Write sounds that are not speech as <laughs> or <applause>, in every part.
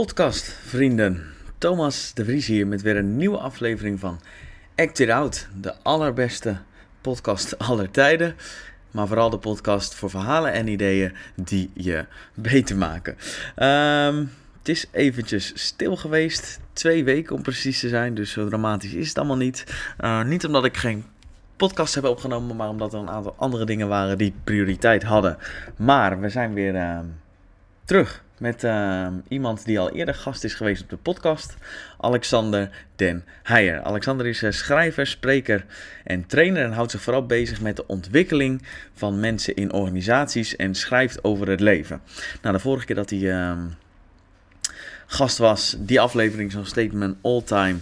podcast, vrienden. Thomas de Vries hier met weer een nieuwe aflevering van Act It Out. De allerbeste podcast <laughs> aller tijden. Maar vooral de podcast voor verhalen en ideeën die je beter maken. Ehm, het is eventjes stil geweest. Twee weken om precies te zijn. Dus zo dramatisch is het allemaal niet. Uh, niet omdat ik geen podcast heb opgenomen. Maar omdat er een aantal andere dingen waren die prioriteit hadden. Maar we zijn weer uh, terug met uh, iemand die al eerder gast is geweest op de podcast, Alexander Den Heijer. Alexander is uh, schrijver, spreker en trainer en houdt zich vooral bezig met de ontwikkeling van mensen in organisaties en schrijft over het leven. Nou, de vorige keer dat hij uh, gast was, die aflevering zo'n statement all-time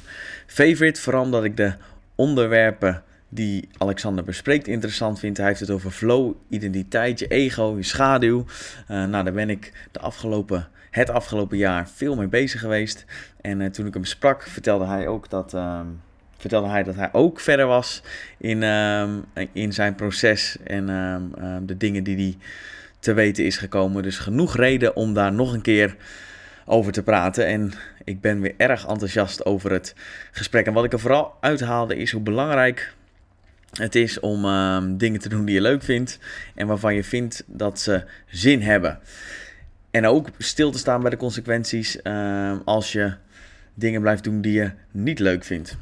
favorite, vooral omdat ik de onderwerpen die Alexander bespreekt interessant vindt. Hij heeft het over flow, identiteit, je ego, je schaduw. Uh, nou, daar ben ik de afgelopen, het afgelopen jaar veel mee bezig geweest. En uh, toen ik hem sprak, vertelde hij ook dat, uh, vertelde hij, dat hij ook verder was in, in zijn proces en de dingen die hij te weten is gekomen. Dus genoeg reden om daar nog een keer over te praten. En ik ben weer erg enthousiast over het gesprek. En wat ik er vooral uithaalde is hoe belangrijk het is om uh, dingen te doen die je leuk vindt en waarvan je vindt dat ze zin hebben. En ook stil te staan bij de consequenties uh, als je dingen blijft doen die je niet leuk vindt.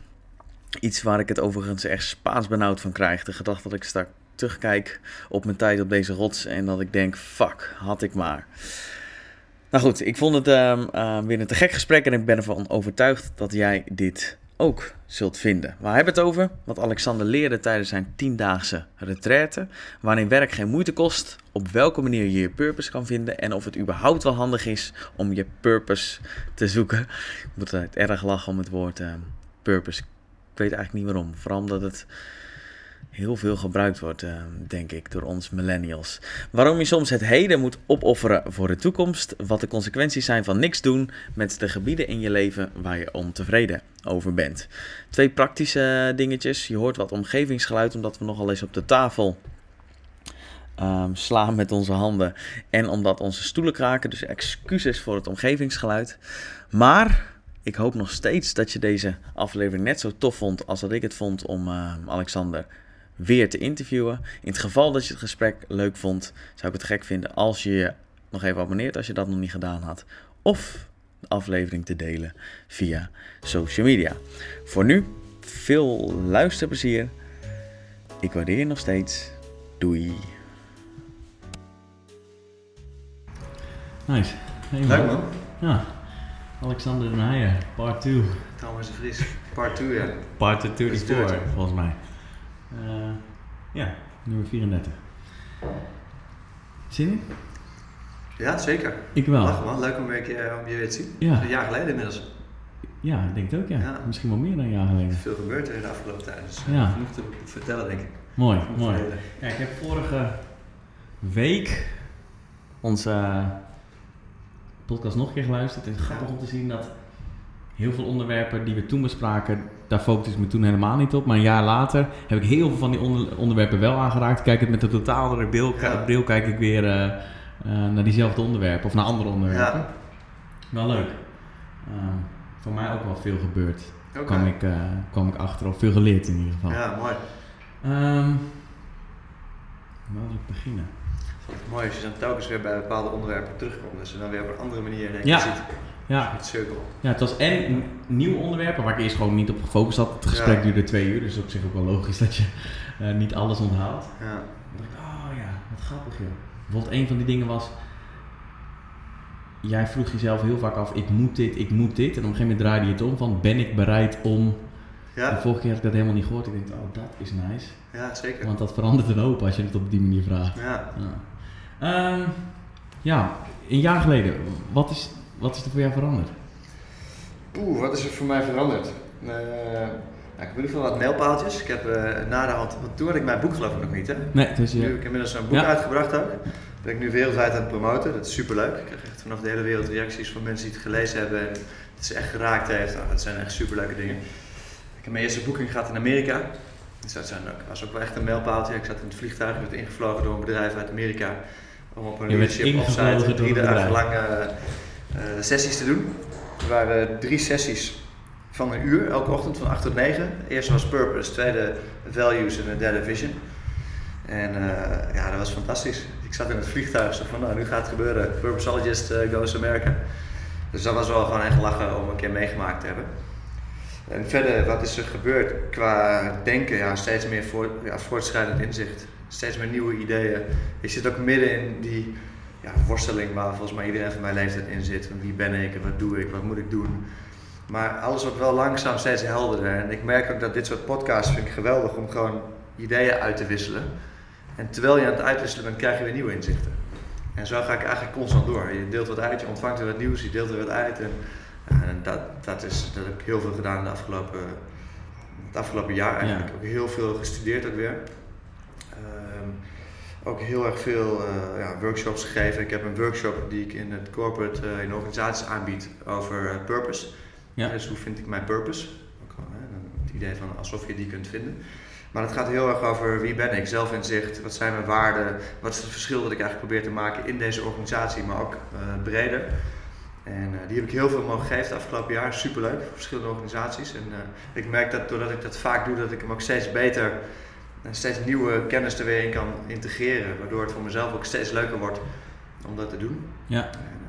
Iets waar ik het overigens echt spaans benauwd van krijg. De gedachte dat ik straks terugkijk op mijn tijd op deze rots en dat ik denk, fuck, had ik maar. Nou goed, ik vond het uh, weer een te gek gesprek en ik ben ervan overtuigd dat jij dit ook zult vinden. Waar hebben we het over? Wat Alexander leerde tijdens zijn tiendaagse retraite. Waarin werk geen moeite kost. Op welke manier je je purpose kan vinden. En of het überhaupt wel handig is om je purpose te zoeken. Ik moet het erg lachen om het woord uh, purpose. Ik weet eigenlijk niet waarom. Vooral omdat het heel veel gebruikt wordt, uh, denk ik, door ons millennials. Waarom je soms het heden moet opofferen voor de toekomst. Wat de consequenties zijn van niks doen met de gebieden in je leven waar je ontevreden over bent. Twee praktische dingetjes. Je hoort wat omgevingsgeluid, omdat we nogal eens op de tafel um, slaan met onze handen. En omdat onze stoelen kraken. Dus excuses voor het omgevingsgeluid. Maar ik hoop nog steeds dat je deze aflevering net zo tof vond als dat ik het vond om uh, Alexander weer te interviewen. In het geval dat je het gesprek leuk vond, zou ik het gek vinden als je je nog even abonneert als je dat nog niet gedaan had. Of de aflevering te delen via social media. Voor nu, veel luisterplezier. Ik waardeer je nog steeds. Doei. Nice. Hey, Leuk man. Ja. Alexander Den Heijer, part 2. Thomas de Vries, part 2 ja. Part 2 volgens mij. Uh, ja, nummer 34. Zin in? Ja, zeker. Ik wel. Man, leuk om, weer, om je weer te zien. Ja. Een jaar geleden inmiddels. Ja, ik denk het ook ja. ja. Misschien wel meer dan een jaar geleden. Veel gebeurd er in de afgelopen tijd. Dus ja. genoeg te vertellen denk ik. Mooi, mooi. Ja, ik heb vorige week onze podcast nog een keer geluisterd. Het is grappig om te zien dat heel veel onderwerpen die we toen bespraken, daar focus ik me toen helemaal niet op. Maar een jaar later heb ik heel veel van die onderwerpen wel aangeraakt. Kijk het met een totaal andere bril, bril kijk ik weer uh, uh, naar diezelfde onderwerpen of naar andere onderwerpen. Ja. Wel leuk. Uh, voor mij ook wel veel gebeurd. Okay. Kwam, ik, kwam ik achter, of veel geleerd in ieder geval. Ja, mooi. Um, waar wil ik beginnen? Het is mooi als je dan telkens weer bij bepaalde onderwerpen terugkomt. Dus je dan weer op een andere manier denk ja. ziet. Ja. Het cirkel. Ja, het was en nieuwe onderwerpen waar ik eerst gewoon niet op gefocust had. Het gesprek duurde twee uur, dus op zich ook wel logisch dat je uh, niet alles onthoudt. Ja. Dan dacht ik, oh ja, wat grappig joh. Bijvoorbeeld een van die dingen was, jij vroeg jezelf heel vaak af, ik moet dit, ik moet dit. En op een gegeven moment draaide je het om van, ben ik bereid om... Ja. De vorige keer had ik dat helemaal niet gehoord. Ik denk, oh dat is nice. Ja, zeker. Want dat verandert een hoop als je het op die manier vraagt. Ja. Ja, um, ja een jaar geleden, wat is wat is er voor jou veranderd? Oeh, wat is er voor mij veranderd? Uh, nou, ik heb in ieder geval wat mijlpaaltjes. Ik heb uh, na de hand, want toen had ik mijn boek geloof ik nog niet hè? Nee, dus Nu heb ik inmiddels een boek uitgebracht ook. Dat ben ik nu wereldwijd aan het promoten. Dat is super leuk. Ik krijg echt vanaf de hele wereld reacties van mensen die het gelezen hebben en het ze echt geraakt heeft. Nou, dat zijn echt super leuke dingen. Ik heb mijn eerste boeking gehad in Amerika. Dus dat zijn ook, was ook wel echt een mijlpaaltje. Ik zat in het vliegtuig, ik werd ingevlogen door een bedrijf uit Amerika. Om op een leadership offsite drie dagen lang uh, eh, sessies te doen. Er waren drie sessies van een uur, elke ochtend van 8 tot 9. De eerste was Purpose, tweede Values en de derde Vision. En eh, ja, dat was fantastisch. Ik zat in het vliegtuig, zo van nou, nu gaat het gebeuren. Purposeologist uh, goes America. Dus dat was wel gewoon echt lachen om een keer meegemaakt te hebben. En verder, wat is er gebeurd qua denken? Ja, steeds meer ja, voortschrijdend inzicht. Steeds meer nieuwe ideeën. Je zit ook midden in die ja, worsteling waar volgens mij iedereen van mijn leeftijd in zit. Wie ben ik en wat doe ik, wat moet ik doen? Maar alles wordt wel langzaam steeds helderder. En ik merk ook dat dit soort podcasts vind ik geweldig om gewoon ideeën uit te wisselen. En terwijl je aan het uitwisselen bent, krijg je weer nieuwe inzichten. En zo ga ik eigenlijk constant door. Je deelt wat uit, je ontvangt weer wat nieuws, je deelt er wat uit. En, en dat, dat, is, dat heb ik heel veel gedaan de afgelopen, het afgelopen jaar eigenlijk. Ook heel veel gestudeerd ook weer. Ook heel erg veel uh, ja, workshops gegeven. Ik heb een workshop die ik in het corporate, uh, in organisaties aanbied over uh, purpose. Ja. Dus hoe vind ik mijn purpose? Ook het idee van alsof je die kunt vinden. Maar het gaat heel erg over wie ben ik, zelfinzicht, wat zijn mijn waarden, wat is het verschil dat ik eigenlijk probeer te maken in deze organisatie, maar ook breder. En die heb ik heel veel mogen geven het afgelopen jaar. Superleuk voor verschillende organisaties. En ik merk dat doordat ik dat vaak doe, dat ik hem ook steeds beter en steeds nieuwe kennis er weer in kan integreren. Waardoor het voor mezelf ook steeds leuker wordt om dat te doen. Ja. En,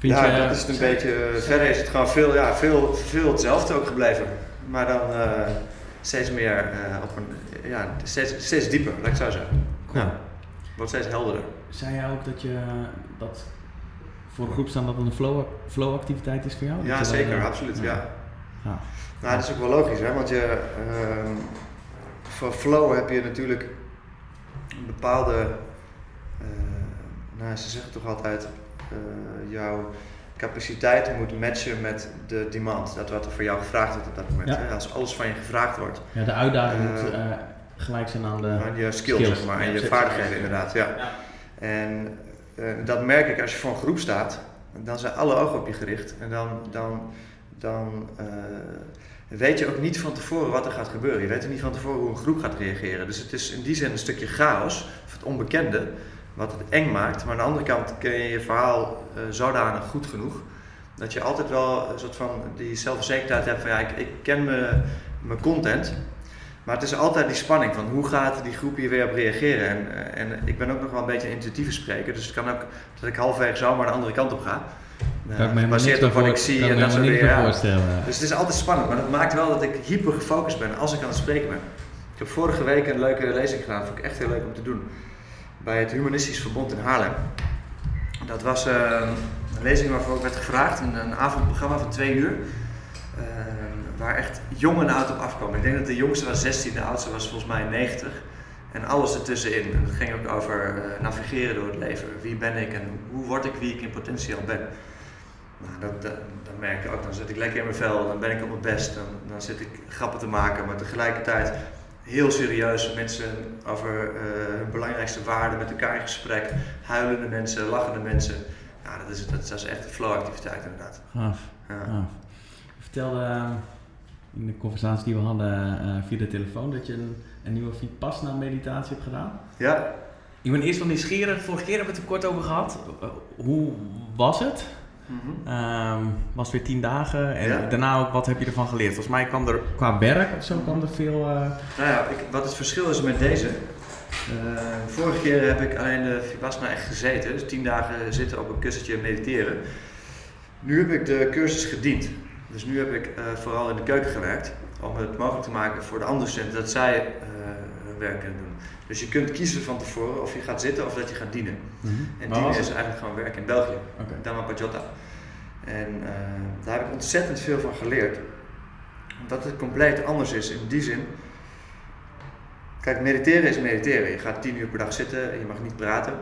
uh, ja, je, dat is het een beetje. verder is het gewoon veel, ja, veel, veel hetzelfde ook gebleven. Maar dan steeds meer op een. Ja, steeds, steeds dieper, laat ik zo zeggen. Cool. Ja. Wordt steeds helderder. Zei jij ook dat je dat voor een groep staan dat het een flow, flow activiteit is voor jou? Ja, zeker, absoluut. Ja. Ja. ja. Nou, dat is ook wel logisch, hè? want je, uh, voor flow heb je natuurlijk een bepaalde, uh, nou, ze zeggen toch altijd, jouw capaciteit moet matchen met de demand, dat wat er voor jou gevraagd wordt op dat moment. Ja. Hè? Als alles van je gevraagd wordt. Ja, de uitdaging Uh, moet gelijk zijn aan de aan je skills, skills. zeg maar, en je vaardigheden inderdaad. Ja. Ja. En dat merk ik als je voor een groep staat, dan zijn alle ogen op je gericht. En dan, dan, dan weet je ook niet van tevoren wat er gaat gebeuren. Je weet ook niet van tevoren hoe een groep gaat reageren. Dus het is in die zin een stukje chaos, of het onbekende, wat het eng maakt. Maar aan de andere kant ken je je verhaal uh, zodanig goed genoeg, dat je altijd wel een soort van die zelfverzekerdheid hebt van ja, ik, ik ken mijn content. Maar het is altijd die spanning van hoe gaat die groep hier weer op reageren. En, en ik ben ook nog wel een beetje een intuïtieve spreker, dus het kan ook dat ik halverwege zomaar de andere kant op ga. Helemaal gebaseerd op wat ik zie en dat soort dingen. ja. Dus het is altijd spannend, maar dat maakt wel dat ik hyper gefocust ben als ik aan het spreken ben. Ik heb vorige week een leuke lezing gedaan, vond ik echt heel leuk om te doen. Bij het Humanistisch Verbond in Haarlem. Dat was uh, een lezing waarvoor ik werd gevraagd, een, een avondprogramma van twee uur. Uh, waar echt jong en oud op afkwam. Ik denk dat de jongste was 16, de oudste was volgens mij 90. En alles ertussenin. En het ging ook over uh, navigeren door het leven. Wie ben ik en hoe word ik wie ik in potentie al ben. Nou, dat, dat, dat merk ik ook. Dan zit ik lekker in mijn vel, dan ben ik op mijn best. Dan, dan zit ik grappen te maken, maar tegelijkertijd heel serieus mensen over uh, hun belangrijkste waarden met elkaar in gesprek. Huilende mensen, lachende mensen. Ja, dat is, dat is echt een flow-activiteit inderdaad. Gaaf. Ja. gaaf. Je vertelde uh, in de conversatie die we hadden uh, via de telefoon dat je een, een nieuwe Vipassana meditatie hebt gedaan. Ja. Ik ben eerst wel nieuwsgierig. Vorige keer hebben we het er kort over gehad. Uh, hoe was het? Mm -hmm. um, was weer tien dagen en Ja. daarna ook wat heb je ervan geleerd? Volgens mij kwam er qua werk of zo kwam er veel. uh, Nou ja, ik, wat het verschil is met deze. Uh, vorige keer heb ik alleen de Vipassana echt gezeten, dus tien dagen zitten op een kussentje en mediteren. Nu heb ik de cursus gediend. Dus nu heb ik uh, vooral in de keuken gewerkt om het mogelijk te maken voor de andere studenten dat zij hun werk kunnen doen. Dus je kunt kiezen van tevoren of je gaat zitten of dat je gaat dienen. mm -hmm. En dienen is eigenlijk gewoon werk in België, okay. Dhamma Pajota. En uh, daar heb ik ontzettend veel van geleerd. Omdat het compleet anders is in die zin. Kijk, mediteren is mediteren. Je gaat tien uur per dag zitten, je mag niet praten.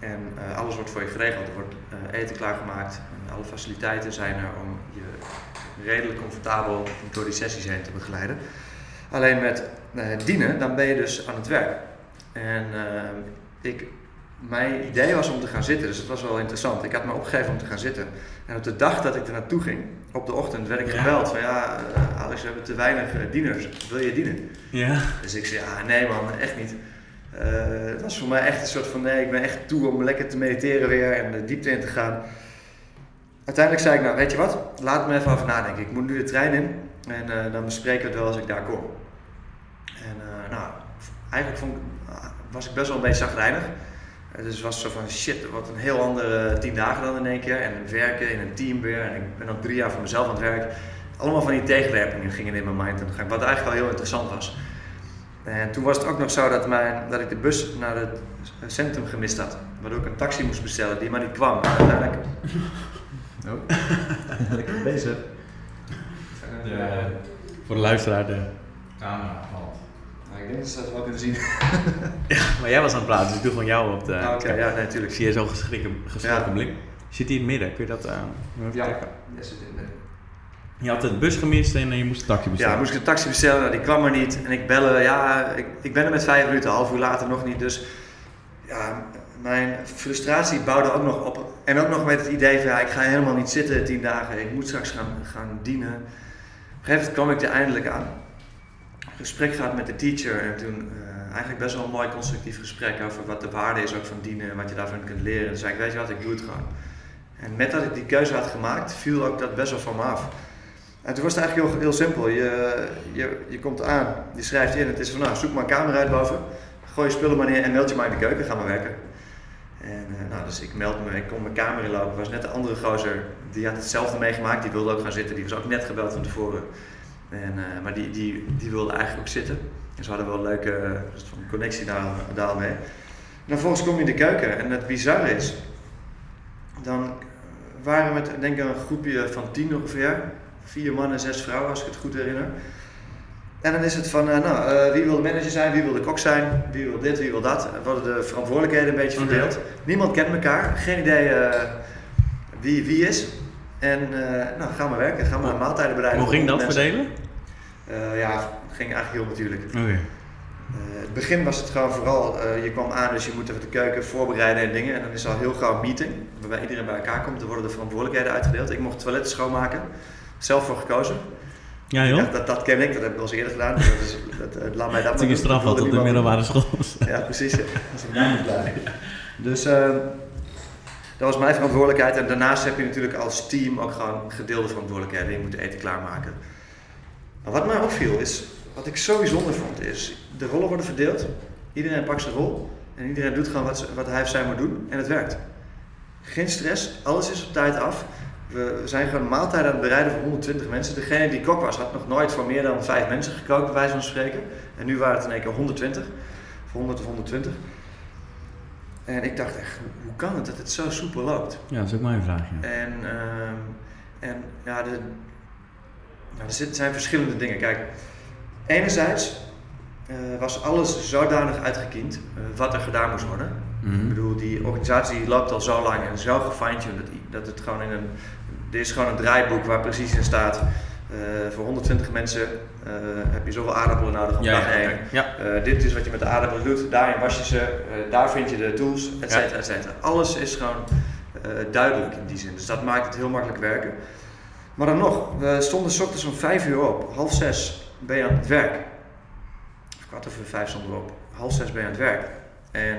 En uh, alles wordt voor je geregeld. Er wordt uh, eten klaargemaakt. En alle faciliteiten zijn er om je redelijk comfortabel door die sessies heen te begeleiden. Alleen met uh, dienen, dan ben je dus aan het werk. En ik, mijn idee was om te gaan zitten, dus het was wel interessant. Ik had me opgegeven om te gaan zitten. En op de dag dat ik er naartoe ging, op de ochtend, werd ik gebeld van ja, uh, Alex, we hebben te weinig uh, dieners. Wil je dienen? Ja. Dus ik zei ja, nee man, echt niet. Uh, het was voor mij echt een soort van nee, ik ben echt toe om lekker te mediteren weer en de diepte in te gaan. uiteindelijk zei ik, nou weet je wat, laat me even over nadenken. Ik moet nu de trein in en eh, dan bespreken we het wel als ik daar kom. En uh, nou, eigenlijk vond, was ik best wel een beetje zagrijnig. dus het was zo van shit, wat een heel andere tien dagen dan in één keer. En werken in een team weer. En ik ben dan drie jaar voor mezelf aan het werk. Allemaal van die tegenwerpingen gingen in mijn mind. En wat eigenlijk wel heel interessant was. En toen was het ook nog zo dat, mijn, dat ik de bus naar het centrum gemist had. Waardoor ik een taxi moest bestellen die maar niet kwam. En uiteindelijk... Oh, <laughs> lekker bezig. De, voor de luisteraar, de camera valt. Ik denk dat ze dat wel kunnen zien. <laughs> ja, maar jij was aan het praten, dus ik doe gewoon jou op de... Ah, Oké, ja, natuurlijk. Ik zie je zo'n geschrokken, geschrokken blik. Zit hij in het midden? Kun je dat uh, even ja, kijken? Ja, zit in het midden. Je had de bus gemist en je moest een taxi bestellen. Ja, moest ik een taxi bestellen, nou, die kwam er niet. En ik bellen, ja, ik, ik ben er met vijf minuten, een half uur later nog niet. Dus ja, mijn frustratie bouwde ook nog op. En ook nog met het idee van, ja, ik ga helemaal niet zitten tien dagen. Ik moet straks gaan, gaan dienen. Op een gegeven moment kwam ik er eindelijk aan. Gesprek gehad met de teacher en toen uh, eigenlijk best wel een mooi constructief gesprek over wat de waarde is ook van dienen en wat je daarvan kunt leren. Dus zei ik, weet je wat, ik doe het gewoon. En met dat ik die keuze had gemaakt, viel ook dat best wel van me af. En toen was het eigenlijk heel, heel simpel. Je, je, je komt aan, je schrijft in, het is van nou, zoek maar een camera uit boven, gooi je spullen maar neer en meld je maar in de keuken, ga maar werken. En uh, nou, dus ik meld me, ik kom mijn kamer inlopen. Was net een andere gozer, die had hetzelfde meegemaakt, die wilde ook gaan zitten, die was ook net gebeld van tevoren. En, uh, maar die, die, die wilde eigenlijk ook zitten. Dus we hadden wel een leuke connectie daar, daar mee. En dan vervolgens kom je in de keuken en het bizarre is, dan waren we met denk ik een groepje van tien ongeveer, vier mannen, zes vrouwen als ik het goed herinner. En dan is het van, uh, nou, uh, wie wil de manager zijn, wie wil de kok zijn, wie wil dit, wie wil dat. Er worden de verantwoordelijkheden een beetje verdeeld. Okay. Niemand kent elkaar, geen idee uh, wie wie is. En nou, gaan we werken, gaan we oh. maaltijden bereiden. Hoe ging dat mensen. verdelen? Ja, het ging eigenlijk heel natuurlijk. Okay. het begin was het gewoon vooral, je kwam aan, dus je moet even de keuken voorbereiden en dingen. En dan is er al heel gauw een meeting, waarbij iedereen bij elkaar komt. Er worden de verantwoordelijkheden uitgedeeld. Ik mocht het toilet schoonmaken, zelf voor gekozen. Ja, joh. Ja, dat, dat ken ik, dat heb ik al eens eerder gedaan. Dus dat is, dat, uh, laat mij dat is een straf wat op de middelbare school. <laughs> Ja, precies. Ja. Dat is niet blij. Dus uh, dat was mijn verantwoordelijkheid. En daarnaast heb je natuurlijk als team ook gewoon gedeelde verantwoordelijkheden. Je moet eten klaarmaken. Maar wat mij opviel is, wat ik zo bijzonder vond, is de rollen worden verdeeld. Iedereen pakt zijn rol. En iedereen doet gewoon wat, wat hij of zij moet doen. En het werkt. Geen stress, alles is op tijd af. We zijn gewoon maaltijden aan het bereiden voor 120 mensen. Degene die kok was, had nog nooit voor meer dan 5 mensen gekookt, bij wijze van spreken. En nu waren het in één keer 120. Voor 100 of 120. En ik dacht echt, hoe kan het dat het zo soepel loopt? Ja, dat is ook mijn vraag. Ja. En, uh, en ja, de, nou, er zijn verschillende dingen. Kijk, enerzijds uh, was alles zodanig uitgekiend uh, wat er gedaan moest worden. Mm -hmm. Ik bedoel, die organisatie loopt al zo lang en zo gefine-tuned dat, dat het gewoon in een. Er is gewoon een draaiboek waar precies in staat. Uh, voor 120 mensen heb je zoveel aardappelen nodig op ja, dag 1. Ja, ja. Dit is wat je met de aardappelen doet, daarin was je ze, daar vind je de tools, et cetera, et cetera. Alles is gewoon duidelijk in die zin. Dus dat maakt het heel makkelijk werken. Maar dan nog, we stonden s ochtends om 5 uur op, half 6 ben je aan het werk. Of kwart over 5 stonden we op, half 6 ben je aan het werk. En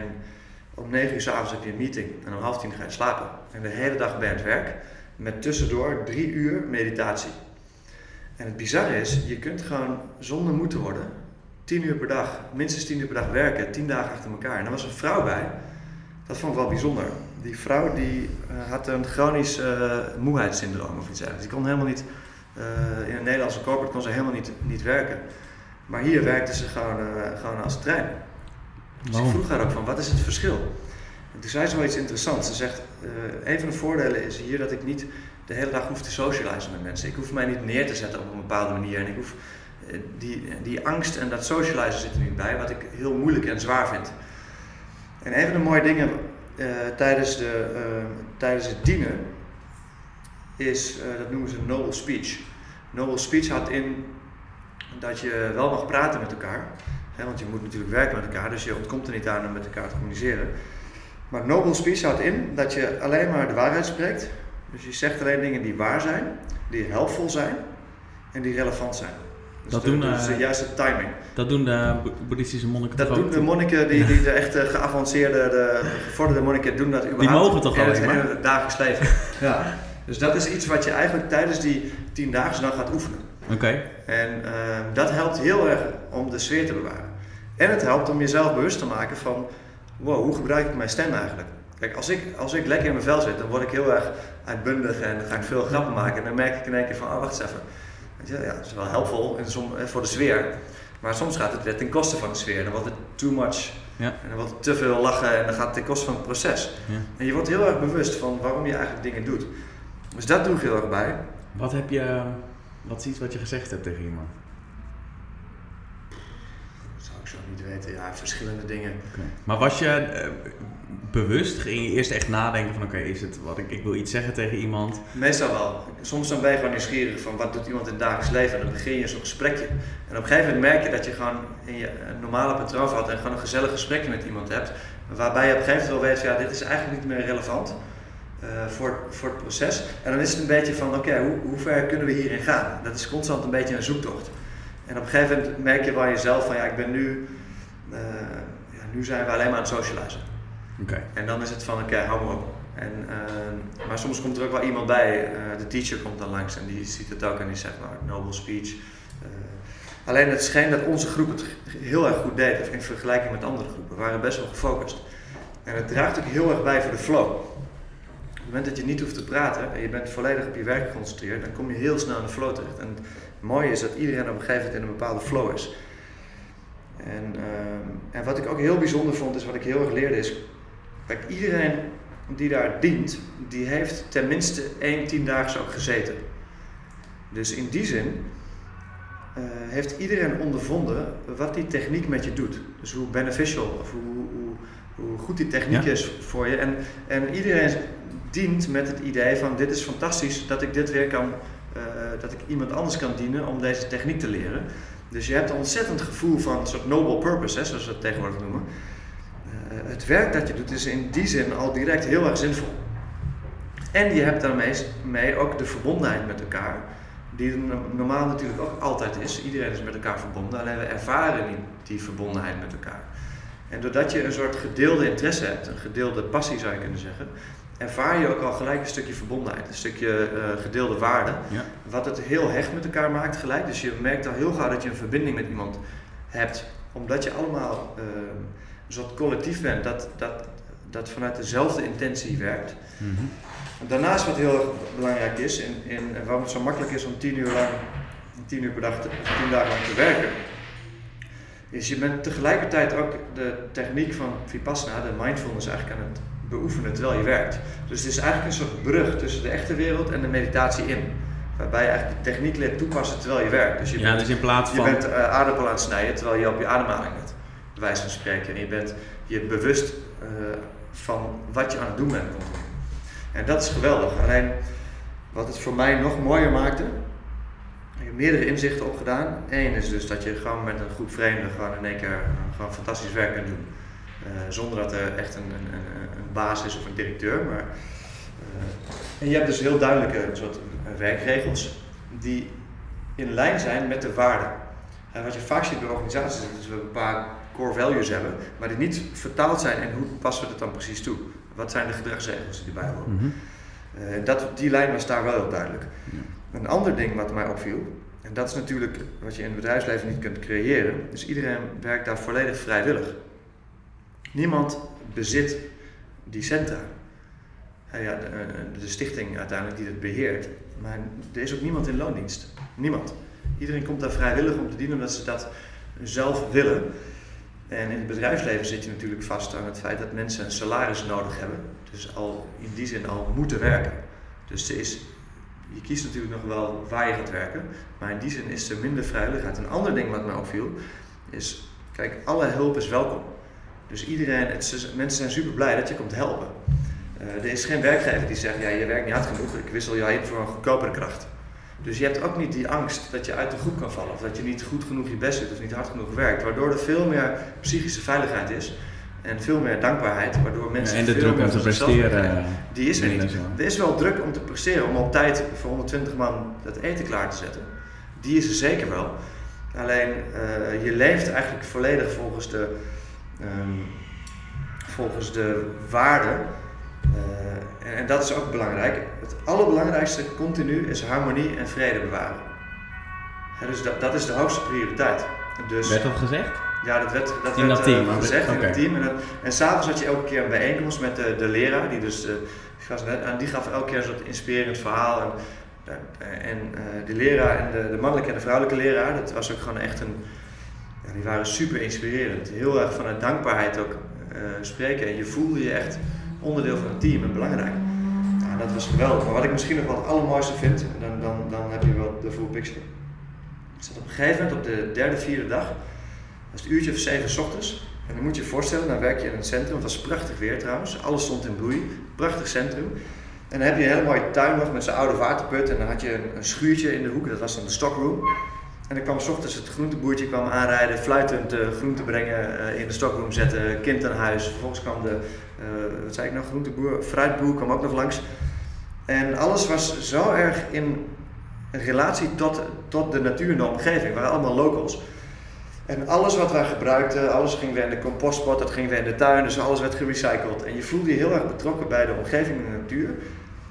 om 9 uur s avonds heb je een meeting en om half 10 ga je slapen. En de hele dag ben je aan het werk met tussendoor 3 uur meditatie. En het bizarre is, je kunt gewoon zonder moeten worden 10 uur per dag, minstens 10 uur per dag werken, 10 dagen achter elkaar. En er was een vrouw bij, dat vond ik wel bijzonder. Die vrouw die uh, had een chronisch uh, moeheidssyndroom of iets dergelijks. Die kon helemaal niet, uh, in een Nederlandse corporate kon ze helemaal niet, niet werken. Maar hier werkte ze gewoon, gewoon als trein. Dus wow. ik vroeg haar ook van, wat is het verschil? En toen zei ze wel iets interessants. Ze zegt, een van de voordelen is hier dat ik niet de hele dag hoef te socializen met mensen. Ik hoef mij niet neer te zetten op een bepaalde manier. En ik hoef, die, die angst en dat socializen zit er niet bij, wat ik heel moeilijk en zwaar vind. En een van de mooie dingen tijdens, de, uh, tijdens het dienen is, uh, dat noemen ze noble speech. Noble speech houdt in dat je wel mag praten met elkaar. Hè, want je moet natuurlijk werken met elkaar, dus je ontkomt er niet aan om met elkaar te communiceren. Maar noble speech houdt in dat je alleen maar de waarheid spreekt. Dus je zegt alleen dingen die waar zijn, die helpvol zijn en die relevant zijn. Dus dat de, doen, dus de uh, juiste timing. Dat doen de boeddhistische monniken Dat doen de monniken, die, die de echt uh, geavanceerde, de gevorderde monniken doen dat überhaupt mogen toch alleen maar? in het dagelijks leven. <laughs> ja. Dus dat is iets wat je eigenlijk tijdens die tien dagen dan gaat oefenen. Oké. En ehm, dat helpt heel erg om de sfeer te bewaren. En het helpt om jezelf bewust te maken van, wow, hoe gebruik ik mijn stem eigenlijk? Kijk, als ik, als ik lekker in mijn vel zit, dan word ik heel erg uitbundig en ga ik veel grappen maken. En dan merk ik in één keer van, oh wacht eens even. Ja, dat is wel helpvol en som, voor de sfeer. Maar soms gaat het weer ten koste van de sfeer. Dan wordt het too much. Ja. En dan wordt het te veel lachen en dan gaat het ten koste van het proces. Ja. En je wordt heel erg bewust van waarom je eigenlijk dingen doet. Dus dat doe ik heel erg bij. Wat heb je, wat is iets wat je gezegd hebt tegen iemand? Dat zou ik zo niet weten. Ja, verschillende dingen. Maar was je eh, bewust? Ging je eerst echt nadenken van oké, is het wat ik, ik wil iets zeggen tegen iemand? Meestal wel. Soms ben je gewoon nieuwsgierig van wat doet iemand in het dagelijks leven en dan begin je zo'n gesprekje. En op een gegeven moment merk je dat je gewoon in je normale patroon valt en gewoon een gezellig gesprekje met iemand hebt. Waarbij je op een gegeven moment wel weet, ja, dit is eigenlijk niet meer relevant eh, voor, voor het proces. En dan is het een beetje van, oké, hoe, hoe ver kunnen we hierin gaan? Dat is constant een beetje een zoektocht. En op een gegeven moment merk je bij jezelf van, ja, ik ben nu, eh, ja, nu zijn we alleen maar aan het socializen. En dan is het van, oké, hou maar op. En, eh, maar soms komt er ook wel iemand bij, eh, de teacher komt dan langs en die ziet het ook en die zegt, nou, noble speech. Eh, alleen het scheen dat onze groep het heel erg goed deed in vergelijking met andere groepen. We waren best wel gefocust. En het draagt ook heel erg bij voor de flow. Op het moment dat je niet hoeft te praten en je bent volledig op je werk geconcentreerd, dan kom je heel snel in de flow terecht. En het mooie is dat iedereen op een gegeven moment in een bepaalde flow is. En, ehm, en wat ik ook heel bijzonder vond, is wat ik heel erg leerde, is Kijk, iedereen die daar dient, die heeft tenminste één tiendaagse ook gezeten. Dus in die zin eh, heeft iedereen ondervonden wat die techniek met je doet. Dus hoe beneficial of hoe, hoe, hoe goed die techniek Ja. is voor je. En, en iedereen dient met het idee van dit is fantastisch dat ik dit weer kan, eh, dat ik iemand anders kan dienen om deze techniek te leren. Dus je hebt een ontzettend gevoel van een soort noble purpose, hè, zoals we het tegenwoordig noemen. Eh, het werk dat je doet is in die zin al direct heel erg zinvol. En je hebt daarmee mee ook de verbondenheid met elkaar, die er no- normaal natuurlijk ook altijd is. Iedereen is met elkaar verbonden, alleen we ervaren niet die verbondenheid met elkaar. En doordat je een soort gedeelde interesse hebt, een gedeelde passie zou je kunnen zeggen, ervaar je ook al gelijk een stukje verbondenheid, een stukje eh, gedeelde waarde. Ja. Wat het heel hecht met elkaar maakt gelijk. Dus je merkt al heel gauw dat je een verbinding met iemand hebt, omdat je allemaal eh, een soort collectief bent dat, dat, dat vanuit dezelfde intentie werkt. Mhm. Daarnaast wat heel erg belangrijk is, in, in, en waarom het zo makkelijk is om tien uur lang, tien uur per dag, te, of tien dagen lang te werken, is je bent tegelijkertijd ook de techniek van Vipassana, de mindfulness eigenlijk aan het beoefenen terwijl je werkt. Dus het is eigenlijk een soort brug tussen de echte wereld en de meditatie in. Waarbij je eigenlijk de techniek leert toepassen terwijl je werkt. Dus je Ja, bent, dus in plaats je van... bent eh, aardappel aan het snijden terwijl je op je ademhaling bent, wijze van spreken. En je bent je bewust eh, van wat je aan het doen bent. En dat is geweldig. Alleen wat het voor mij nog mooier maakte, ik heb meerdere inzichten opgedaan. Eén is dus dat je gewoon met een groep vreemden gewoon in één keer eh, gewoon fantastisch werk kunt doen. Eh, zonder dat er echt een, een, een, een baas is of een directeur. Maar, en je hebt dus heel duidelijke soort werkregels die in lijn zijn met de waarden. En wat je vaak ziet bij organisaties is dat we een paar core values hebben, maar die niet vertaald zijn en hoe passen we dat dan precies toe? Wat zijn de gedragsregels die erbij horen? Mhm. Eh, dat, die lijn was daar wel heel duidelijk. Ja. Een ander ding wat mij opviel, en dat is natuurlijk wat je in het bedrijfsleven niet kunt creëren, dus iedereen werkt daar volledig vrijwillig. Niemand bezit die centra. Eh, ja, de, de stichting uiteindelijk die het beheert, maar er is ook niemand in loondienst. Niemand. Iedereen komt daar vrijwillig om te dienen omdat ze dat zelf willen. En in het bedrijfsleven zit je natuurlijk vast aan het feit dat mensen een salaris nodig hebben. Dus al in die zin al moeten werken. Dus is, je kiest natuurlijk nog wel waar je gaat werken. Maar in die zin is er minder vrijwilligheid. Een ander ding wat mij opviel is, kijk, alle hulp is welkom. Dus iedereen, mensen zijn super blij dat je komt helpen. Eh, er is geen werkgever die zegt, ja, je werkt niet hard genoeg, ik wissel jou in voor een goedkopere kracht. Dus je hebt ook niet die angst dat je uit de groep kan vallen, of dat je niet goed genoeg je best doet of niet hard genoeg werkt, waardoor er veel meer psychische veiligheid is en veel meer dankbaarheid, waardoor mensen en de veel druk meer om te presteren. Die is er niet. Er is wel druk om te presteren, om op tijd voor 120 man dat eten klaar te zetten. Die is er zeker wel. Alleen eh, je leeft eigenlijk volledig volgens de, ehm, volgens de waarden. eh, En, dat is ook belangrijk. Het allerbelangrijkste continu is harmonie en vrede bewaren. Dus dat, dat is de hoogste prioriteit. Dus, Werd dat gezegd? ja, dat werd, dat In werd dat team, eh, gezegd in het team. En, dat- en s'avonds had je elke keer een bijeenkomst met de, de leraar, die dus, net- en die gaf elke keer een soort inspirerend verhaal. En, eh, en de leraar en de, de mannelijke en de vrouwelijke leraar, dat was ook gewoon echt een, ja, die waren super inspirerend. Heel erg vanuit dankbaarheid ook spreken. En je voelde je echt onderdeel van het team en belangrijk. Ja, dat was geweldig. Maar wat ik misschien nog wel het allermooiste vind, dan, dan, dan heb je wel de full picture. Is dat op een gegeven moment op de derde, vierde dag, was het uurtje of zeven ochtends. En dan moet je je voorstellen, dan werk je in een centrum. Het was prachtig weer trouwens. Alles stond in bloei. Prachtig centrum. En dan heb je een hele mooie tuin nog met zijn oude waterput. En dan had je een, een schuurtje in de hoek. Dat was dan de stockroom. En dan kwam 's ochtends het groenteboertje kwam aanrijden, fluitend uh, groente brengen, uh, in de stockroom zetten, kind aan huis. Vervolgens kwam de, uh, wat zei ik nou, groenteboer, fruitboer kwam ook nog langs. En alles was zo erg in relatie tot, tot de natuur en de omgeving. We waren allemaal locals. En alles wat wij gebruikten, alles ging weer in de compostpot, dat ging weer in de tuin, dus alles werd gerecycled. En je voelde je heel erg betrokken bij de omgeving en de natuur.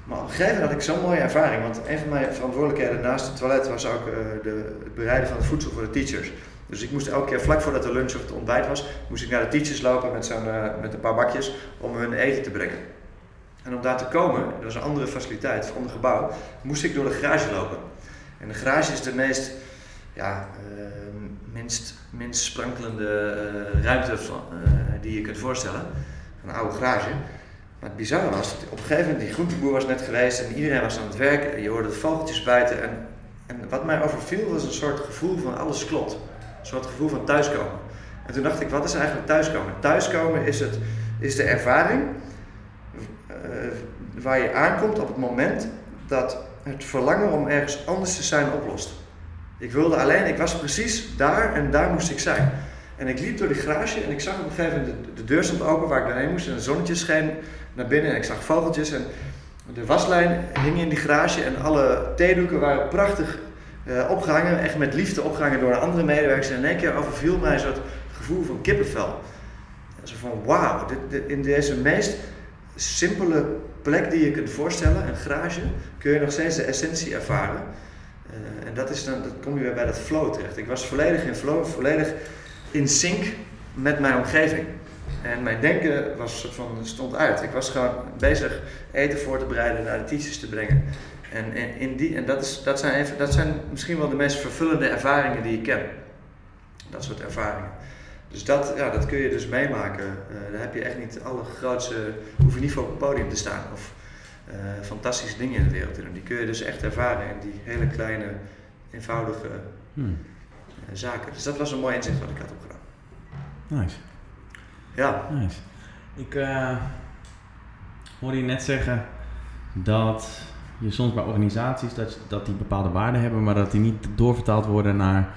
Maar op een gegeven moment had ik zo'n mooie ervaring, want een van mijn verantwoordelijkheden naast het toilet was ook uh, de, het bereiden van het voedsel voor de teachers. Dus ik moest elke keer vlak voordat de lunch of het ontbijt was, moest ik naar de teachers lopen met, uh, met een paar bakjes om hun eten te brengen. En om daar te komen, dat was een andere faciliteit, een ander gebouw, moest ik door de garage lopen. En de garage is de meest, ja, uh, minst, minst sprankelende ruimte van, die je kunt voorstellen. Een oude garage. Maar het bizarre was, op een gegeven moment, die groenteboer was net geweest en iedereen was aan het werken. En je hoorde de vogeltjes buiten. En, en wat mij overviel was een soort gevoel van alles klopt. Een soort gevoel van thuiskomen. En toen dacht ik, wat is eigenlijk thuiskomen? Thuiskomen is, het, is de ervaring uh, waar je aankomt op het moment dat het verlangen om ergens anders te zijn oplost. Ik wilde alleen, ik was precies daar en daar moest ik zijn. En ik liep door die garage en ik zag op een gegeven moment de, de deur stond open waar ik doorheen moest en een zonnetje scheen naar binnen en ik zag vogeltjes en de waslijn hing in die garage en alle theedoeken waren prachtig uh, opgehangen, echt met liefde opgehangen door andere medewerkers. En in één keer overviel mij een soort gevoel van kippenvel. Zo van wauw, in deze meest simpele plek die je kunt voorstellen, een garage, kun je nog steeds de essentie ervaren. Uh, en dat, is dan, dat kom je weer bij dat flow terecht. Ik was volledig in flow, volledig in sync met mijn omgeving. En mijn denken was van, stond uit. Ik was gewoon bezig eten voor te bereiden, naar de teachers te brengen. En, in die, en dat, is, dat, zijn even, dat zijn misschien wel de meest vervullende ervaringen die ik ken. Dat soort ervaringen. Dus dat, ja, dat kun je dus meemaken. Uh, daar heb je echt niet alle grootste, hoef je niet voor op het podium te staan. Of uh, fantastische dingen in de wereld te doen. Die kun je dus echt ervaren in die hele kleine, eenvoudige hmm. uh, zaken. Dus dat was een mooi inzicht wat ik had opgedaan. Nice. Ja. Nice. Ik uh, hoorde je net zeggen dat je soms bij organisaties dat, dat die bepaalde waarden hebben, maar dat die niet doorvertaald worden naar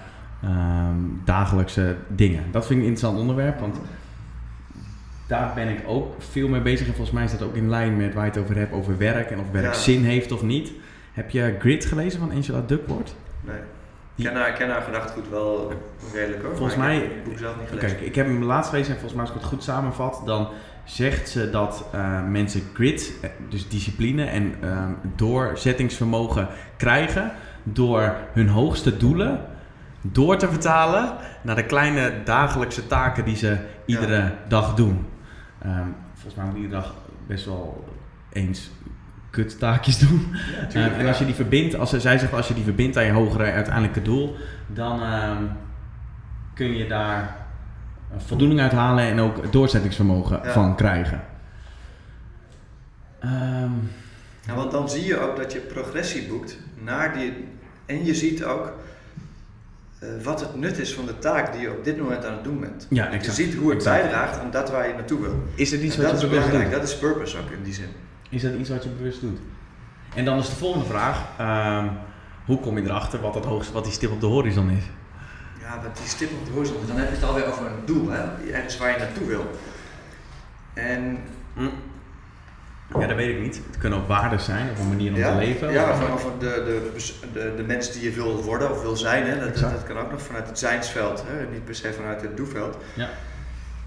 um, dagelijkse dingen. Dat vind ik een interessant onderwerp, want daar ben ik ook veel mee bezig. En volgens mij is dat ook in lijn met waar je het over hebt, over werk en of werk ja. zin heeft of niet. Heb je Grit gelezen van Angela Duckworth? Nee. Ik ken haar, ik ken haar gedachtegoed wel redelijk hoor. Volgens mij. Ik boek zelf niet gelezen. Kijk, ik heb hem laatst gelezen en volgens mij als ik het goed samenvat, dan zegt ze dat uh, mensen grit, dus discipline en uh, doorzettingsvermogen krijgen door hun hoogste doelen door te vertalen naar de kleine dagelijkse taken die ze iedere ja. dag doen. Um, volgens mij moet iedere dag best wel eens kuttaakjes doen. Ja, <laughs> tuurlijk, um, en als je die verbindt, als zij zegt als je die verbindt aan je hogere uiteindelijke doel, dan um, kun je daar voldoening uit halen en ook doorzettingsvermogen Ja. van krijgen. Ehm, Ja, want dan zie je ook dat je progressie boekt naar die. En je ziet ook eh, wat het nut is van de taak die je op dit moment aan het doen bent. ja, Je ziet hoe het Exact. bijdraagt aan dat waar je naartoe wil. Is het iets En wat dat je is belangrijk, dat is purpose ook in die zin. Is dat iets wat je bewust doet? En dan is de volgende vraag: ehm, hoe kom je erachter wat, dat hoogste, wat die stip op de horizon is? Ja, wat die stip op de horizon, dan heb je het alweer over een doel, hè? ergens waar je naartoe wil. En Ja, dat weet ik niet. Het kunnen ook waarden zijn of een manier om ja, te leven. ja, of- of, de, de, de, de mens die je wil worden of wil zijn, hè? Dat, dat, dat kan ook nog vanuit het zijnsveld, hè? niet per se vanuit het doeveld. Ja.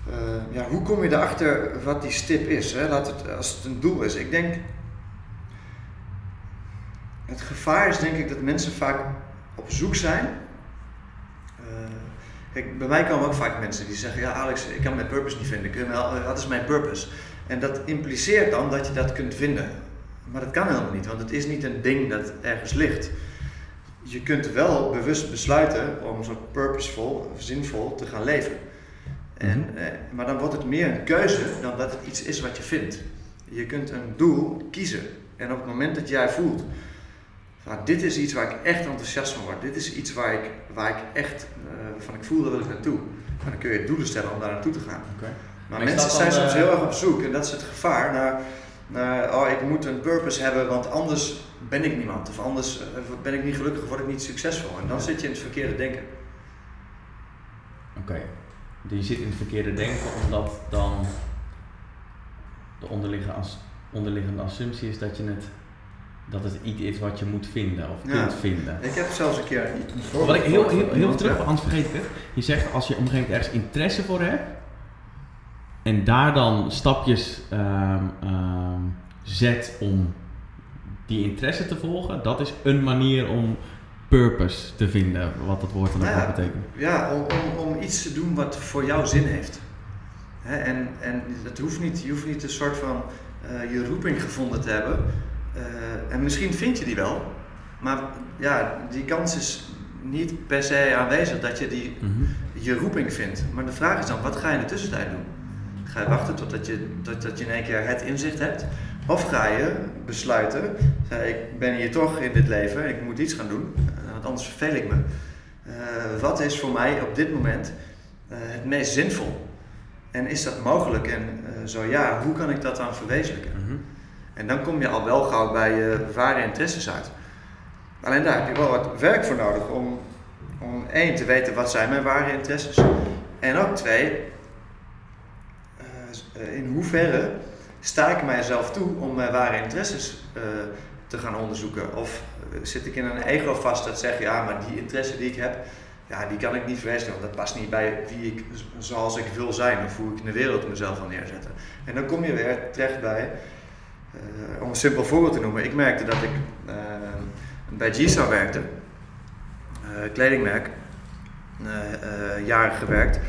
Eh, ja, hoe kom je erachter wat die stip is? Hè? Laat het, als het een doel is. Ik denk, het gevaar is denk ik dat mensen vaak op zoek zijn. Uh, kijk, bij mij komen ook vaak mensen die zeggen: Ja, Alex, ik kan mijn purpose niet vinden. Wel, wat is mijn purpose? En dat impliceert dan dat je dat kunt vinden. Maar dat kan helemaal niet, want het is niet een ding dat ergens ligt. Je kunt wel bewust besluiten om zo purposevol, of zinvol te gaan leven. En, eh, maar dan wordt het meer een keuze dan dat het iets is wat je vindt. Je kunt een doel kiezen. En op het moment dat jij voelt, van, dit is iets waar ik echt enthousiast van word, dit is iets waar ik, waar ik echt, uh, van ik voel, dat wil ik naartoe. dan kun je doelen stellen om daar naartoe te gaan. Maar, mensen zijn soms eh, heel erg op zoek en dat is het gevaar naar, naar, oh ik moet een purpose hebben, want anders ben ik niemand. Of anders eh, ben ik niet gelukkig, word ik niet succesvol. En dan zit je in het verkeerde denken. Oké. Je zit in het verkeerde denken omdat dan de onderliggende, as, onderliggende assumptie is dat je het dat het iets is wat je moet vinden of kunt vinden. Ik heb zelfs een keer een Wat ik heel, heel, heel, terug, anders vergeet ik het. Je zegt als je op ergens interesse voor hebt en daar dan stapjes um, um, zet om die interesse te volgen, dat is een manier om purpose te vinden, wat dat woord dan ook ja, betekent. Ja, om, om, om, iets te doen wat voor jou zin heeft. en en dat hoeft niet, je hoeft niet een soort van uh, je roeping gevonden te hebben. Uh, en misschien vind je die wel, maar ja, die kans is niet per se aanwezig dat je die, mm -hmm. je roeping vindt. Maar de vraag is dan, wat ga je in de tussentijd doen? Ga je wachten totdat je, totdat je in één keer het inzicht hebt? Of ga je besluiten, ik ben hier toch in dit leven, ik moet iets gaan doen, eh, want anders verveel ik me. Uh, wat is voor mij op dit moment uh, het meest zinvol? En is dat mogelijk? En uh, zo ja, hoe kan ik dat dan verwezenlijken? Mm -hmm. En dan kom je al wel gauw bij je ware interesses uit. Alleen daar heb je wel wat werk voor nodig om, om één te weten wat zijn mijn ware interesses. En ook twee, in hoeverre sta ik mijzelf toe om mijn ware interesses te gaan onderzoeken? Of eh, zit ik in een ego vast dat zegt, ja, maar die interesse die ik heb, ja, die kan ik niet verwezenlijken, want dat past niet bij wie ik, zoals ik wil zijn of hoe ik in de wereld mezelf wil neerzetten. En dan kom je weer terecht bij, uh, om een simpel voorbeeld te noemen, ik merkte dat ik uh, bij Gisa werkte, kledingmerk, jaren gewerkt.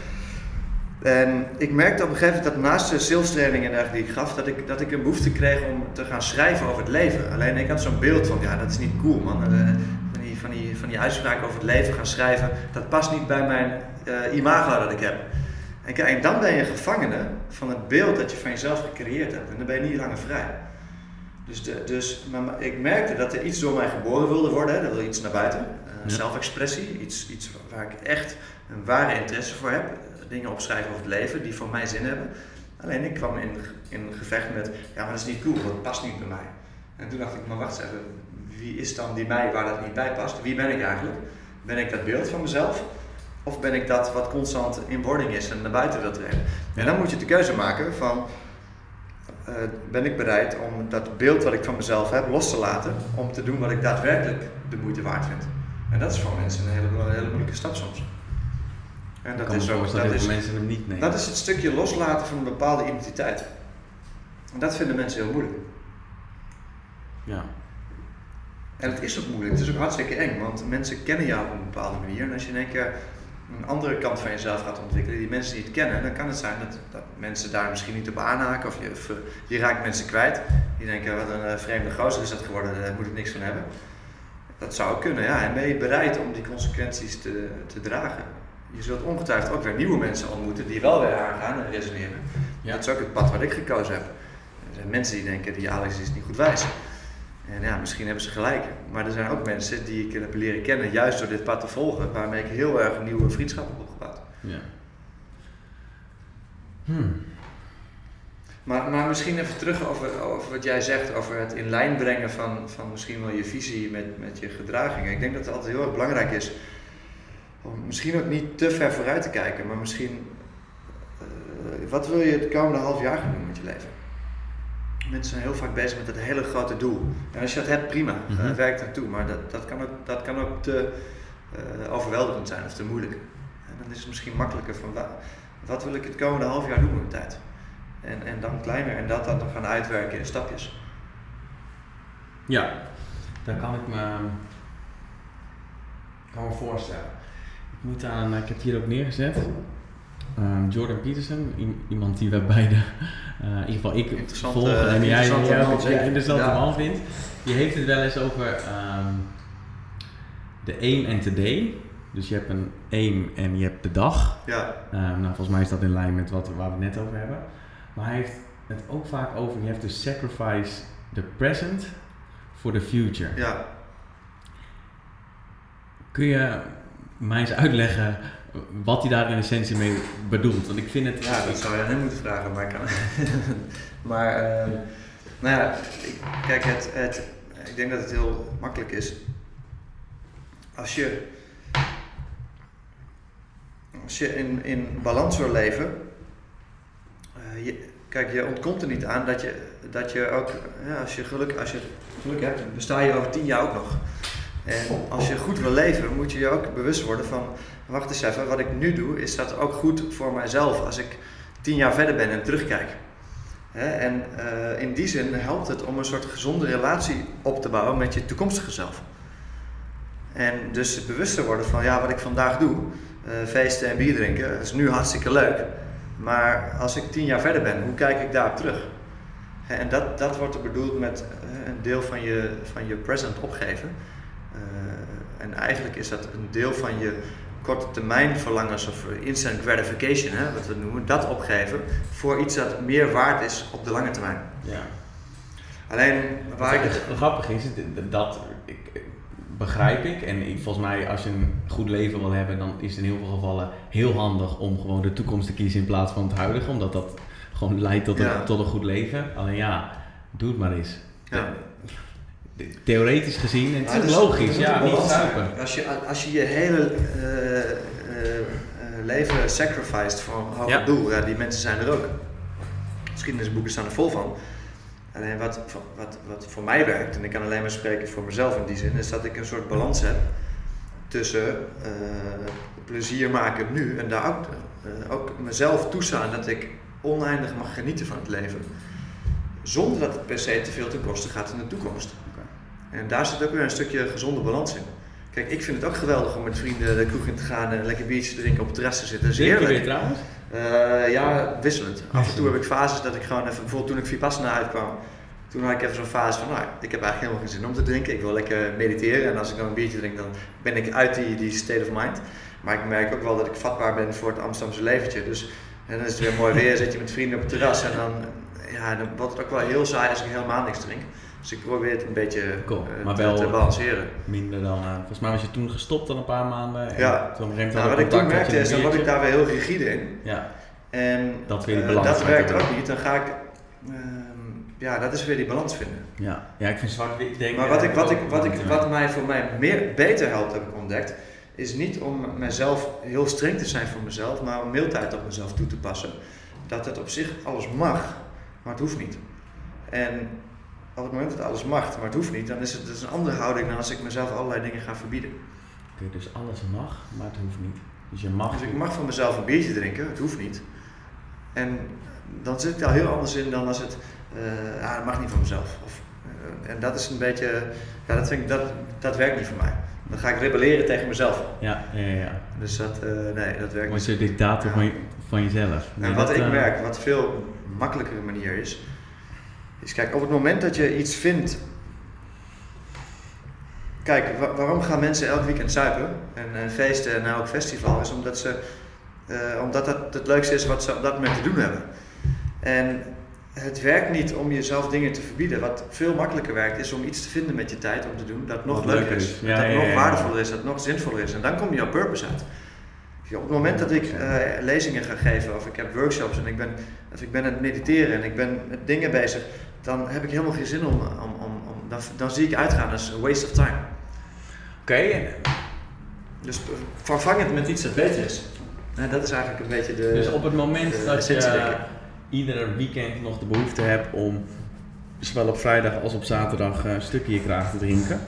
En ik merkte op een gegeven moment dat naast de salestraining en die ik gaf, dat ik, dat ik een behoefte kreeg om te gaan schrijven over het leven. Alleen ik had zo'n beeld van, ja, dat is niet cool man. Uh, van, die, van, die, van die uitspraken over het leven gaan schrijven, dat past niet bij mijn uh, imago dat ik heb. En, kijk, dan ben je gevangene van het beeld dat je van jezelf gecreëerd hebt. En dan ben je niet langer vrij. Dus, de, dus maar, ik merkte dat er iets door mij geboren wilde worden, er wil iets naar buiten. Uh, Zelfexpressie, iets, iets waar ik echt een ware interesse voor heb dingen opschrijven over het leven die voor mij zin hebben. Alleen ik kwam in, in gevecht met, ja maar dat is niet cool, dat past niet bij mij. En toen dacht ik, maar wacht even, wie is dan die mij waar dat niet bij past? Wie ben ik eigenlijk? Ben ik dat beeld van mezelf? Of ben ik dat wat constant in wording is en naar buiten wil treden? En dan moet je de keuze maken van, uh, ben ik bereid om dat beeld wat ik van mezelf heb los te laten, om te doen wat ik daadwerkelijk de moeite waard vind. En dat is voor mensen een hele, hele moeilijke stap soms. En dat is ook dat is, mensen hem niet nemen. Dat is het stukje loslaten van een bepaalde identiteit. En dat vinden mensen heel moeilijk. Ja. En het is ook moeilijk, het is ook hartstikke eng, want mensen kennen jou op een bepaalde manier. En als je in één keer een andere kant van jezelf gaat ontwikkelen, die mensen niet kennen, dan kan het zijn dat, dat mensen daar misschien niet op aanhaken of je, of eh, je raakt mensen kwijt. Die denken, wat een uh, vreemde gozer is dat geworden, daar moet ik niks van hebben. Dat zou kunnen, ja. En ben je bereid om die consequenties te, te dragen? Je zult ongetwijfeld ook weer nieuwe mensen ontmoeten die wel weer aangaan en resoneren. Ja. Dat is ook het pad wat ik gekozen heb. Er zijn mensen die denken, die Alex is niet goed wijs. En ja, misschien hebben ze gelijk. Maar er zijn ook mensen die ik heb leren kennen, juist door dit pad te volgen, waarmee ik heel erg nieuwe vriendschappen heb opgebouwd. Ja. Hmm. Maar, maar misschien even terug over, over wat jij zegt, over het in lijn brengen van, van misschien wel je visie met, met je gedragingen. Ik denk dat het altijd heel erg belangrijk is om misschien ook niet te ver vooruit te kijken, maar misschien uh, wat wil je het komende half jaar gaan doen met je leven? Mensen zijn heel vaak bezig met het hele grote doel. En als je dat hebt, prima, mm -hmm. werk naartoe. Maar dat, dat, kan ook, dat kan ook te uh, overweldigend zijn of te moeilijk. En dan is het misschien makkelijker van wat wil ik het komende half jaar doen met de tijd? En, en dan kleiner en dat dan gaan uitwerken in stapjes. Ja, daar kan ik me, kan me voorstellen. Ik moet aan, ik heb het hier ook neergezet. Ehm, Jordan Peterson, iemand die we beide, <laughs> eh, in ieder geval ik volgen en jij, ja, interessante Ja. man vindt. Die heeft het wel eens over ehm, de aim en today. Dus je hebt een aim en je hebt de dag. Ja, Ehm, nou, volgens mij is dat in lijn met wat, waar we het net over hebben. Maar hij heeft het ook vaak over, you have to sacrifice the present for the future. ja. Kun je mij eens uitleggen wat hij daar in essentie mee bedoelt? Want ik vind het... Ja, dat zou je aan hem moeten vragen, maar kan. <laughs> maar, eh, nou ja, kijk, het, het, ik denk dat het heel makkelijk is. Als je, als je in, in balans wil leven, eh, je, kijk, je ontkomt er niet aan dat je, dat je ook, ja, als je geluk, als je geluk hebt, besta je over tien jaar ook nog. En als je goed wil leven, moet je je ook bewust worden van, wacht eens even, wat ik nu doe, is dat ook goed voor mijzelf als ik tien jaar verder ben en terugkijk. En eh, in die zin helpt het om een soort gezonde relatie op te bouwen met je toekomstige zelf. En dus bewust te worden van, ja, wat ik vandaag doe, eh, feesten en bier drinken, dat is nu hartstikke leuk. Maar als ik tien jaar verder ben, hoe kijk ik daarop terug? En dat, dat wordt er bedoeld met eh, een deel van je, van je present opgeven. Eh, en eigenlijk is dat een deel van je korte termijn verlangens of instant gratification, hè, wat we noemen, dat opgeven voor iets dat meer waard is op de lange termijn. Ja. Alleen waar ik het. grappig is, dat- dat ik, ik- begrijp ik. En ik- volgens mij, als je een goed leven wil hebben, dan is het in heel veel gevallen heel handig om gewoon de toekomst te kiezen in plaats van het huidige. Omdat dat gewoon leidt tot een, Ja. tot een goed leven. Alleen ja, doe het maar eens. Ja. Theoretisch gezien, en het Ja, is dus- logisch, ja, niet zuipen. Als je, als je je hele eh, eh, eh, leven sacrificed voor een hoger Ja. doel, ja, die mensen zijn er ook. Geschiedenisboeken staan er vol van. Alleen wat, wat, wat voor mij werkt, en ik kan alleen maar spreken voor mezelf in die zin, is dat ik een soort balans heb tussen eh, plezier maken nu en daar ook, ook mezelf toestaan dat ik oneindig mag genieten van het leven. Zonder dat het per se te veel ten koste gaat in de toekomst. En daar zit ook weer een stukje gezonde balans in. Kijk, ik vind het ook geweldig om met vrienden de kroeg in te gaan en een lekker biertje te drinken op het terras te zitten. Dat is Drink je heerlijk. weer trouwens? Eh, ja, wisselend. Af en toe heb ik fases dat ik gewoon even, bijvoorbeeld toen ik Vipassana uitkwam, toen had ik even zo'n fase van, nou, ik heb eigenlijk helemaal geen zin om te drinken. Ik wil lekker mediteren en als ik dan een biertje drink, dan ben ik uit die, die state of mind. Maar ik merk ook wel dat ik vatbaar ben voor het Amsterdamse leventje. Dus en dan is het weer mooi weer, <laughs> zit je met vrienden op het terras en dan, ja, dan wordt het ook wel heel saai als ik helemaal niks drink. Dus ik probeer het een beetje Cool, eh, maar te, wel- te balanceren. Minder dan, eh, volgens mij was je toen gestopt al een paar maanden. En Ja. toen Nou, wat ik toen merkte is, dan word ik daar weer heel rigide in. Ja, En Dat weer die eh, dat werkt ook niet. Dan ga ik, ehm, ja, dat is weer die balans vinden. ja. ja, ik vind zwart-wit denk Maar wat, ik, wat, ik, wat, ik, wat mij voor mij meer, beter helpt, heb ik ontdekt, is niet om mezelf heel streng te zijn voor mezelf, maar om mildheid op mezelf toe te passen. Dat het op zich alles mag, maar het hoeft niet. En op het moment dat alles mag, maar het hoeft niet, dan is het dus een andere houding dan als ik mezelf allerlei dingen ga verbieden. Oké, dus alles mag, maar het hoeft niet. Dus je mag. Dus ik mag van mezelf een biertje drinken, het hoeft niet. En dan zit ik daar heel anders in dan als het, eh ah, dat mag niet van mezelf. Of, eh, en dat is een beetje, ja, dat, vind ik, dat, dat werkt niet voor mij. Dan ga ik rebelleren tegen mezelf. Ja, ja, ja. ja. Dus dat, eh, nee, dat werkt Word niet. je dictator van, je, van jezelf. Nee, En wat dat, ik merk, wat veel makkelijkere manier is, is kijk, op het moment dat je iets vindt. Kijk, wa- waarom gaan mensen elk weekend zuipen en, en feesten en elk festival? Is omdat, ze, eh, omdat dat het leukste is wat ze op dat moment te doen hebben. En het werkt niet om jezelf dingen te verbieden. Wat veel makkelijker werkt, is om iets te vinden met je tijd om te doen dat nog leuker is. is. Ja, dat ja, nog ja, waardevoller is, dat nog zinvoller is. En dan kom je op purpose uit. Op het moment dat ik eh, lezingen ga geven of ik heb workshops en ik ben, of ik ben aan het mediteren en ik ben met dingen bezig, dan heb ik helemaal geen zin om, om, om, om dan, dan zie ik uitgaan als een waste of time. Oké, Dus vervang het met iets dat beter is. Nou, dat is eigenlijk een beetje de. dus op het moment de dat je iedere weekend nog de behoefte hebt om zowel op vrijdag als op zaterdag eh, een stukje kraag te drinken,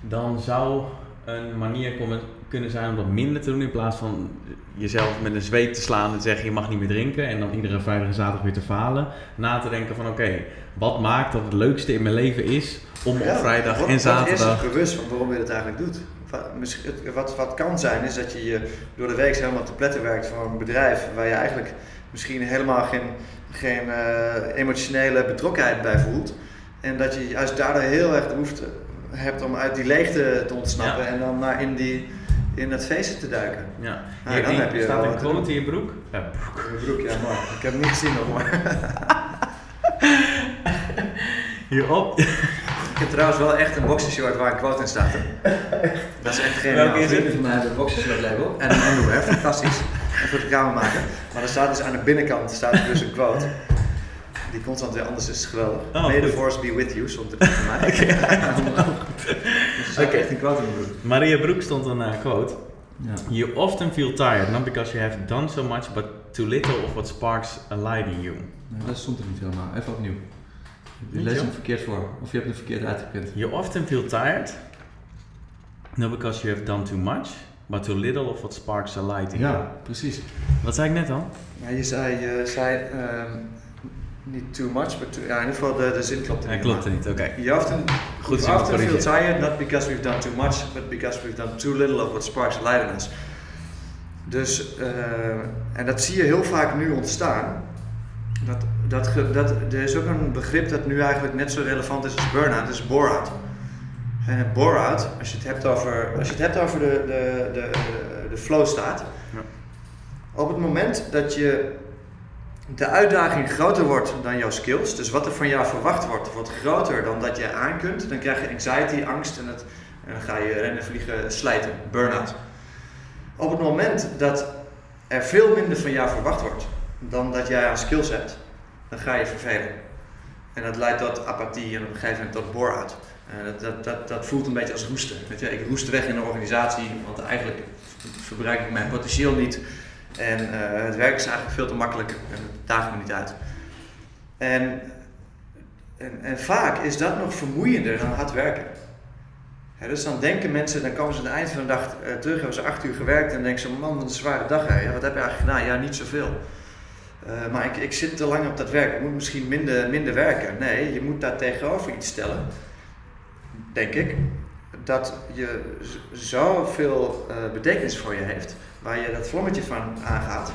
dan zou een manier komen- kunnen zijn om dat minder te doen in plaats van jezelf met een zweep te slaan en te zeggen je mag niet meer drinken en dan iedere vrijdag en zaterdag weer te falen. Na te denken van oké, wat maakt dat het leukste in mijn leven is om Ja, op vrijdag wat- en Wat zaterdag... is bewust van waarom je dat eigenlijk doet? Wat, wat, wat kan zijn is dat je je door de week helemaal te pletten werkt voor een bedrijf waar je eigenlijk misschien helemaal geen, geen eh, emotionele betrokkenheid bij voelt. En dat je juist daardoor heel erg de behoefte hebt om uit die leegte te ontsnappen Ja. en dan naar in, die, in het feesten te duiken. Ja, Ja, Hier- dan heb je staat een doen. in je broek. Ja, broek. Broek, ja mooi. Ik heb hem niet gezien nog maar. <laughs> Hierop. Ik heb trouwens wel echt een boxershort waar een quote in staat. hè. Dat is echt geen Welke is het? van mij hebben een boxershort label. En een underwear, fantastisch. En voor de kamer maken. Maar er staat dus aan de binnenkant staat dus een quote. Die constant weer anders is, geweldig. Oh, May the force be with you, stond er van mij. <laughs> Dus Oké. echt een quote in mijn broek. Maria Broek stond een eh, quote. You often feel tired, not because you have done so much, but too little of what sparks a light in you. Nee, dat stond er niet helemaal. Even opnieuw. Je leest hem verkeerd voor. Of je hebt hem verkeerd uitgeprint. You often feel tired, not because you have done too much, but too little of what sparks a light in you. Ja, precies. Wat zei ik net al? Je zei, je zei ehm, niet too much, but too, ja, in ieder geval de, de zin klopt er Hij niet. klopt er niet, oké. You often, Goed you often feel tired, not because we've done too much, but because we've done too little of what sparks light in us. Dus, eh, en dat zie je heel vaak nu ontstaan. Dat, dat, dat, er is ook een begrip dat nu eigenlijk net zo relevant is als burn-out, dat is bore-out. En bore-out, als je het hebt over, als je het hebt over de, de, de, de, de flow staat. Ja. Op het moment dat je de uitdaging groter wordt dan jouw skills, dus wat er van jou verwacht wordt, wordt groter dan dat je aan kunt, dan krijg je anxiety, angst en, dan ga je rennen, vliegen, slijten, burn-out. Op het moment dat er veel minder van jou verwacht wordt dan dat jij aan skills hebt, dan ga je vervelen. En dat leidt tot apathie en op een gegeven moment tot bore-out. Eh, dat, dat, dat, dat voelt een beetje als roesten. Weet je, ik roest weg in een organisatie, want eigenlijk verbruik ik mijn potentieel niet. En eh, het werk is eigenlijk veel te makkelijk en het daagt me niet uit. En, en, en vaak is dat nog vermoeiender dan hard werken. Dus dan denken mensen, dan komen ze aan het eind van de dag eh, terug, hebben ze acht uur gewerkt en denken ze, man, wat een zware dag. Hè. Wat heb je eigenlijk gedaan? Ja, niet zoveel. Eh, maar ik, ik zit te lang op dat werk, ik moet misschien minder, minder werken. Nee, je moet daar tegenover iets stellen, denk ik, dat je zoveel eh betekenis voor je heeft, waar je dat vlammetje van aangaat,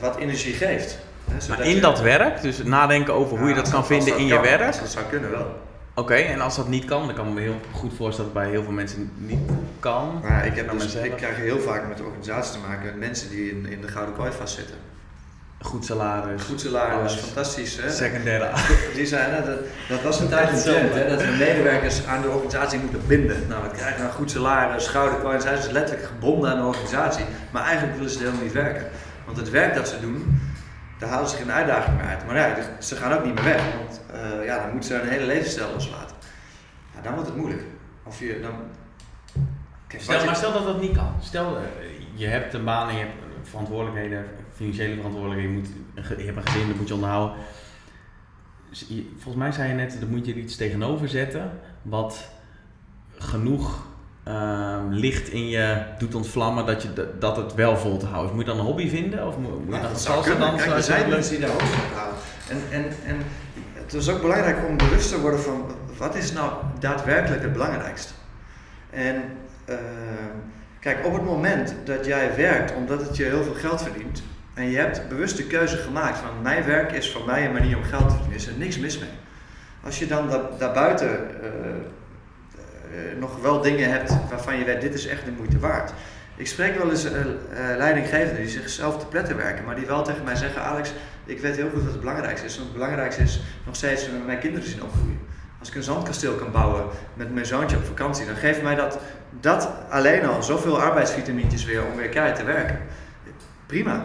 wat energie geeft. Hè, Maar in je- dat werk, dus nadenken over hoe je dat kan vinden dat in je werk. als Dat zou kunnen wel. Oké, en als dat niet kan, dan kan ik me heel goed voorstellen dat het bij heel veel mensen niet kan. Maar ik, heb dus, ik krijg heel vaak met organisaties te maken mensen die in, in de gouden kooi vastzitten. Goed salaris, Goed salaris, Alles. fantastisch. Hè? secundaire Die zijn, hè, dat, dat was een tijd een hè, dat we medewerkers aan de organisatie moeten binden. Nou, we krijgen een goed salaris, kooi, zijn ze letterlijk gebonden aan de organisatie. Maar eigenlijk willen ze helemaal niet werken. Want het werk dat ze doen, daar halen ze geen uitdaging meer uit. Maar ja, ze gaan ook niet meer weg, want eh, ja, dan moeten ze hun hele levensstijl loslaten. Ja, dan wordt het moeilijk. Of je dan... Kijk, Stel, je- maar stel dat dat niet kan. Stel, eh, je hebt een baan en je hebt verantwoordelijkheden, financiële verantwoordelijkheden, je, moet, je hebt een gezin, dat moet je onderhouden. Dus volgens mij zei je net, daar moet je er iets tegenover zetten wat genoeg ehm, licht in je doet ontvlammen dat, je, dat het wel vol te houden is. Moet je dan een hobby vinden? Of moet, moet je dan dat salsa dansen? Kijk, er dat zijn mensen die daar ook van houden. En, en, en het is ook belangrijk om bewust te worden van wat is nou daadwerkelijk het belangrijkste. En ehm, kijk, op het moment dat jij werkt omdat het je heel veel geld verdient en je hebt bewust de keuze gemaakt van mijn werk is voor mij een manier om geld te verdienen, is er niks mis mee. Als je dan da- daarbuiten eh, eh, nog wel dingen hebt waarvan je weet dit is echt de moeite waard. Ik spreek wel eens eh, leidinggevenden die zichzelf te pletten werken, maar die wel tegen mij zeggen: Alex, ik weet heel goed wat het belangrijkste is. Want het belangrijkste is nog steeds mijn kinderen zien opgroeien. Als ik een zandkasteel kan bouwen met mijn zoontje op vakantie, dan geeft mij dat, dat alleen al zoveel arbeidsvitamintjes weer om weer keihard te werken. Prima.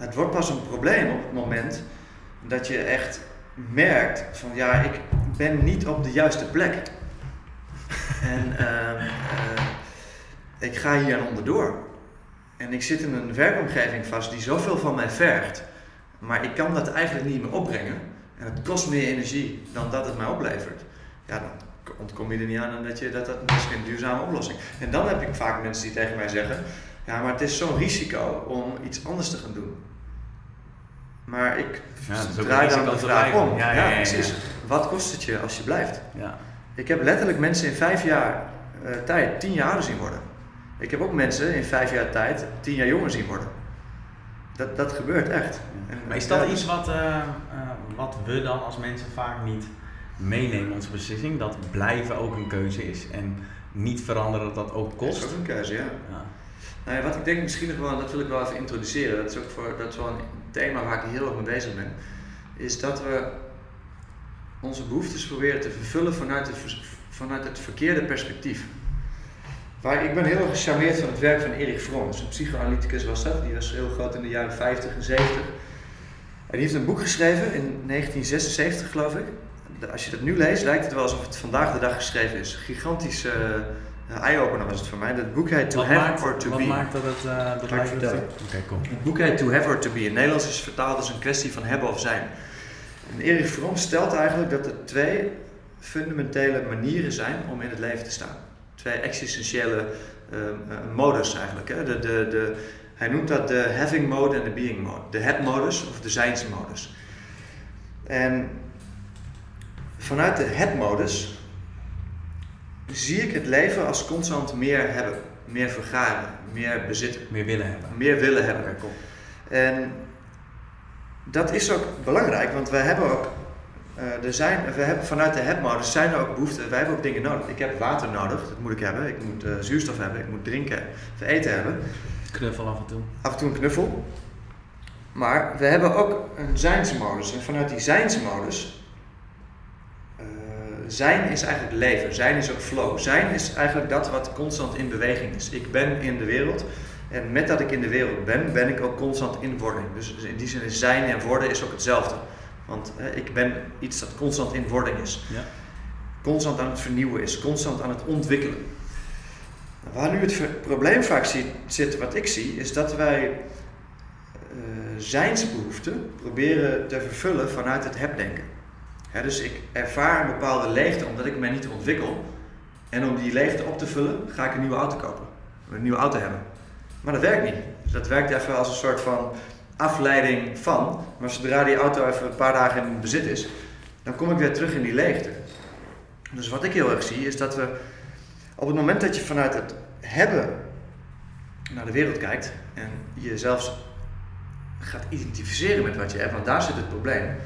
Het wordt pas een probleem op het moment dat je echt merkt van ja, ik ben niet op de juiste plek. <laughs> En ehm, eh, ik ga hier aan onderdoor. En ik zit in een werkomgeving vast die zoveel van mij vergt, maar ik kan dat eigenlijk niet meer opbrengen. En het kost meer energie dan dat het mij oplevert. Ja, dan, ontkom je er niet aan en dat, je, dat, dat is geen duurzame oplossing. En dan heb ik vaak mensen die tegen mij zeggen, ja maar het is zo'n risico om iets anders te gaan doen. Maar ik Ja, draai dan de vraag om. Ja, precies. Wat kost het je als je blijft? Ja. Ik heb letterlijk mensen in vijf jaar eh, tijd tien jaar ouder zien worden. Ik heb ook mensen in vijf jaar tijd tien jaar jonger zien worden. Dat, dat gebeurt echt. En, Maar is dat ja, iets wat, eh, eh, wat we dan als mensen vaak niet meenemen onze beslissing? Dat blijven ook een keuze is en niet veranderen dat dat ook Dat is kost? ook een keuze, ja. Nou wat ik denk misschien nog wel, dat wil ik wel even introduceren, dat is ook voor, dat is wel een thema waar ik heel erg mee bezig ben, is dat we onze behoeftes proberen te vervullen vanuit het, vanuit het verkeerde perspectief. Waar, ik ben heel erg gecharmeerd van het werk van Erik Fromm, een psychoanalyticus was dat, die was heel groot in de jaren 50 en 70. En die heeft een boek geschreven in 1976 geloof ik. Als je dat nu leest, lijkt het wel alsof het vandaag de dag geschreven is. Gigantische uh, eye-opener was het voor mij. Dat boek heet To Wat, Have maakt, or To wat Be. maakt dat het eh dat ik lijkt vertellen. Oké, cool. Het boek heet To Have or To Be. In Nederlands is het vertaald als een kwestie van hebben of zijn. En Erik Fromm stelt eigenlijk dat er twee fundamentele manieren zijn om in het leven te staan. Twee existentiële ehm, eh, modus eigenlijk. Hè. De, de, de, hij noemt dat de having mode en de being mode. De have modus of de zijnsmodus. En vanuit de have modus zie ik het leven als constant meer hebben, meer vergaren, meer bezitten, Meer willen hebben. meer willen hebben. En dat is ook belangrijk, want wij hebben ook, eh, er zijn, we hebben vanuit de hebmodus zijn er ook behoeften, wij hebben ook dingen nodig. Ik heb water nodig, dat moet ik hebben. Ik moet eh, zuurstof hebben, ik moet drinken, of eten hebben. Knuffel af en toe. Af en toe een knuffel. Maar we hebben ook een zijnsmodus. En vanuit die zijnsmodus, zijn is eigenlijk leven, zijn is ook flow. Zijn is eigenlijk dat wat constant in beweging is. Ik ben in de wereld. En met dat ik in de wereld ben, ben ik ook constant in wording. Dus in die zin is zijn en worden is ook hetzelfde. Want eh, ik ben iets dat constant in wording is. Ja. Constant aan het vernieuwen is, constant aan het ontwikkelen. Waar nu het probleem vaak zit, zit, wat ik zie, is dat wij eh zijnsbehoeften proberen te vervullen vanuit het hebdenken. Dus ik ervaar een bepaalde leegte omdat ik mij niet ontwikkel. En om die leegte op te vullen, ga ik een nieuwe auto kopen. Een nieuwe auto hebben. Maar dat werkt niet. Dat werkt even als een soort van afleiding van. Maar zodra die auto even een paar dagen in bezit is, dan kom ik weer terug in die leegte. Dus wat ik heel erg zie, is dat we op het moment dat je vanuit het hebben naar de wereld kijkt en je zelfs gaat identificeren met wat je hebt, want daar zit het probleem.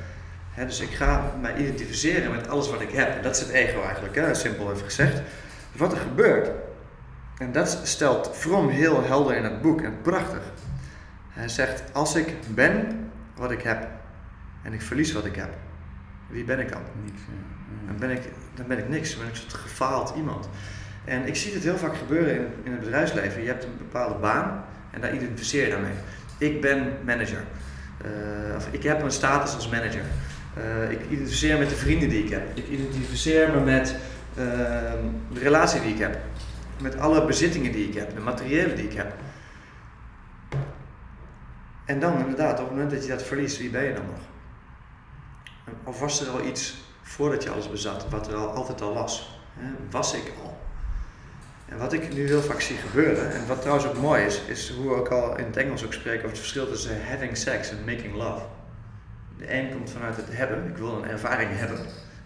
Dus ik ga mij identificeren met alles wat ik heb. En dat is het ego eigenlijk, hè, simpel even gezegd. Dus wat er gebeurt, en dat stelt Fromm heel helder in het boek en prachtig. Hij zegt, als ik ben wat ik heb en ik verlies wat ik heb, wie ben ik dan? Niks. ja. Dan ben ik, dan ben ik niks, dan ben ik een soort gefaald iemand. En ik zie het heel vaak gebeuren in, in het bedrijfsleven. Je hebt een bepaalde baan en daar identificeer je daarmee. Ik ben manager. Eh, of ik heb een status als manager. Eh, ik identificeer met de vrienden die ik heb. Ik identificeer me met ehm, de relatie die ik heb. Met alle bezittingen die ik heb, de materiële die ik heb. En dan inderdaad, op het moment dat je dat verliest, wie ben je dan nog? Of was er al iets voordat je alles bezat, wat er al, altijd al was? Was ik al? En wat ik nu heel vaak zie gebeuren, en wat trouwens ook mooi is, is hoe we ook al in het Engels ook spreken over het verschil tussen having sex en making love. De een komt vanuit het hebben, ik wil een ervaring hebben.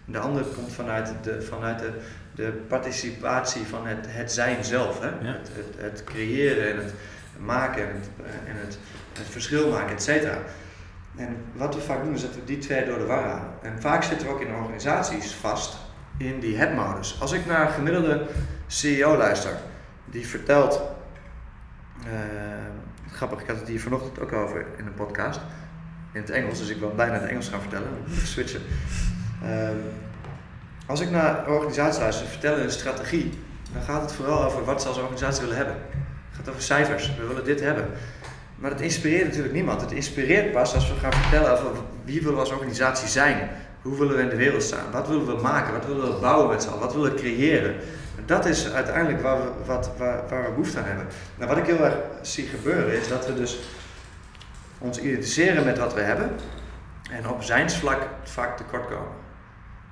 En de ander komt vanuit de, vanuit de, de participatie van het, het zijn zelf. Hè? Ja. Het, het, het creëren en het maken en het, en het, het verschil maken, et cetera. En wat we vaak doen is dat we die twee door de war halen. En vaak zitten we ook in organisaties vast in die heb-modus. Als ik naar een gemiddelde CEO luister, die vertelt, eh, grappig, ik had het hier vanochtend ook over in een podcast, in het Engels, dus ik wil bijna het Engels gaan vertellen, switchen. Ehm, als ik naar organisaties luister, vertellen een strategie, dan gaat het vooral over wat ze als organisatie willen hebben. Het gaat over cijfers, we willen dit hebben. Maar het inspireert natuurlijk niemand. Het inspireert pas als we gaan vertellen over wie willen we als organisatie zijn. Hoe willen we in de wereld staan? Wat willen we maken? Wat willen we bouwen met z'n allen? Wat willen we creëren? Dat is uiteindelijk waar we, wat, waar we behoefte aan hebben. Nou, wat ik heel erg zie gebeuren is dat we dus ons identificeren met wat we hebben. En op zijnsvlak vaak tekort komen.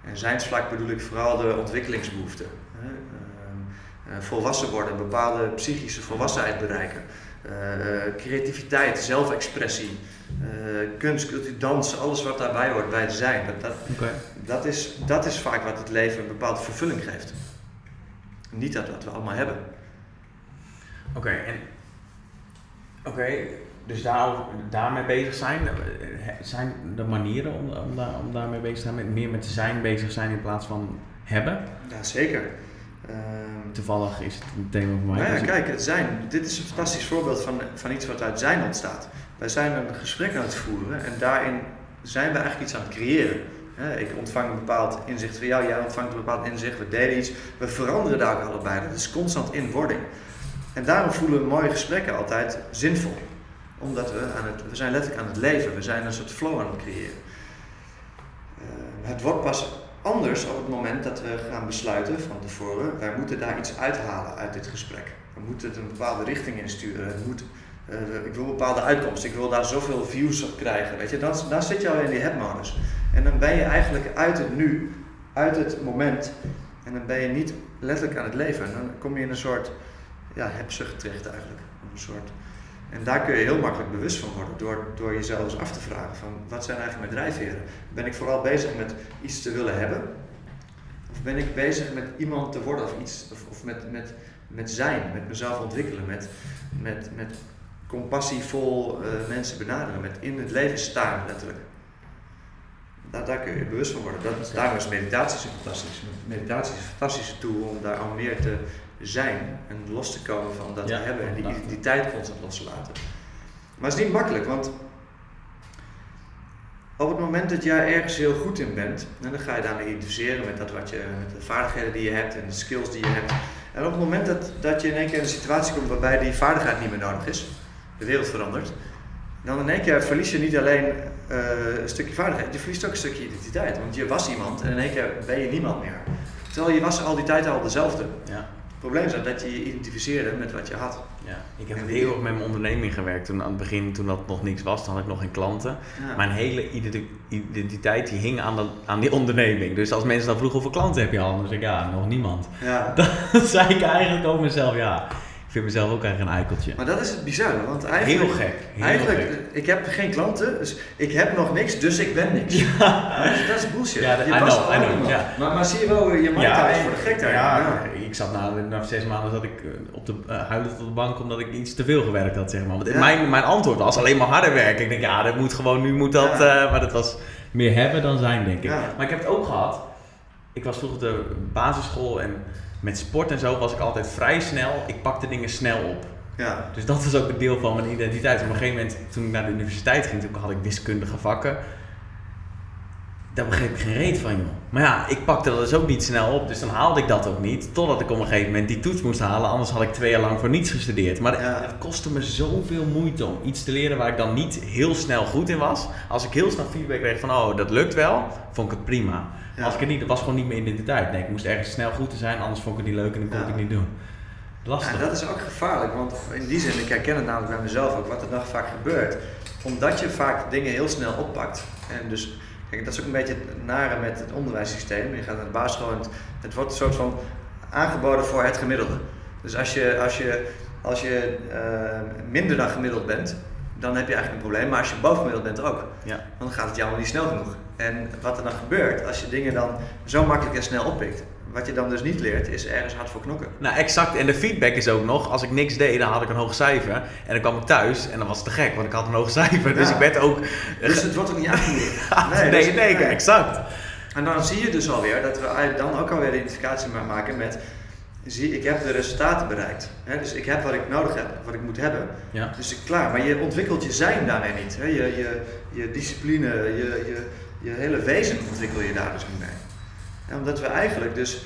En zijnsvlak bedoel ik vooral de ontwikkelingsbehoeften. Hè? Ehm, eh, volwassen worden, bepaalde psychische volwassenheid bereiken. Eh, eh, creativiteit, zelfexpressie, eh, kunst, cultuur, dans, alles wat daarbij hoort bij het zijn. Dat, dat, is, dat is vaak wat het leven een bepaalde vervulling geeft. Niet dat wat we allemaal hebben. Oké, en. Oké, dus daar, daarmee bezig zijn. eh, Zijn er manieren om, om, daar, om daarmee bezig te zijn? Met, meer met zijn bezig zijn in plaats van hebben? Ja, zeker. Ehm, Toevallig is het een thema voor mij. Nou ja, dus- kijk, het zijn. Dit is een fantastisch voorbeeld van, van iets wat uit zijn ontstaat. Wij zijn een gesprek aan het voeren en daarin zijn we eigenlijk iets aan het creëren. Ik ontvang een bepaald inzicht van jou, jij ontvangt een bepaald inzicht, we delen iets. We veranderen daar ook allebei. Dat is constant in wording. En daarom voelen mooie gesprekken altijd zinvol. Omdat we aan het, we zijn letterlijk aan het leven, we zijn een soort flow aan het creëren. Eh, het wordt pas anders op het moment dat we gaan besluiten van tevoren, wij moeten daar iets uithalen uit dit gesprek. We moeten het een bepaalde richting insturen. Het moet, eh, ik wil een bepaalde uitkomst, ik wil daar zoveel views op krijgen. Weet je? Dan, zit je al in die hebmodus. En dan ben je eigenlijk uit het nu, uit het moment. En dan ben je niet letterlijk aan het leven. En dan kom je in een soort ja, hebzucht terecht eigenlijk. Een soort, en daar kun je heel makkelijk bewust van worden door, door jezelf eens af te vragen van wat zijn eigenlijk mijn drijfveren? Ben ik vooral bezig met iets te willen hebben? Of ben ik bezig met iemand te worden of iets, of, of met, met, met zijn, met mezelf ontwikkelen, met, met, met compassievol eh, mensen benaderen, met in het leven staan letterlijk. Daar, daar kun je bewust van worden. Dat, daarom is meditatie fantastisch. Meditatie is een fantastische tool om daar al meer te zijn en los te komen van dat Ja, we hebben en die identiteit constant los te laten. Maar het is niet makkelijk, want op het moment dat jij ergens heel goed in bent, en dan ga je daarmee identificeren met, dat wat je, met de vaardigheden die je hebt en de skills die je hebt. En op het moment dat, dat je in één keer in een situatie komt waarbij die vaardigheid niet meer nodig is, de wereld verandert, dan in één keer verlies je niet alleen eh, een stukje vaardigheid, je verliest ook een stukje identiteit. Want je was iemand en in één keer ben je niemand meer. Terwijl je was al die tijd al dezelfde. Ja. Het probleem is dat je je identificeerde met wat je had. Ja, ik heb heel erg met mijn onderneming gewerkt. Toen aan het begin, toen dat nog niks was, had ik nog geen klanten. Ja. Mijn hele identi- identiteit die hing aan, de, aan die onderneming. Dus als mensen dan vroegen hoeveel klanten heb je al, dan zeg ik ja, nog niemand. Ja. <laughs> Dan zei ik eigenlijk over mezelf, ja, ik vind mezelf ook eigenlijk een eikeltje. Maar dat is het bizarre, want eigenlijk... Heel gek. Heel Eigenlijk, gek. ik heb geen klanten, dus ik heb nog niks, dus ik ben niks. Dat, is, dat is bullshit. Ja, dat- je I was know, al I know, iemand. ja. Maar, maar zie je wel, je mind Ja, voor de gek daar. Ja, Ja. Ik zat na, na zes maanden zat ik eh, op de, uh, huilend op de bank omdat ik iets te veel gewerkt had, zeg maar. Want Ja. mijn, mijn antwoord was alleen maar harder werken. Ik denk, ja, dat moet gewoon, nu moet dat, Ja. eh, maar dat was meer hebben dan zijn, denk ik. Ja. Maar ik heb het ook gehad. Ik was vroeger op de basisschool en met sport en zo was ik altijd vrij snel. Ik pakte dingen snel op. Ja. Dus dat was ook een deel van mijn identiteit. Op een gegeven moment, toen ik naar de universiteit ging, toen had ik wiskundige vakken. Daar begreep ik geen reet van, joh. Maar ja, ik pakte dat dus ook niet snel op, dus dan haalde ik dat ook niet. Totdat ik op een gegeven moment die toets moest halen, anders had ik twee jaar lang voor niets gestudeerd. Maar Ja. het kostte me zoveel moeite om iets te leren waar ik dan niet heel snel goed in was. Als ik heel snel feedback kreeg van, oh, dat lukt wel, vond ik het prima. Ja. Als ik het niet, dat was gewoon niet mijn identiteit. Nee, ik moest ergens snel goed in zijn, anders vond ik het niet leuk en dan kon Ja. ik het niet doen. Lastig. Ja, dat is ook gevaarlijk, want in die zin, ik herken het namelijk bij mezelf ook, wat er nog vaak gebeurt. Omdat je vaak dingen heel snel oppakt. En dus, kijk, dat is ook een beetje het nare met het onderwijssysteem. Je gaat naar de basisschool en het, het wordt een soort van aangeboden voor het gemiddelde. Dus als je, als je, als je eh, minder dan gemiddeld bent, dan heb je eigenlijk een probleem. Maar als je boven gemiddeld bent ook, Ja. dan gaat het allemaal niet snel genoeg. En wat er dan gebeurt, als je dingen dan zo makkelijk en snel oppikt, wat je dan dus niet leert, is ergens hard voor knokken. Nou, exact. En de feedback is ook nog, als ik niks deed, dan had ik een hoog cijfer. En dan kwam ik thuis en dan was het te gek, want ik had een hoog cijfer. Dus Ja. ik werd ook... Dus het wordt ook niet aangemoedigd. <laughs> nee, dat nee, nee, exact. En dan zie je dus alweer dat we dan ook alweer de identificatie ma- maken met, zie, ik heb de resultaten bereikt. Hè? Dus ik heb wat ik nodig heb, wat ik moet hebben. Ja. Dus ik, klaar, maar je ontwikkelt je zijn daarmee niet. Hè? Je, je, je discipline, je, je, je hele wezen ontwikkel je daar dus niet mee. Omdat we eigenlijk dus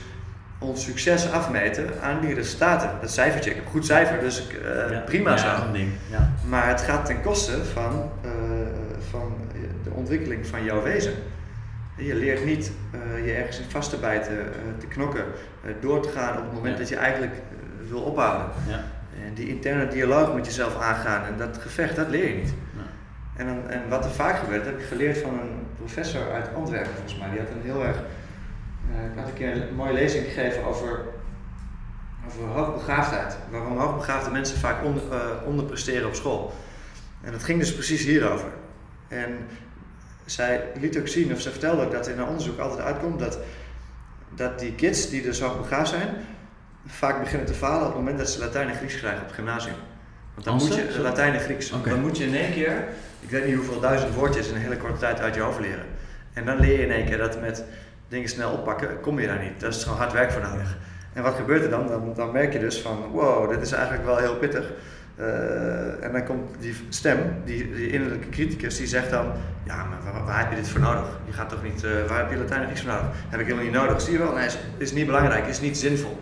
ons succes afmeten aan die resultaten. Dat cijfertje, ik heb een goed cijfer, dus ik, eh, Ja. prima ja, zo. dat is een ding. Ja. Maar het gaat ten koste van, eh, van de ontwikkeling van jouw wezen. Je leert niet eh, je ergens in vast te bijten, te knokken, door te gaan op het moment dat je eigenlijk wil ophouden. Ja. En die interne dialoog met jezelf aangaan en dat gevecht, dat leer je niet. Ja. En, dan, en wat er vaak gebeurt, dat heb ik geleerd van een professor uit Antwerpen volgens mij. Die had een heel erg ik had een keer een mooie lezing gegeven over, over hoogbegaafdheid. Waarom hoogbegaafde mensen vaak onder, eh, onderpresteren op school. En dat ging dus precies hierover. En zij liet ook zien, of ze vertelde ook dat in haar onderzoek altijd uitkomt dat, dat die kids die dus hoogbegaafd zijn, vaak beginnen te falen op het moment dat ze Latijn en Grieks krijgen op het gymnasium. Want dan Als moet je Latijn en Grieks. Dan moet je in één keer, ik weet niet hoeveel duizend woordjes in een hele korte tijd uit je hoofd leren. En dan leer je in één keer dat met dingen snel oppakken, kom je daar niet. Daar is gewoon hard werk voor nodig. En wat gebeurt er dan? Dan, dan merk je dus van, wow, dit is eigenlijk wel heel pittig. Eh, en dan komt die stem, die, die innerlijke criticus, die zegt dan, ja, maar waar, waar heb je dit voor nodig? Je gaat toch niet, eh, waar heb je Latijn en Grieks voor nodig? Heb ik helemaal niet nodig. Zie je wel? Nee, is, is niet belangrijk, is niet zinvol.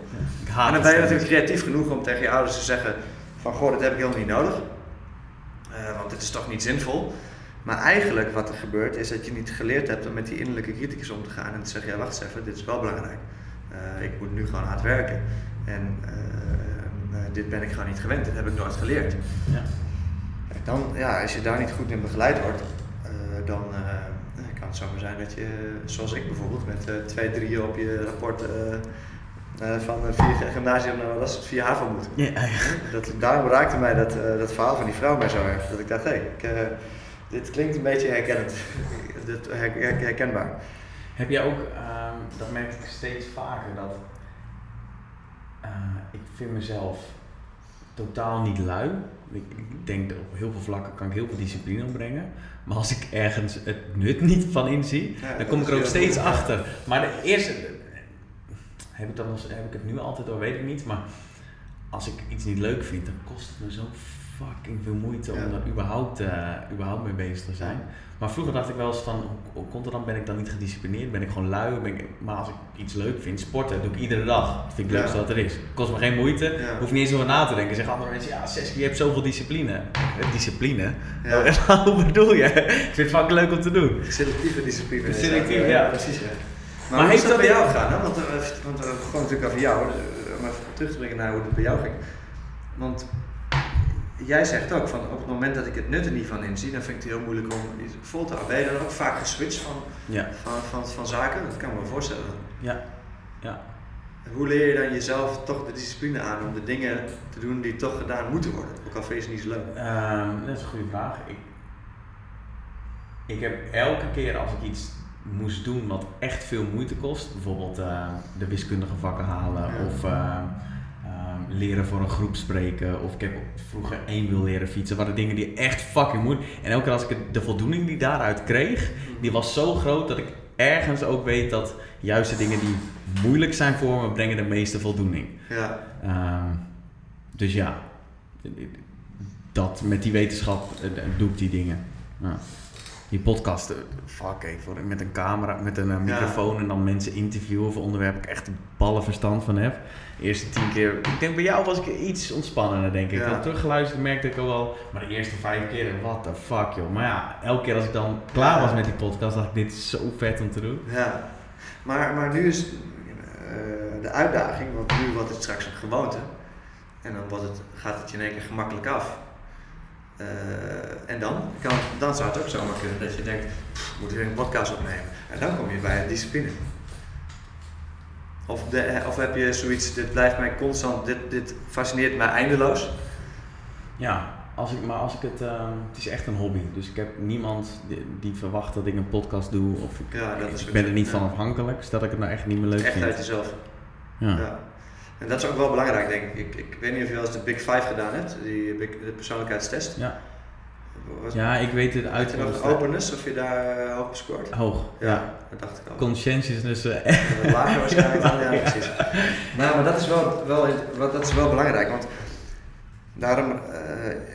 Haat En dan ben je natuurlijk creatief genoeg om tegen je ouders te zeggen van goh, dit heb ik helemaal niet nodig. Eh, want dit is toch niet zinvol. Maar eigenlijk wat er gebeurt is dat je niet geleerd hebt om met die innerlijke criticus om te gaan en te zeggen, ja wacht eens even, dit is wel belangrijk. Eh, ik moet nu gewoon hard werken. En eh, eh, dit ben ik gewoon niet gewend, dit heb ik nooit geleerd. Ja. Dan, ja, als je daar niet goed in begeleid wordt, dan kan het zomaar zijn dat je, zoals ik bijvoorbeeld, met twee, drie op je rapport van vier gymnasium naar was het, vier HAVO moet. Ja, ja. Dat, daarom raakte mij dat, dat verhaal van die vrouw mij zo erg. Dat ik dacht, hé, ik, eh, dit klinkt een beetje herkennend. <laughs> dit, her- her- herkenbaar. Heb jij ook, ehm, dat merk ik steeds vaker, dat eh, ik vind mezelf totaal niet lui. Ik, ik denk dat op heel veel vlakken kan ik heel veel discipline opbrengen. Maar als ik ergens het nut niet van inzie, Ja, dan kom ik er ook steeds goed. achter. Maar de eerste, heb ik, dat nog, heb ik het nu altijd door, weet ik niet. Maar als ik iets niet leuk vind, dan kost het me zo fucking veel moeite om Ja. er überhaupt, eh, überhaupt mee bezig te zijn. Maar vroeger dacht ik wel eens van, hoe, komt het dan? Ben ik dan niet gedisciplineerd? Ben ik gewoon lui? Ben ik, maar als ik iets leuk vind, sporten, doe ik iedere dag. Dat vind ik het leukste Ja. wat er is. Kost me geen moeite. Ja. Hoef niet eens over na te denken. Zeggen andere mensen, ja, Seski, je hebt zoveel discipline. Eh, Discipline? Ja. <laughs> Hoe bedoel je? Ik vind het fucking leuk om te doen. Selectieve discipline. is Selectief, dat, eh, ja. Precies, ja. Maar Maar, heeft is dat bij jou gegaan? Hè? Want, eh, want begonnen natuurlijk over jou, om even terug te brengen naar hoe het bij jou ging. Want jij zegt ook van op het moment dat ik het nut er niet van inzie, dan vind ik het heel moeilijk om iets vol te houden. Ben je dan ook vaak geswitcht van, Ja, van, van, van zaken? Dat kan ik me voorstellen. ja, ja. Hoe leer je dan jezelf toch de discipline aan om de dingen te doen die toch gedaan moeten worden? Ook al vind je niet zo leuk. Ehm, dat is een goede vraag. Ik, ik heb elke keer als ik iets moest doen wat echt veel moeite kost, bijvoorbeeld eh, de wiskundige vakken halen Ja. of ehm, leren voor een groep spreken of ik heb vroeger één wil leren fietsen, waren dingen die echt fucking moeilijk. En elke keer als ik de voldoening die daaruit kreeg, die was zo groot dat ik ergens ook weet dat juist de dingen die moeilijk zijn voor me brengen de meeste voldoening. Ja, Ehm, dus ja, dat met die wetenschap eh, doe ik die dingen. Ja. Die podcasten, fuck even, met een camera, met een eh, microfoon en dan mensen interviewen over onderwerpen ik echt een ballenverstand van heb. De eerste tien keer, ik denk bij jou was ik iets ontspannender denk ik. Ja. Ik had teruggeluisterd merkte ik al wel, maar de eerste vijf keer, what the fuck joh. Maar ja, elke keer als ik dan klaar was met die podcast dacht ik dit is zo vet om te doen. ja. Maar, maar nu is eh, de uitdaging, want nu wordt het straks een gewoonte. En dan wordt het, gaat het je in één keer gemakkelijk af. Eh, en dan? Kan, dan zou het ook zomaar kunnen dat je denkt, "Pff, moet ik weer een podcast opnemen? En dan kom je bij discipline. Of, de, of heb je zoiets, dit blijft mij constant, dit, dit fascineert mij eindeloos. Ja, als ik, maar als ik het, ehm, het is echt een hobby. Dus ik heb niemand die, die verwacht dat ik een podcast doe. Of ik, Ja, dat is ik ben er niet ja. van afhankelijk, stel dat ik het nou echt niet meer leuk Echt vind. uit jezelf. Ja. Ja. En dat is ook wel belangrijk, denk ik. Ik, ik weet niet of je wel eens de Big Five gedaan hebt, die big, de persoonlijkheidstest. Ja. Was, ja, ik weet het uit nog openness, of je daar eh, hoog gescoord? Hoog, ja. dat dacht ik al. Conscientiousness, eh, lager waarschijnlijk dan, ja, <laughs> precies. Nou, maar dat is wel, wel, dat is wel belangrijk, want daarom, eh,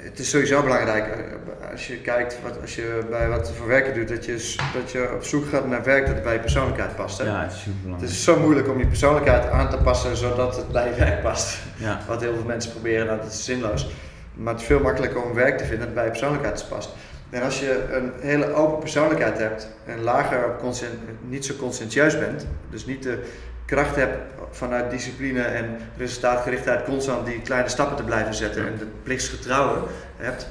het is sowieso belangrijk eh, als je kijkt, wat, als je bij wat voor werk je doet, dat je, dat je op zoek gaat naar werk dat bij je persoonlijkheid past. Hè? ja, het is super Het is zo moeilijk om je persoonlijkheid aan te passen zodat het bij je werk past. Ja, Wat heel veel mensen proberen, nou, dat is zinloos. Maar het is veel makkelijker om werk te vinden dat bij je persoonlijkheid past. En als je een hele open persoonlijkheid hebt en lager niet zo conscientieus bent, dus niet de kracht hebt vanuit discipline en resultaatgerichtheid constant die kleine stappen te blijven zetten en de plichtsgetrouwen hebt,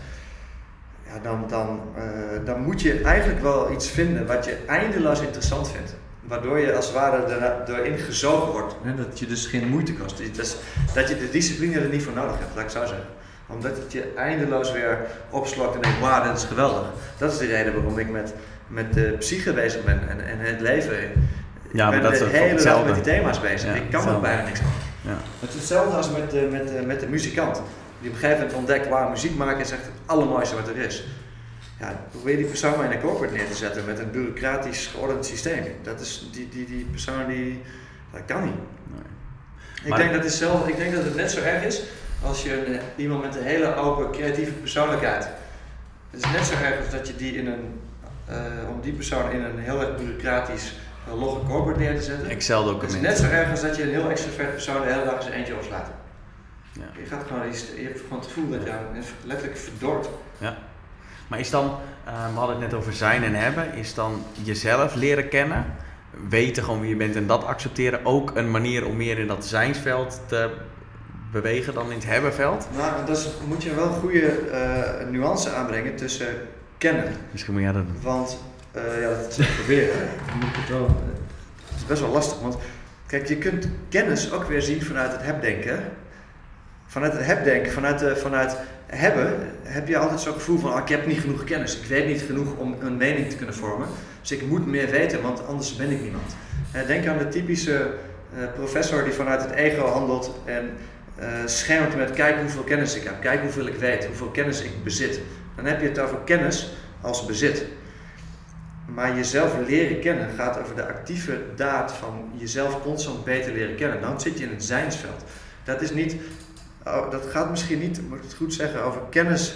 ja, dan, dan, eh, dan moet je eigenlijk wel iets vinden wat je eindeloos interessant vindt. waardoor je als het ware er- erin gezogen wordt. Hè? Dat je dus geen moeite kost. Dat, dat je de discipline er niet voor nodig hebt, laat ik zo zeggen. Omdat het je eindeloos weer opslokt en denkt, wauw, dit is geweldig. Dat is de reden waarom ik met, met de psyche bezig ben en, en het leven. Ja, maar ik dat ben is de ook hele dag hetzelfde. met die thema's bezig. Ja, ik kan er bijna niks van. Ja. Het is hetzelfde als met de, met, de, met de muzikant. Die op een gegeven moment ontdekt, wauw, muziek maken is echt het allermooiste wat er is. Ja, probeer die persoon maar in een corporate neer te zetten met een bureaucratisch geordend systeem. Dat is die, die, die persoon die, dat kan niet. Ik, Maar- denk dat het zelf, ik denk dat het net zo erg is als je een, iemand met een hele open, creatieve persoonlijkheid. Het is net zo erg als dat je die in een, eh, om die persoon in een heel erg bureaucratisch, uh, logge corporate neer te zetten. Excel Het is document. net zo erg als dat je een heel extrovert persoon de hele dag zijn eentje opslaat. Ja. Je, gaat gewoon, je, hebt gewoon het gevoel dat je letterlijk verdort. Maar is dan, eh, we hadden het net over zijn en hebben, is dan jezelf leren kennen, weten gewoon wie je bent en dat accepteren ook een manier om meer in dat zijnsveld te bewegen dan in het hebbenveld? Nou, dan moet je wel een goede eh, nuance aanbrengen tussen kennen. Misschien moet jij dat doen. Want, eh, ja, dat proberen. Dan <laughs> moet ik het, wel, eh, het is best wel lastig, want kijk, je kunt kennis ook weer zien vanuit het hebdenken. Vanuit het hebdenken, vanuit, vanuit hebben, heb je altijd zo'n gevoel van, ah, ik heb niet genoeg kennis. Ik weet niet genoeg om een mening te kunnen vormen. Dus ik moet meer weten, want anders ben ik niemand. Eh, denk aan de typische professor die vanuit het ego handelt en schermt met kijk hoeveel kennis ik heb, kijk hoeveel ik weet, hoeveel kennis ik bezit. Dan heb je het over kennis als bezit. Maar jezelf leren kennen gaat over de actieve daad van jezelf constant beter leren kennen. Dan zit je in het zijnsveld. Dat is niet, oh, dat gaat misschien niet, moet ik het goed zeggen, over kennis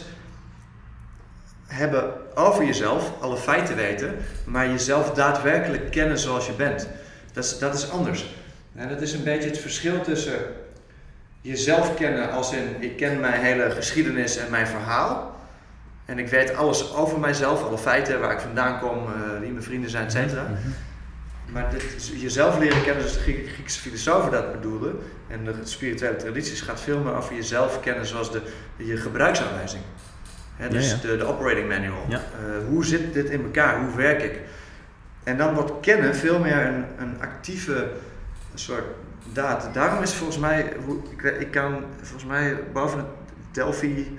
hebben over jezelf, alle feiten weten, maar jezelf daadwerkelijk kennen zoals je bent. Dat is, dat is anders. En dat is een beetje het verschil tussen jezelf kennen als in ik ken mijn hele geschiedenis en mijn verhaal. En ik weet alles over mijzelf, alle feiten, waar ik vandaan kom, eh, wie mijn vrienden zijn, et cetera. Maar dit, jezelf leren kennen, zoals de Griek- Griekse filosofen dat bedoelden, en de spirituele tradities, gaat veel meer over jezelf kennen zoals de, je gebruiksaanwijzing. Hè, dus Ja, ja. De, de operating manual. Ja. Eh, hoe zit dit in elkaar? Hoe werk ik? En dan wordt kennen veel meer een, een actieve soort daad. Daarom is volgens mij, hoe, ik, ik kan volgens mij boven het Delphi,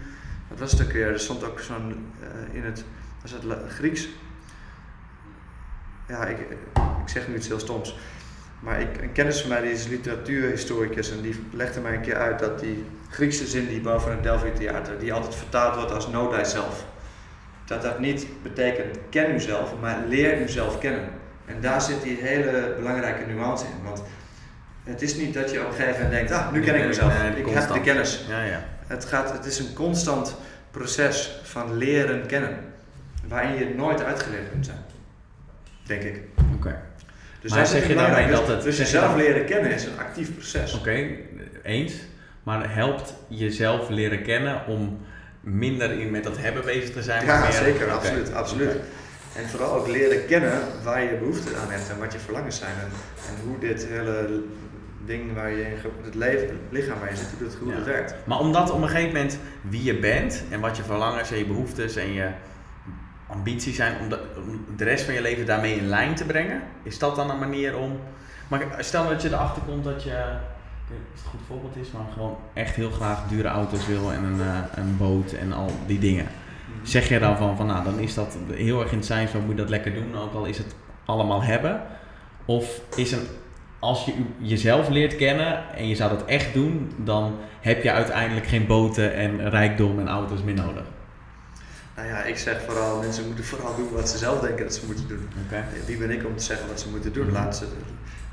wat was het ook weer? Er stond ook zo'n eh, in het, was het Grieks? Ja, ik, ik zeg nu iets heel stoms. Maar ik, een kennis van mij die is literatuurhistoricus en die legde mij een keer uit dat die Griekse zin die boven het Delphi Theater, die altijd vertaald wordt als know thyself. Dat dat niet betekent ken uzelf, maar leer uzelf kennen. En daar zit die hele belangrijke nuance in. Want het is niet dat je op een gegeven moment denkt, ah, nu ken ik mezelf. Ik heb de kennis. Ja, ja. Het, gaat, het is een constant proces van leren kennen. Waarin je nooit uitgeleerd kunt zijn. Denk ik. Oké. Dus Maar dat is zeg je daarmee Dus- dat het- Dus je jezelf dan- leren kennen is een actief proces. Oké, eens. Maar helpt jezelf leren kennen om minder in met dat hebben bezig te zijn? Ja, meer- zeker, absoluut, absoluut. En vooral ook leren kennen waar je behoefte aan hebt en wat je verlangens zijn. En, en hoe dit hele ding waar je in het, leven, het lichaam waar je zit, hoe het, Ja. het werkt. Maar om dat op een gegeven moment wie je bent en wat je verlangens en je behoeftes en je ambities zijn, om de, om de rest van je leven daarmee in lijn te brengen, is dat dan een manier om. Maar stel dat je erachter komt dat je, ik weet niet of het een goed voorbeeld is, maar gewoon echt heel graag dure auto's wil en een, eh, een boot en al die dingen. Zeg je dan van, van nou, dan is dat heel erg in het zijn, zo moet je dat lekker doen, ook al is het allemaal hebben? Of is een, als je jezelf leert kennen en je zou dat echt doen, dan heb je uiteindelijk geen boten en rijkdom en auto's meer nodig. Nou ja, ik zeg vooral, mensen moeten vooral doen wat ze zelf denken dat ze moeten doen. Wie ben ik om te zeggen wat ze moeten doen? Laat ze,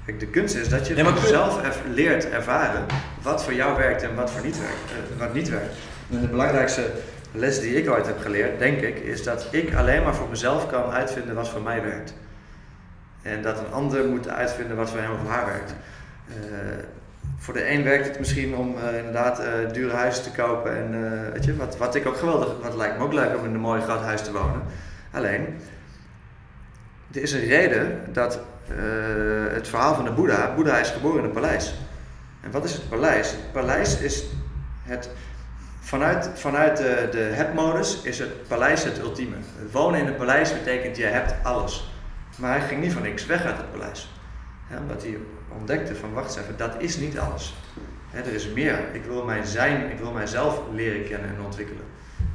Kijk, de kunst is dat je jezelf erv- leert ervaren wat voor jou werkt en wat voor niet werkt. eh, wat niet werkt. En de belangrijkste les die ik ooit heb geleerd, denk ik, is dat ik alleen maar voor mezelf kan uitvinden wat voor mij werkt. En dat een ander moet uitvinden wat voor hem of haar werkt. Eh, voor de een werkt het misschien om eh, inderdaad eh, dure huizen te kopen. En weet je, wat, wat ik ook geweldig, wat lijkt me ook leuk om in een mooi groot huis te wonen. Alleen, er is een reden dat het verhaal van de Boeddha, Boeddha is geboren in een paleis. En wat is het paleis? Het paleis is het, vanuit, vanuit de, de heb-modus is het paleis het ultieme. Wonen in een paleis betekent je hebt alles. Maar hij ging niet van niks weg uit het paleis. Omdat hij ontdekte van wacht even, dat is niet alles. Er is meer. Ik wil mijn zijn, ik wil mijzelf leren kennen en ontwikkelen.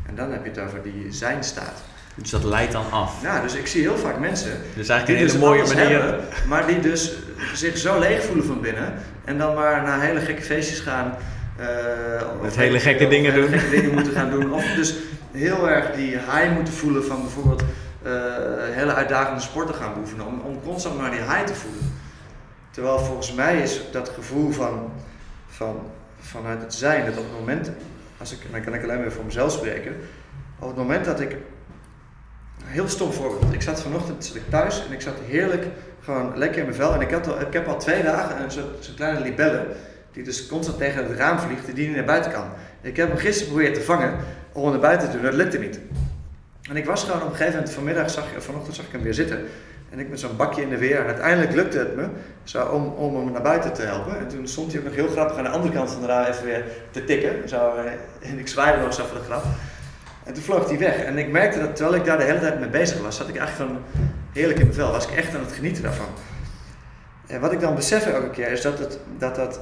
En dan heb je het over die zijn-staat. Dus dat leidt dan af. Ja, dus ik zie heel vaak mensen Dus die eigenlijk een hele dus mooie manier. hebben, maar die dus zich zo leeg voelen van binnen en dan maar naar hele gekke feestjes gaan. of Met hele gekke dingen doen. gekke dingen moeten gaan doen. Of dus heel erg die high moeten voelen van bijvoorbeeld hele uitdagende sporten gaan beoefenen. Om, om constant maar die high te voelen. Terwijl volgens mij is dat gevoel van, van, vanuit het zijn, dat op het moment, als ik, dan kan ik alleen maar voor mezelf spreken, op het moment dat ik, heel stom voorbeeld, ik zat vanochtend zat thuis en ik zat heerlijk, gewoon lekker in mijn vel en ik, had ik heb al twee dagen een zo'n kleine libelle, die dus constant tegen het raam vliegt, die niet naar buiten kan. Ik heb hem gisteren geprobeerd te vangen om hem naar buiten te doen, dat lukte niet. En ik was gewoon op een gegeven moment, vanmiddag zag, vanochtend zag ik hem weer zitten. En ik met zo'n bakje in de weer. En uiteindelijk lukte het me om, om hem naar buiten te helpen. En toen stond hij ook nog heel grappig aan de andere kant van de raam even weer te tikken. Eh, en ik zwaaide nog zo voor de grap. En toen vloog hij weg. En ik merkte dat terwijl ik daar de hele tijd mee bezig was, zat ik eigenlijk gewoon heerlijk in mijn vel. Was ik echt aan het genieten daarvan. En wat ik dan besef elke keer is dat het, dat, dat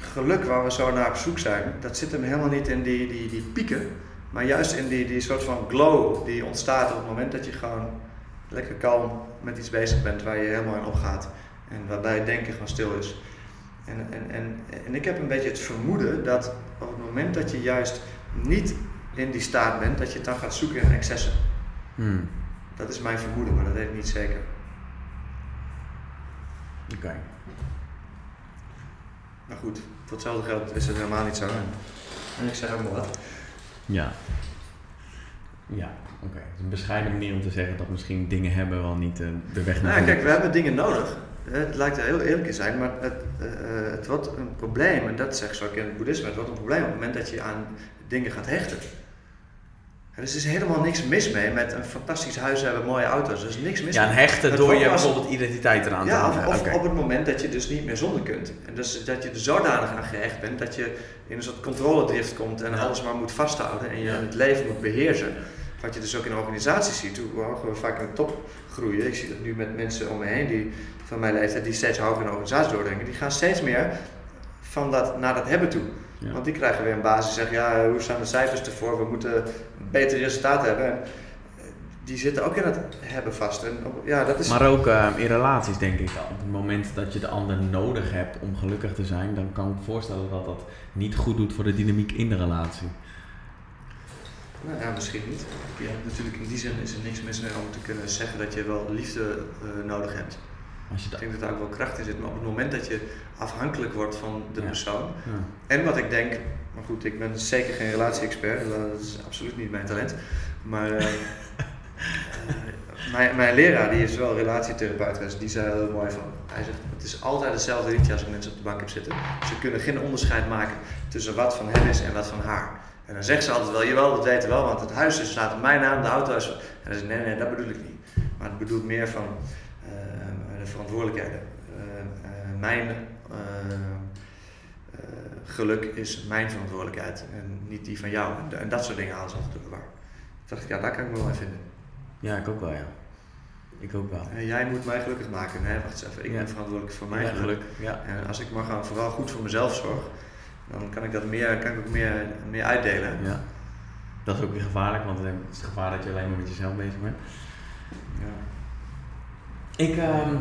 geluk waar we zo naar op zoek zijn, dat zit hem helemaal niet in die, die, die pieken. Maar juist in die, die soort van glow die ontstaat op het moment dat je gewoon lekker kalm met iets bezig bent waar je helemaal in opgaat. En waarbij het denken gewoon stil is. En, en, en, en ik heb een beetje het vermoeden dat op het moment dat je juist niet in die staat bent, dat je het dan gaat zoeken in excessen. Hmm, Dat is mijn vermoeden, maar dat weet ik niet zeker. Oké. Maar goed, voor hetzelfde geld is het helemaal niet zo. En ik zeg ook maar wat. Ja. Ja, oké. Het is een bescheiden manier om te zeggen dat misschien dingen hebben wel niet eh, de weg naar Nou, kijk, we hebben dingen nodig. Het lijkt er heel eerlijk in zijn, maar het, eh, eh, het wordt een probleem, en dat zeg ik zo ook in het boeddhisme, het wordt een probleem op het moment dat je aan dingen gaat hechten. Er is dus helemaal niks mis mee met een fantastisch huis hebben, mooie auto's. Er is niks mis Ja, en hechten door je bijvoorbeeld identiteit eraan te Ja, of, op het moment dat je dus niet meer zonder kunt. En dus dat je er zodanig aan gehecht bent dat je in een soort controledrift komt en Ja. alles maar moet vasthouden en je Ja. het leven moet beheersen. Wat je dus ook in organisaties ziet, hoe hoger we vaak in de top groeien. Ik zie dat nu met mensen om me heen die van mijn leeftijd, die steeds hoger in de organisatie doordringen. Die gaan steeds meer van dat naar dat hebben toe. Ja. Want die krijgen weer een basis zegt, ja, hoe staan de cijfers ervoor? We moeten een beter resultaat hebben. En die zitten ook in het hebben vast. En ja, dat is... Maar ook eh, in relaties denk ik, op het moment dat je de ander nodig hebt om gelukkig te zijn, dan kan ik me voorstellen dat dat niet goed doet voor de dynamiek in de relatie. Nou ja, misschien niet. Ja, natuurlijk in die zin is er niks mis mee om te kunnen zeggen dat je wel liefde eh, nodig hebt. Als je Ik denk dat daar ook wel kracht in zit, maar op het moment dat je afhankelijk wordt van de Ja. persoon. ja. En wat ik denk, maar goed, ik ben zeker geen relatie-expert, dat is absoluut niet mijn talent. Maar eh, <laughs> eh, mijn, mijn leraar, die is wel relatietherapeut, dus die zei er heel mooi van. Hij zegt, het is altijd hetzelfde liedje als ik mensen op de bank heb zitten. Ze kunnen geen onderscheid maken tussen wat van hem is en wat van haar. En dan zegt ze altijd wel, jawel, dat weten we wel, want het huis is- staat op mijn naam, de auto is... En dan zeg ik, nee, nee, dat bedoel ik niet. Maar het bedoelt meer van eh, de verantwoordelijkheden. Mijn geluk is mijn verantwoordelijkheid en niet die van jou. En, en dat soort dingen halen ze door de war. Toen dacht ik, ja, daar kan ik me wel in vinden. ja, ik ook wel, ja. Ik ook wel. Eh, jij moet mij gelukkig maken. Nee, wacht eens even, ik Ja. ben verantwoordelijk voor mijn Ja, geluk. Ja. En als ik maar gewoon vooral goed voor mezelf zorg, dan kan ik dat meer, kan ik ook meer, meer uitdelen. ja. Dat is ook weer gevaarlijk, want het is het gevaar dat je alleen maar met jezelf bezig bent. Ja. Ik, ehm,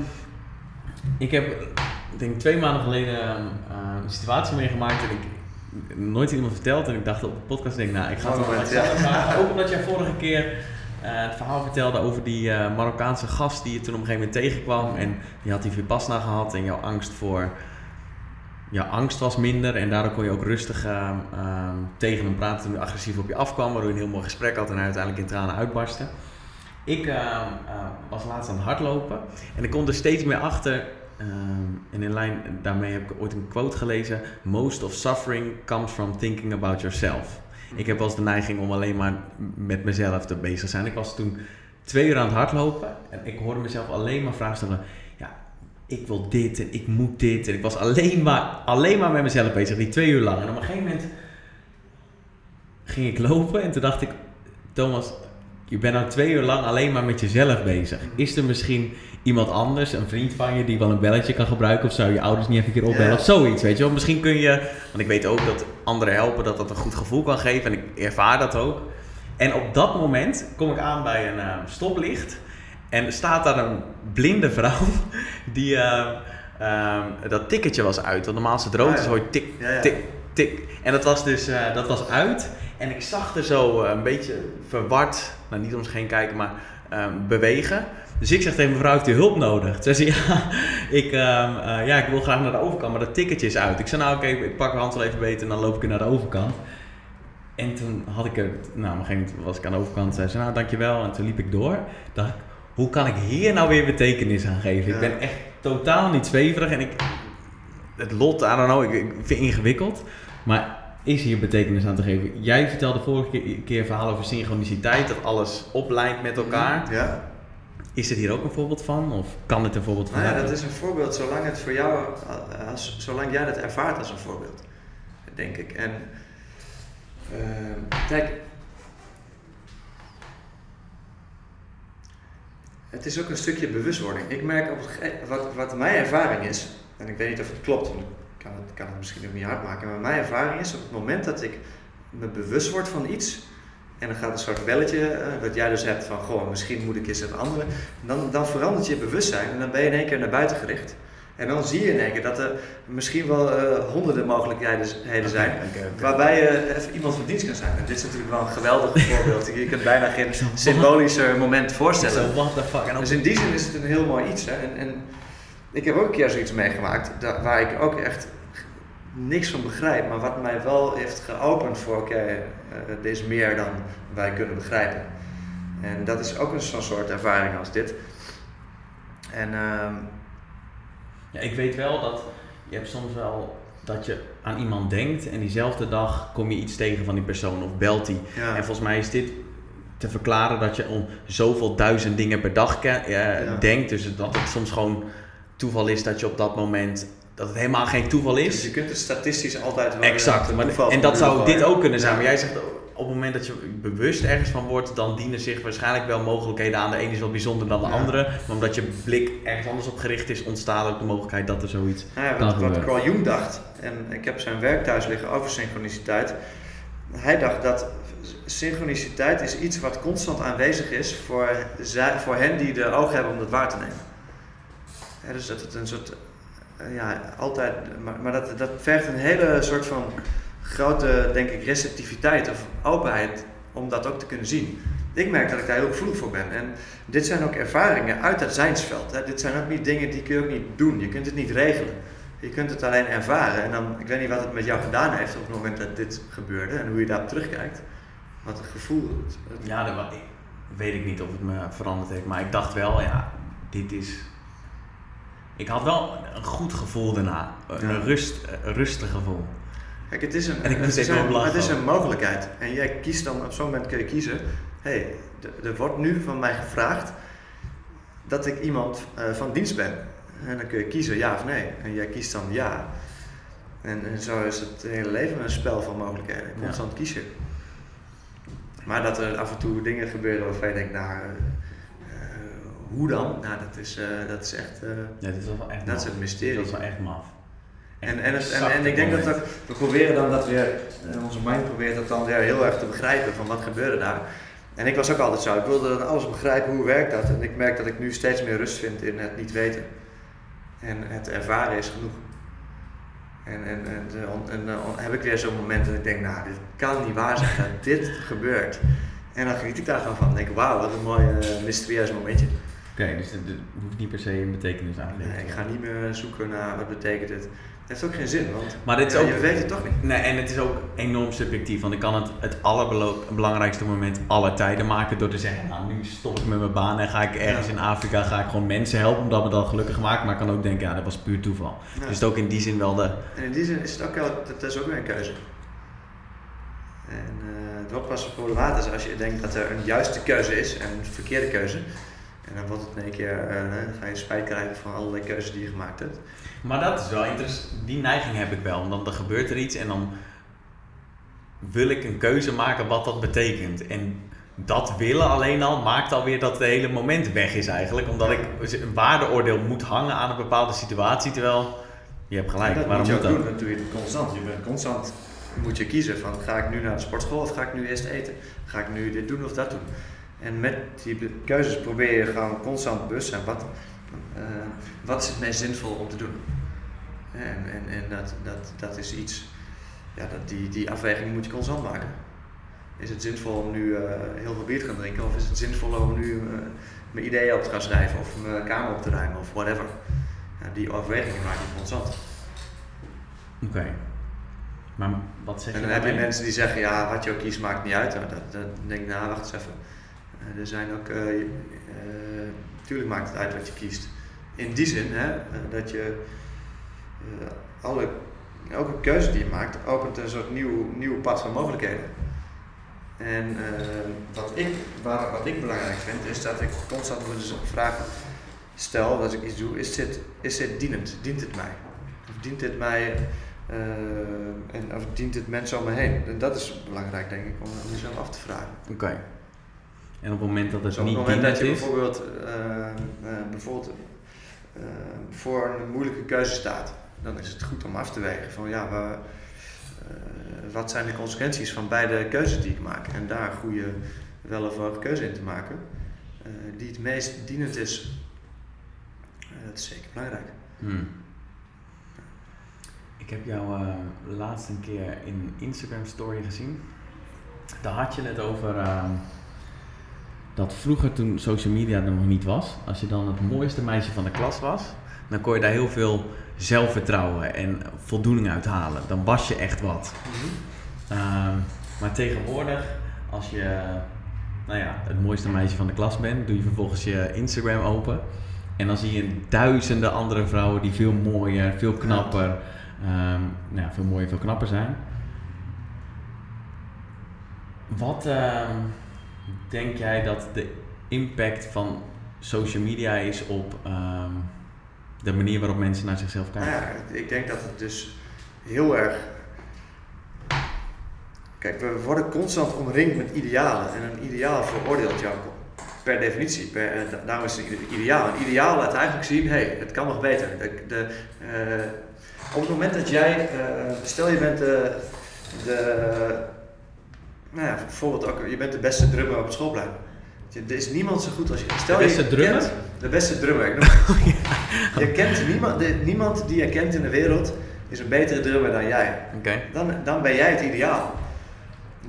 ik heb, ik denk twee maanden geleden ehm, eh, een situatie meegemaakt en ik nooit iemand verteld en ik dacht op de podcast, denk, nou, ik ga het wel zelf <laughs> vragen. Ook omdat jij vorige keer eh, het verhaal vertelde over die eh, Marokkaanse gast die je toen op een gegeven moment tegenkwam en die had die Vipassana gehad en jouw angst voor, jouw angst was minder en daardoor kon je ook rustig ehm, ehm, tegen hem praten toen hij agressief op je afkwam, waardoor je een heel mooi gesprek had en hij uiteindelijk in tranen uitbarstte. Ik ehm, eh, was laatst aan het hardlopen en ik kom er steeds meer achter. Ehm, en in lijn daarmee heb ik ooit een quote gelezen: Most of suffering comes from thinking about yourself. Ik heb wel eens de neiging om alleen maar met mezelf te bezig te zijn. Ik was toen twee uur aan het hardlopen en ik hoorde mezelf alleen maar vragen stellen. Ja, ik wil dit en ik moet dit. En ik was alleen maar, alleen maar met mezelf bezig, die twee uur lang. En op een gegeven moment ging ik lopen en toen dacht ik, Thomas, je bent nou twee uur lang alleen maar met jezelf bezig. Is er misschien iemand anders, een vriend van je, die wel een belletje kan gebruiken? Of zou je ouders niet even een keer opbellen Ja. of zoiets, weet je wel? Misschien kun je, want ik weet ook dat anderen helpen, dat dat een goed gevoel kan geven. En ik ervaar dat ook. En op dat moment kom ik aan bij een eh, stoplicht. En er staat daar een blinde vrouw <laughs> die eh, eh, dat ticketje was uit. Want normaal als het rood is, hoor je tik, tik, tik. En dat was dus eh, dat was uit. En ik zag er zo eh, een beetje verward, nou niet om zich heen kijken, maar ehm, bewegen. Dus ik zeg tegen mevrouw, heeft u hulp nodig? Toen zei ze, <laughs> ja ik, ehm, eh, ja, ik wil graag naar de overkant, maar dat ticketje is uit. Ik zei, nou oké, ik pak mijn hand wel even beter en dan loop ik er naar de overkant. En toen had ik er, nou op een gegeven moment was ik aan de overkant, zei ze, nou dankjewel. En toen liep ik door. Dacht ik, hoe kan ik hier nou weer betekenis aan geven? Ik ben echt totaal niet zweverig en ik, het lot, I don't know, ik, ik vind het ingewikkeld. Maar is hier betekenis aan te geven? Jij vertelde vorige keer, verhaal over synchroniciteit, dat alles oplijnt met elkaar. Ja. Is er hier ook een voorbeeld van? Of kan het een voorbeeld van Nou ja, dat is een voorbeeld zolang het voor jou, als, zolang jij dat ervaart als een voorbeeld, denk ik. En ehm, kijk, het is ook een stukje bewustwording. Ik merk op het wat, wat mijn ervaring is, en ik weet niet of het klopt, want kan het, kan het misschien ook niet hard maken, maar mijn ervaring is op het moment dat ik me bewust word van iets, en dan gaat een soort belletje, eh, wat jij dus hebt van, goh, misschien moet ik eens het andere. Dan, dan verandert je bewustzijn en dan ben je in één keer naar buiten gericht. En dan zie je in één keer dat er misschien wel eh, honderden mogelijkheden zijn. Waarbij je even iemand van dienst kan zijn. En dit is natuurlijk wel een geweldig voorbeeld. Je kunt bijna geen symbolischer moment voorstellen. Dus in die zin is het een heel mooi iets. Hè? En, en ik heb ook een keer zoiets meegemaakt waar ik ook echt niks van begrijp, maar wat mij wel heeft geopend voor oké, eh, er is meer dan wij kunnen begrijpen. En dat is ook een zo'n soort ervaring als dit. En ehm, Ja, ik weet wel dat je hebt soms wel dat je aan iemand denkt en diezelfde dag kom je iets tegen van die persoon of belt die. ja, En volgens mij is dit te verklaren dat je om zoveel duizend dingen per dag eh, Ja. denkt. Dus dat het soms gewoon toeval is dat je op dat moment, dat het helemaal geen toeval dus is. je kunt het statistisch altijd wel Exact. Maar, en dat zou dit ook kunnen zijn. Ja. Maar jij zegt op het moment dat je bewust ergens van wordt, dan dienen zich waarschijnlijk wel mogelijkheden aan. De ene is wat bijzonder dan de Ja. andere. Maar omdat je blik ergens anders op gericht is, ontstaat ook de mogelijkheid dat er zoiets ja, Kan wat, wat. Carl Jung dacht, en ik heb zijn werk thuis liggen over synchroniciteit. Hij dacht dat synchroniciteit is iets wat constant aanwezig is voor, voor hen die de ogen hebben om dat waar te nemen. Dus dat het een soort, eh, ja, altijd, maar, maar dat, dat vergt een hele soort van grote, denk ik, receptiviteit of openheid om dat ook te kunnen zien. Ik merk dat ik daar heel gevoelig voor ben. En dit zijn ook ervaringen uit het zijnsveld. Hè. Dit zijn ook niet dingen die kun je ook niet doen. Je kunt het niet regelen. Je kunt het alleen ervaren. En dan, ik weet niet wat het met jou gedaan heeft op het moment dat dit gebeurde en hoe je daarop terugkijkt. Wat het gevoel. Het, Ja, dat weet ik niet of het me veranderd heeft, maar ik dacht wel, ja, dit is. Ik had wel een goed gevoel daarna. Een Ja. rust, een rustig gevoel. Kijk, het is een, En ik het is een, het is een mogelijkheid. En jij kiest dan, op zo'n moment kun je kiezen. Hé, hey, er wordt nu van mij gevraagd dat ik iemand eh, van dienst ben. En dan kun je kiezen ja of nee. En jij kiest dan ja. En, en zo is het hele leven een spel van mogelijkheden. Ja. Constant kiezen. Maar dat er af en toe dingen gebeuren waarvan je denkt, nou, eh, hoe dan? Nou, dat is, eh, dat is echt, eh, Ja, dit was wel echt dat is het mysterie. Dat is wel echt maf. Echt En, en, het- en, ik denk dat ook, we proberen dan dat weer, eh, onze mind probeert dat dan weer heel erg te begrijpen van wat gebeurde daar. En ik was ook altijd zo, ik wilde dan alles begrijpen, hoe werkt dat? En ik merk dat ik nu steeds meer rust vind in het niet weten. En het ervaren is genoeg. En, en, en, eh, dan heb ik weer zo'n moment dat ik denk, nou, dit kan niet waar zijn dat dit gebeurt. En dan geniet ik daar gewoon van. Dan denk ik, wauw, wat een mooi eh, mysterieus momentje. Oké, dus het hoeft niet per se een betekenis aan te Nee, geven. ik ga niet meer zoeken naar wat betekent. Het heeft ook geen zin, want Maar dit is ja, ook. je weet het toch niet. Nee, en het is ook enorm subjectief, want ik kan het het allerbelangrijkste moment aller tijden maken door te zeggen, nou nu stop ik met mijn baan en ga ik ergens Ja. in Afrika, ga ik gewoon mensen helpen omdat me dat gelukkig maakt, maar ik kan ook denken, ja dat was puur toeval. Ja. Dus het ook in die zin wel de, En in die zin is het ook wel, dat is ook weer een keuze. En eh, het wordt pas problematisch als je denkt dat er een juiste keuze is en een verkeerde keuze. En dan wordt het in één keer, eh, ga je spijt krijgen van allerlei keuzes die je gemaakt hebt. Maar dat is wel interessant. Die neiging heb ik wel. Want dan gebeurt er iets en dan wil ik een keuze maken wat dat betekent. En dat willen alleen al maakt alweer dat het hele moment weg is eigenlijk. Omdat ik een waardeoordeel moet hangen aan een bepaalde situatie. Terwijl, je hebt gelijk, dat waarom moet je ook doen, dat doe je constant. Je bent constant, moet je kiezen van ga ik nu naar de sportschool of ga ik nu eerst eten? Ga ik nu dit doen of dat doen? En met die keuzes probeer je gewoon constant bewust zijn. Wat, eh, wat is het meest zinvol om te doen? En, en, en dat, dat, dat is iets, ja, dat die, die afweging moet je constant maken. Is het zinvol om nu eh, heel veel bier te gaan drinken of is het zinvol om nu eh, mijn ideeën op te gaan schrijven of mijn kamer op te ruimen of whatever? Ja, die afwegingen maak je constant. Oké. Maar wat zeg En je dan heb je mensen die zeggen, ja, wat je ook kiest maakt niet uit. Nou, dat, dat denk ik, nou, wacht eens even. Eh, er zijn ook, eh eh, tuurlijk maakt het uit wat je kiest. In die zin, hè, eh, dat je eh, alle, elke keuze die je maakt, opent een soort nieuw, nieuw pad van mogelijkheden. En eh, wat, ik, waar, wat ik belangrijk vind, is dat ik constant dus vragen stel, als ik iets doe, is dit, is dit dienend? Dient het mij? Of dient dit mij eh, en of dient het mensen om me heen? En dat is belangrijk, denk ik, om jezelf af te vragen. Oké. En op het moment dat het Dus het niet moment dat je is... bijvoorbeeld, eh, eh, bijvoorbeeld eh, voor een moeilijke keuze staat, dan is het goed om af te wegen van ja, wa- wat zijn de consequenties van beide keuzes die ik maak? En daar een goede, weloverwogen keuze in te maken, die het meest dienend is. Dat is zeker belangrijk. Hmm. Ik heb jou laatst een keer in een Instagram story gezien. Daar had je het over ehm, dat vroeger toen social media er nog niet was, als je dan het mooiste meisje van de klas was, dan kon je daar heel veel zelfvertrouwen en voldoening uit halen. Dan was je echt wat. Ehm, maar tegenwoordig, als je nou ja, het mooiste meisje van de klas bent, doe je vervolgens je Instagram open. En dan zie je duizenden andere vrouwen die veel mooier, veel knapper, ehm, nou ja, veel mooier, veel knapper zijn. Wat ehm, denk jij dat de impact van social media is op ehm, de manier waarop mensen naar zichzelf kijken? ja, ik denk dat het dus heel erg. Kijk, we worden constant omringd met idealen. En een ideaal veroordeelt jou per definitie. Per, eh, da- daarom is het ideaal. Een ideaal laat eigenlijk zien, hé, hey, het kan nog beter. De, de, eh, op het moment dat jij, eh, stel je bent de, de nou ja, bijvoorbeeld ook, je bent de beste drummer op het schoolplein. Er is niemand zo goed als je. Stel De beste je drummer? kent- de beste drummer. Ik noem- <laughs> je kent niemand, de- niemand die je kent in de wereld is een betere drummer dan jij. Dan, dan ben jij het ideaal.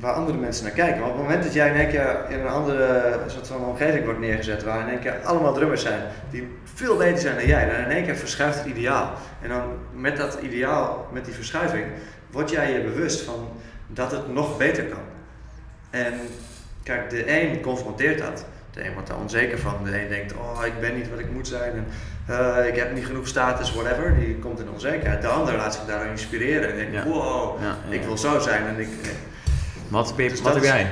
Waar andere mensen naar kijken. Maar op het moment dat jij in één keer in een andere soort van omgeving wordt neergezet, waar in één keer allemaal drummers zijn die veel beter zijn dan jij, dan in één keer verschuift het ideaal. En dan met dat ideaal, met die verschuiving, word jij je bewust van dat het nog beter kan. En kijk, de een confronteert dat. De een wordt daar onzeker van. De een denkt, oh, ik ben niet wat ik moet zijn. En, eh, ik heb niet genoeg status, whatever. Die komt in onzekerheid. De ander laat zich daardoor inspireren. En denkt, Ja. wow, Ja, ja, ik wil zo zijn. En ik, Wat, ben je- Dus wat heb is- jij?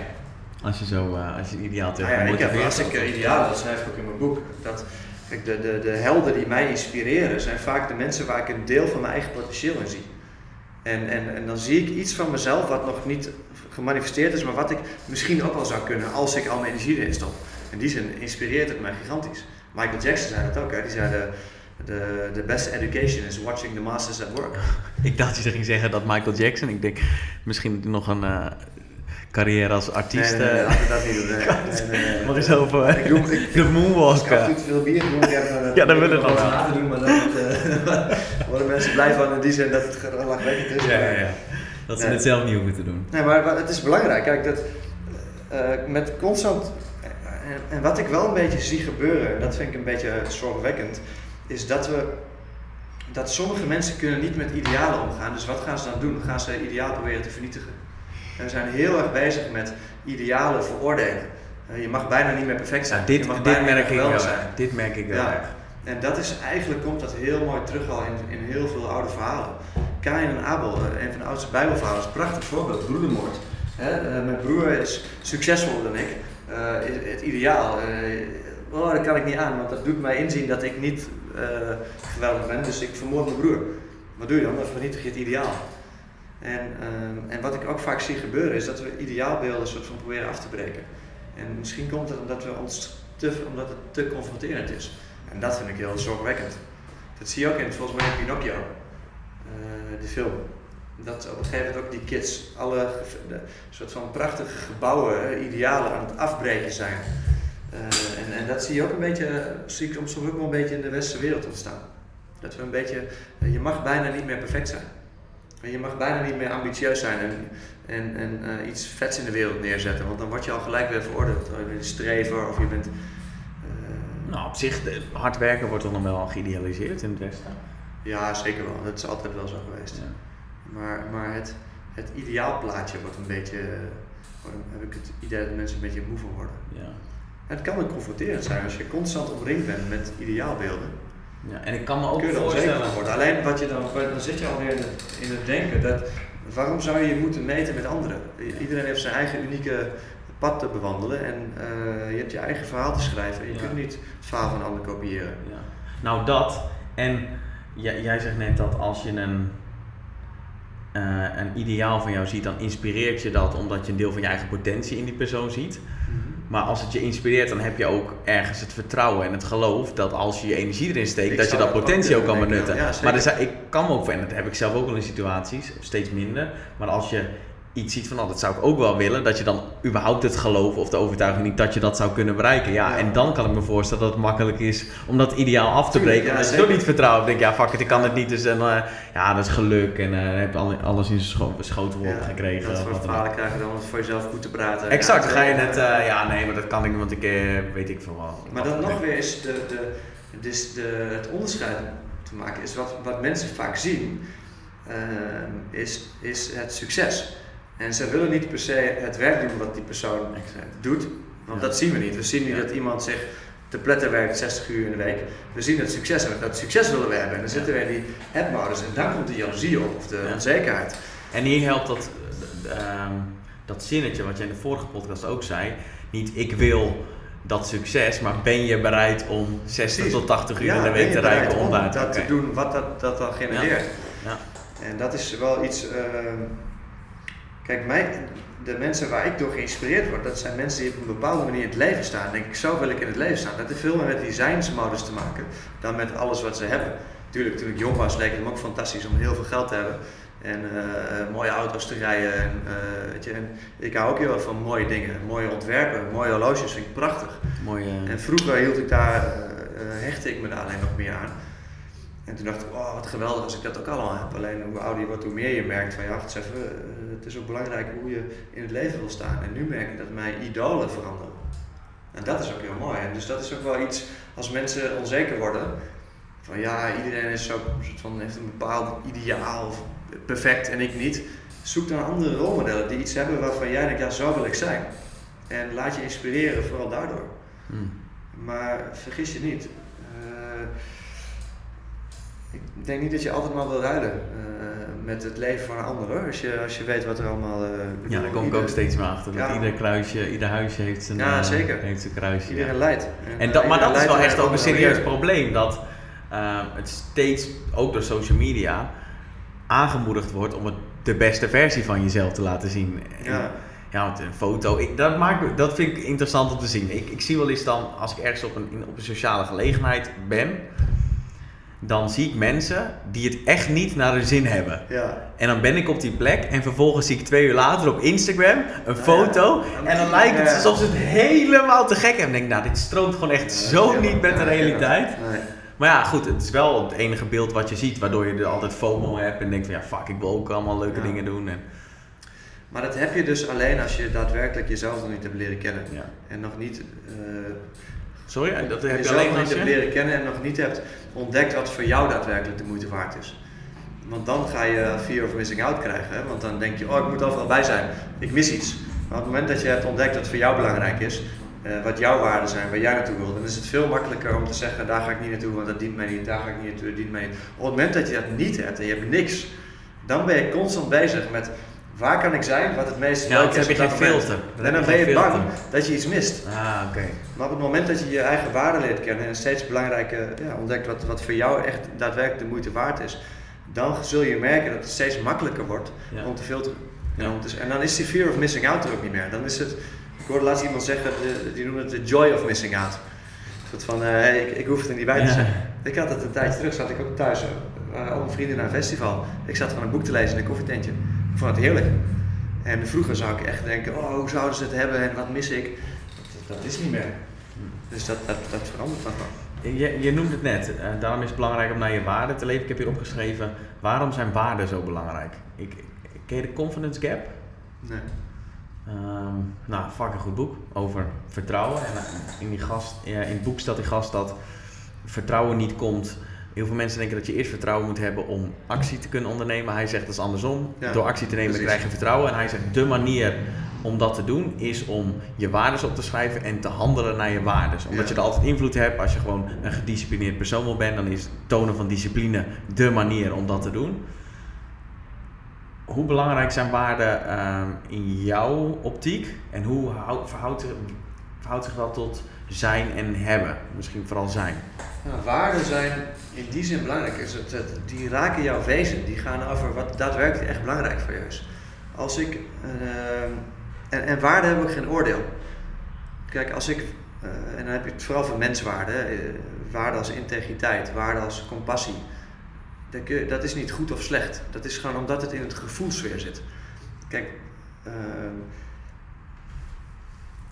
Als je zo, eh, als je ideaal tegen nou ja, ik heb, als ik eh, idealen, dat schrijf ik ook in mijn boek. Dat, kijk, de, de, de helden die mij inspireren zijn vaak de mensen waar ik een deel van mijn eigen potentieel in zie. En, en, en dan zie ik iets van mezelf wat nog niet gemanifesteerd is, maar wat ik misschien ook wel zou kunnen als ik al mijn energie erin stop. In die zin inspireert het mij gigantisch. Michael Jackson zei dat ook, hè? die zei de, de, the best education is watching the masters at work. <laughs> Ik dacht dat je ging zeggen dat Michael Jackson, ik denk misschien nog een eh, carrière als artiest. nee, nee, nee, eh, laten we dat niet doen. Nee, <laughs> nee, nee, nee. Mag eens over Ik ik- de moonwalk. Ik eh. te veel bier dan Ja, dan wil het nog wel. doen, maar dan eh, <laughs> worden mensen blij van in die zin dat het lachwekkend is. Ja, ja, ja. Dat ze Nee. het zelf niet hoeven te doen. Nee, maar, maar het is belangrijk. Kijk, dat, eh, met constant. En, en wat ik wel een beetje zie gebeuren, en dat vind ik een beetje zorgwekkend, is dat we. Dat sommige mensen kunnen niet met idealen omgaan. Dus wat gaan ze dan doen? Dan gaan ze ideaal proberen te vernietigen. En we zijn heel erg bezig met idealen veroordelen. Eh, je mag bijna niet meer perfect zijn. Ja, dit, je mag dit merk ik wel erg. Dit merk ik wel Ja. En dat is eigenlijk, komt dat heel mooi terug al in, in heel veel oude verhalen. Kain en Abel, eh, een van de oudste bijbelverhalen, is een prachtig voorbeeld, broedermoord. Hè, eh, mijn broer is succesvoller dan ik, Eh, het ideaal. oh, dat kan ik niet aan, want dat doet mij inzien dat ik niet geweldig ben, dus ik vermoord mijn broer. Wat doe je dan? Dan vernietig je het ideaal. En, en wat ik ook vaak zie gebeuren is dat we ideaalbeelden soort van proberen af te breken. En misschien komt het omdat, we ons te, omdat het te confronterend is. En dat vind ik heel zorgwekkend. Dat zie je ook in, volgens mij in Pinocchio, uh, die film. Dat op een gegeven moment ook die kids alle soort van prachtige gebouwen, idealen aan het afbreken zijn. Uh, en, en dat zie je ook een beetje, zie ik soms ook wel een beetje in de westerse wereld ontstaan. Dat we een beetje, uh, je mag bijna niet meer perfect zijn. Je mag bijna niet meer ambitieus zijn en, en, iets vets in de wereld neerzetten, want dan word je al gelijk weer veroordeeld. Je bent een strever of je bent. Nou, op zich, hard werken wordt dan nog wel geïdealiseerd in het Westen. Ja, zeker wel. Dat is altijd wel zo geweest. Ja. Maar, maar het, het ideaalplaatje wordt een beetje. Dan heb ik het idee dat mensen een beetje moe van worden. Ja. Het kan ook confronterend zijn als je constant omringd bent met ideaalbeelden. Ja, en ik kan me ook Kun je voorstellen... worden. Alleen wat je dan, dan zit je alweer in het, in het denken dat waarom zou je je moeten meten met anderen? Iedereen heeft zijn eigen unieke pad te bewandelen en uh, je hebt je eigen verhaal te schrijven. Je ja. kunt niet het verhaal van een ander kopiëren. Ja. Nou, dat. En jij, jij zegt net dat als je een, uh, een ideaal van jou ziet, dan inspireert je dat omdat je een deel van je eigen potentie in die persoon ziet. Maar als het je inspireert, dan heb je ook ergens het vertrouwen en het geloof dat als je je energie erin steekt, Ik dat je dat dat potentie ook kan benutten. ja, maar er zijn, ik kan me ook, en dat heb ik zelf ook wel in situaties, steeds minder. Maar als je iets ziet van, oh, dat zou ik ook wel willen, dat je dan überhaupt het geloof of de overtuiging niet dat je dat zou kunnen bereiken. Ja, en dan kan ik me voorstellen dat het makkelijk is om dat ideaal af te breken. omdat je toch niet vertrouwt. denk ja, fuck it, ik kan het niet. Dus dan, eh, ja, dat is geluk en dan heb alles in zijn scho schotel Ja, gekregen. Dat voor wat dan ook. verhalen krijg je dan om het voor jezelf goed te praten. Exact, dan ga je net, eh, ja nee, maar dat kan ik want ik weet ik veel wat. Maar dan nog weer is de, de, dus de, het onderscheid te maken is wat, wat mensen vaak zien, is, is het succes. En ze willen niet per se het werk doen wat die persoon doet, want Ja. dat zien we niet. We zien niet Ja. dat iemand zich te pletten werkt 60 uur in de week. We zien het succes dat succes willen we hebben. En dan zitten we in die headmodus en dan komt de jaloezie op of de onzekerheid. En hier helpt dat, eh, ehm, dat zinnetje wat je in de vorige podcast ook zei. Niet ik wil dat succes, maar ben je bereid om 60 Precies. tot 80 uur Ja, in de week te rijden om om dat te doen wat dat, dat dan genereert. Ja. En dat is wel iets. ehm, kijk, mij, de mensen waar ik door geïnspireerd word, dat zijn mensen die op een bepaalde manier in het leven staan. Dan denk ik, zo wil ik in het leven staan. Dat heeft veel meer met die zijnsmodus te maken dan met alles wat ze hebben. Tuurlijk, toen ik jong was, leek het me ook fantastisch om heel veel geld te hebben. En eh, mooie auto's te rijden. En, eh, weet je, en ik hou ook heel erg van mooie dingen. Mooie ontwerpen, mooie horloges vind ik prachtig. Mooi. eh, En vroeger hield ik daar, eh, eh, hechtte ik me daar alleen nog meer aan. En toen dacht ik, oh wat geweldig als ik dat ook allemaal heb. Alleen hoe ouder je wordt, hoe meer je merkt van ja, wacht eens even, eh, het is ook belangrijk hoe je in het leven wil staan. En nu merk ik dat mijn idolen veranderen. En dat is ook heel mooi. En dus dat is ook wel iets, als mensen onzeker worden, van ja, iedereen is zo, van, heeft een bepaald ideaal, of perfect en ik niet. Zoek dan andere rolmodellen die iets hebben waarvan jij denkt, ja, zo wil ik zijn. En laat je inspireren, vooral daardoor. hmm. Maar vergis je niet. eh, ik denk niet dat je altijd maar wil ruilen eh, met het leven van een ander hoor. Als je, als je weet wat er allemaal. ik Ja, daar kom ik ook steeds meer achter. Dat Ja. ieder kruisje, ieder huisje heeft zijn, Ja, eh, zeker. heeft zijn kruisje. ja. Iedereen leidt. En dat, maar dat is wel echt ook een serieus probleem. Dat eh, het steeds, ook door social media, aangemoedigd wordt om het de beste versie van jezelf te laten zien. En, Ja. ja, want een foto, ik, dat, maakt, dat vind ik interessant om te zien. Ik, ik zie wel eens dan, als ik ergens op een, op een sociale gelegenheid ben, dan zie ik mensen die het echt niet naar hun zin hebben. Ja. En dan ben ik op die plek en vervolgens zie ik twee uur later op Instagram een Ja, foto. ja. En dan lijkt het Ja. alsof ze het helemaal te gek hebben. En ik denk, nou, dit stroomt gewoon echt zo niet met de realiteit. Nee. Maar ja, goed, het is wel het enige beeld wat je ziet, waardoor je er altijd FOMO hebt en denkt van ja, fuck, ik wil ook allemaal leuke dingen doen. En, Maar dat heb je dus alleen als je daadwerkelijk jezelf nog niet hebt leren kennen. ja. En nog niet. eh, Sorry, dat heb je alleen nog als niet hebt je... leren kennen en nog niet hebt ontdekt wat voor jou daadwerkelijk de moeite waard is. Want dan ga je fear of missing out krijgen. Hè? Want dan denk je, oh ik moet overal bij zijn. Ik mis iets. Maar op het moment dat je hebt ontdekt wat voor jou belangrijk is, eh, wat jouw waarden zijn, waar jij naartoe wil, dan is het veel makkelijker om te zeggen, daar ga ik niet naartoe, want dat dient mij niet, daar ga ik niet naartoe, dat dient mij niet. Op het moment dat je dat niet hebt en je hebt niks, dan ben je constant bezig met waar kan ik zijn, wat het meest Ja, dan heb je geen dat filter. Dan En dan ben je bang filter. dat je iets mist. Ah, oké. Maar op het moment dat je je eigen waarde leert kennen en steeds belangrijker ja, ontdekt wat, wat voor jou echt daadwerkelijk de moeite waard is, dan zul je merken dat het steeds makkelijker wordt Ja. om te filteren. Ja. En, om te- en dan is die fear of missing out er ook niet meer. Dan is het, hoorde laatst iemand zeggen, de- die noemde het de joy of missing out. Een soort van, hey, ik, ik hoef het er niet bij te zijn. Ik had het een tijdje terug, zat ik ook thuis. waren al mijn vrienden naar een festival. Ik zat gewoon een boek te lezen in een koffietentje. Ik vond het heerlijk. En vroeger zou ik echt denken, oh, hoe zouden ze het hebben en wat mis ik? Dat, dat is niet meer. Dus dat, dat, dat verandert dan wel. Je, je noemde het net, eh, daarom is het belangrijk om naar je waarden te leven. Ik heb hier opgeschreven, waarom zijn waarden zo belangrijk? Ik, ken je de confidence gap? Nee. Ehm, nou, fucking goed boek over vertrouwen. En eh, in, die gast, in het boek staat die gast dat vertrouwen niet komt. Heel veel mensen denken dat je eerst vertrouwen moet hebben om actie te kunnen ondernemen. Hij zegt dat is andersom. Ja, Door actie te nemen precies. krijg je vertrouwen. En hij zegt de manier om dat te doen is om je waardes op te schrijven en te handelen naar je waardes. Omdat Ja. je er altijd invloed hebt. Als je gewoon een gedisciplineerd persoon wil bent, dan is het tonen van discipline de manier om dat te doen. Hoe belangrijk zijn waarden ehm, in jouw optiek en hoe hou- verhoudt, verhoudt zich dat tot zijn en hebben? Misschien vooral zijn. Waarden zijn in die zin belangrijk. Is het, die raken jouw wezen. Die gaan over wat daadwerkelijk echt belangrijk voor je is. Als ik, ehm, en, en waarden hebben ook geen oordeel. Kijk, als ik, eh, en dan heb je het vooral voor menswaarden, eh, waarden als integriteit, waarden als compassie. Dat, je- dat is niet goed of slecht. Dat is gewoon omdat het in het gevoelsfeer zit. Kijk,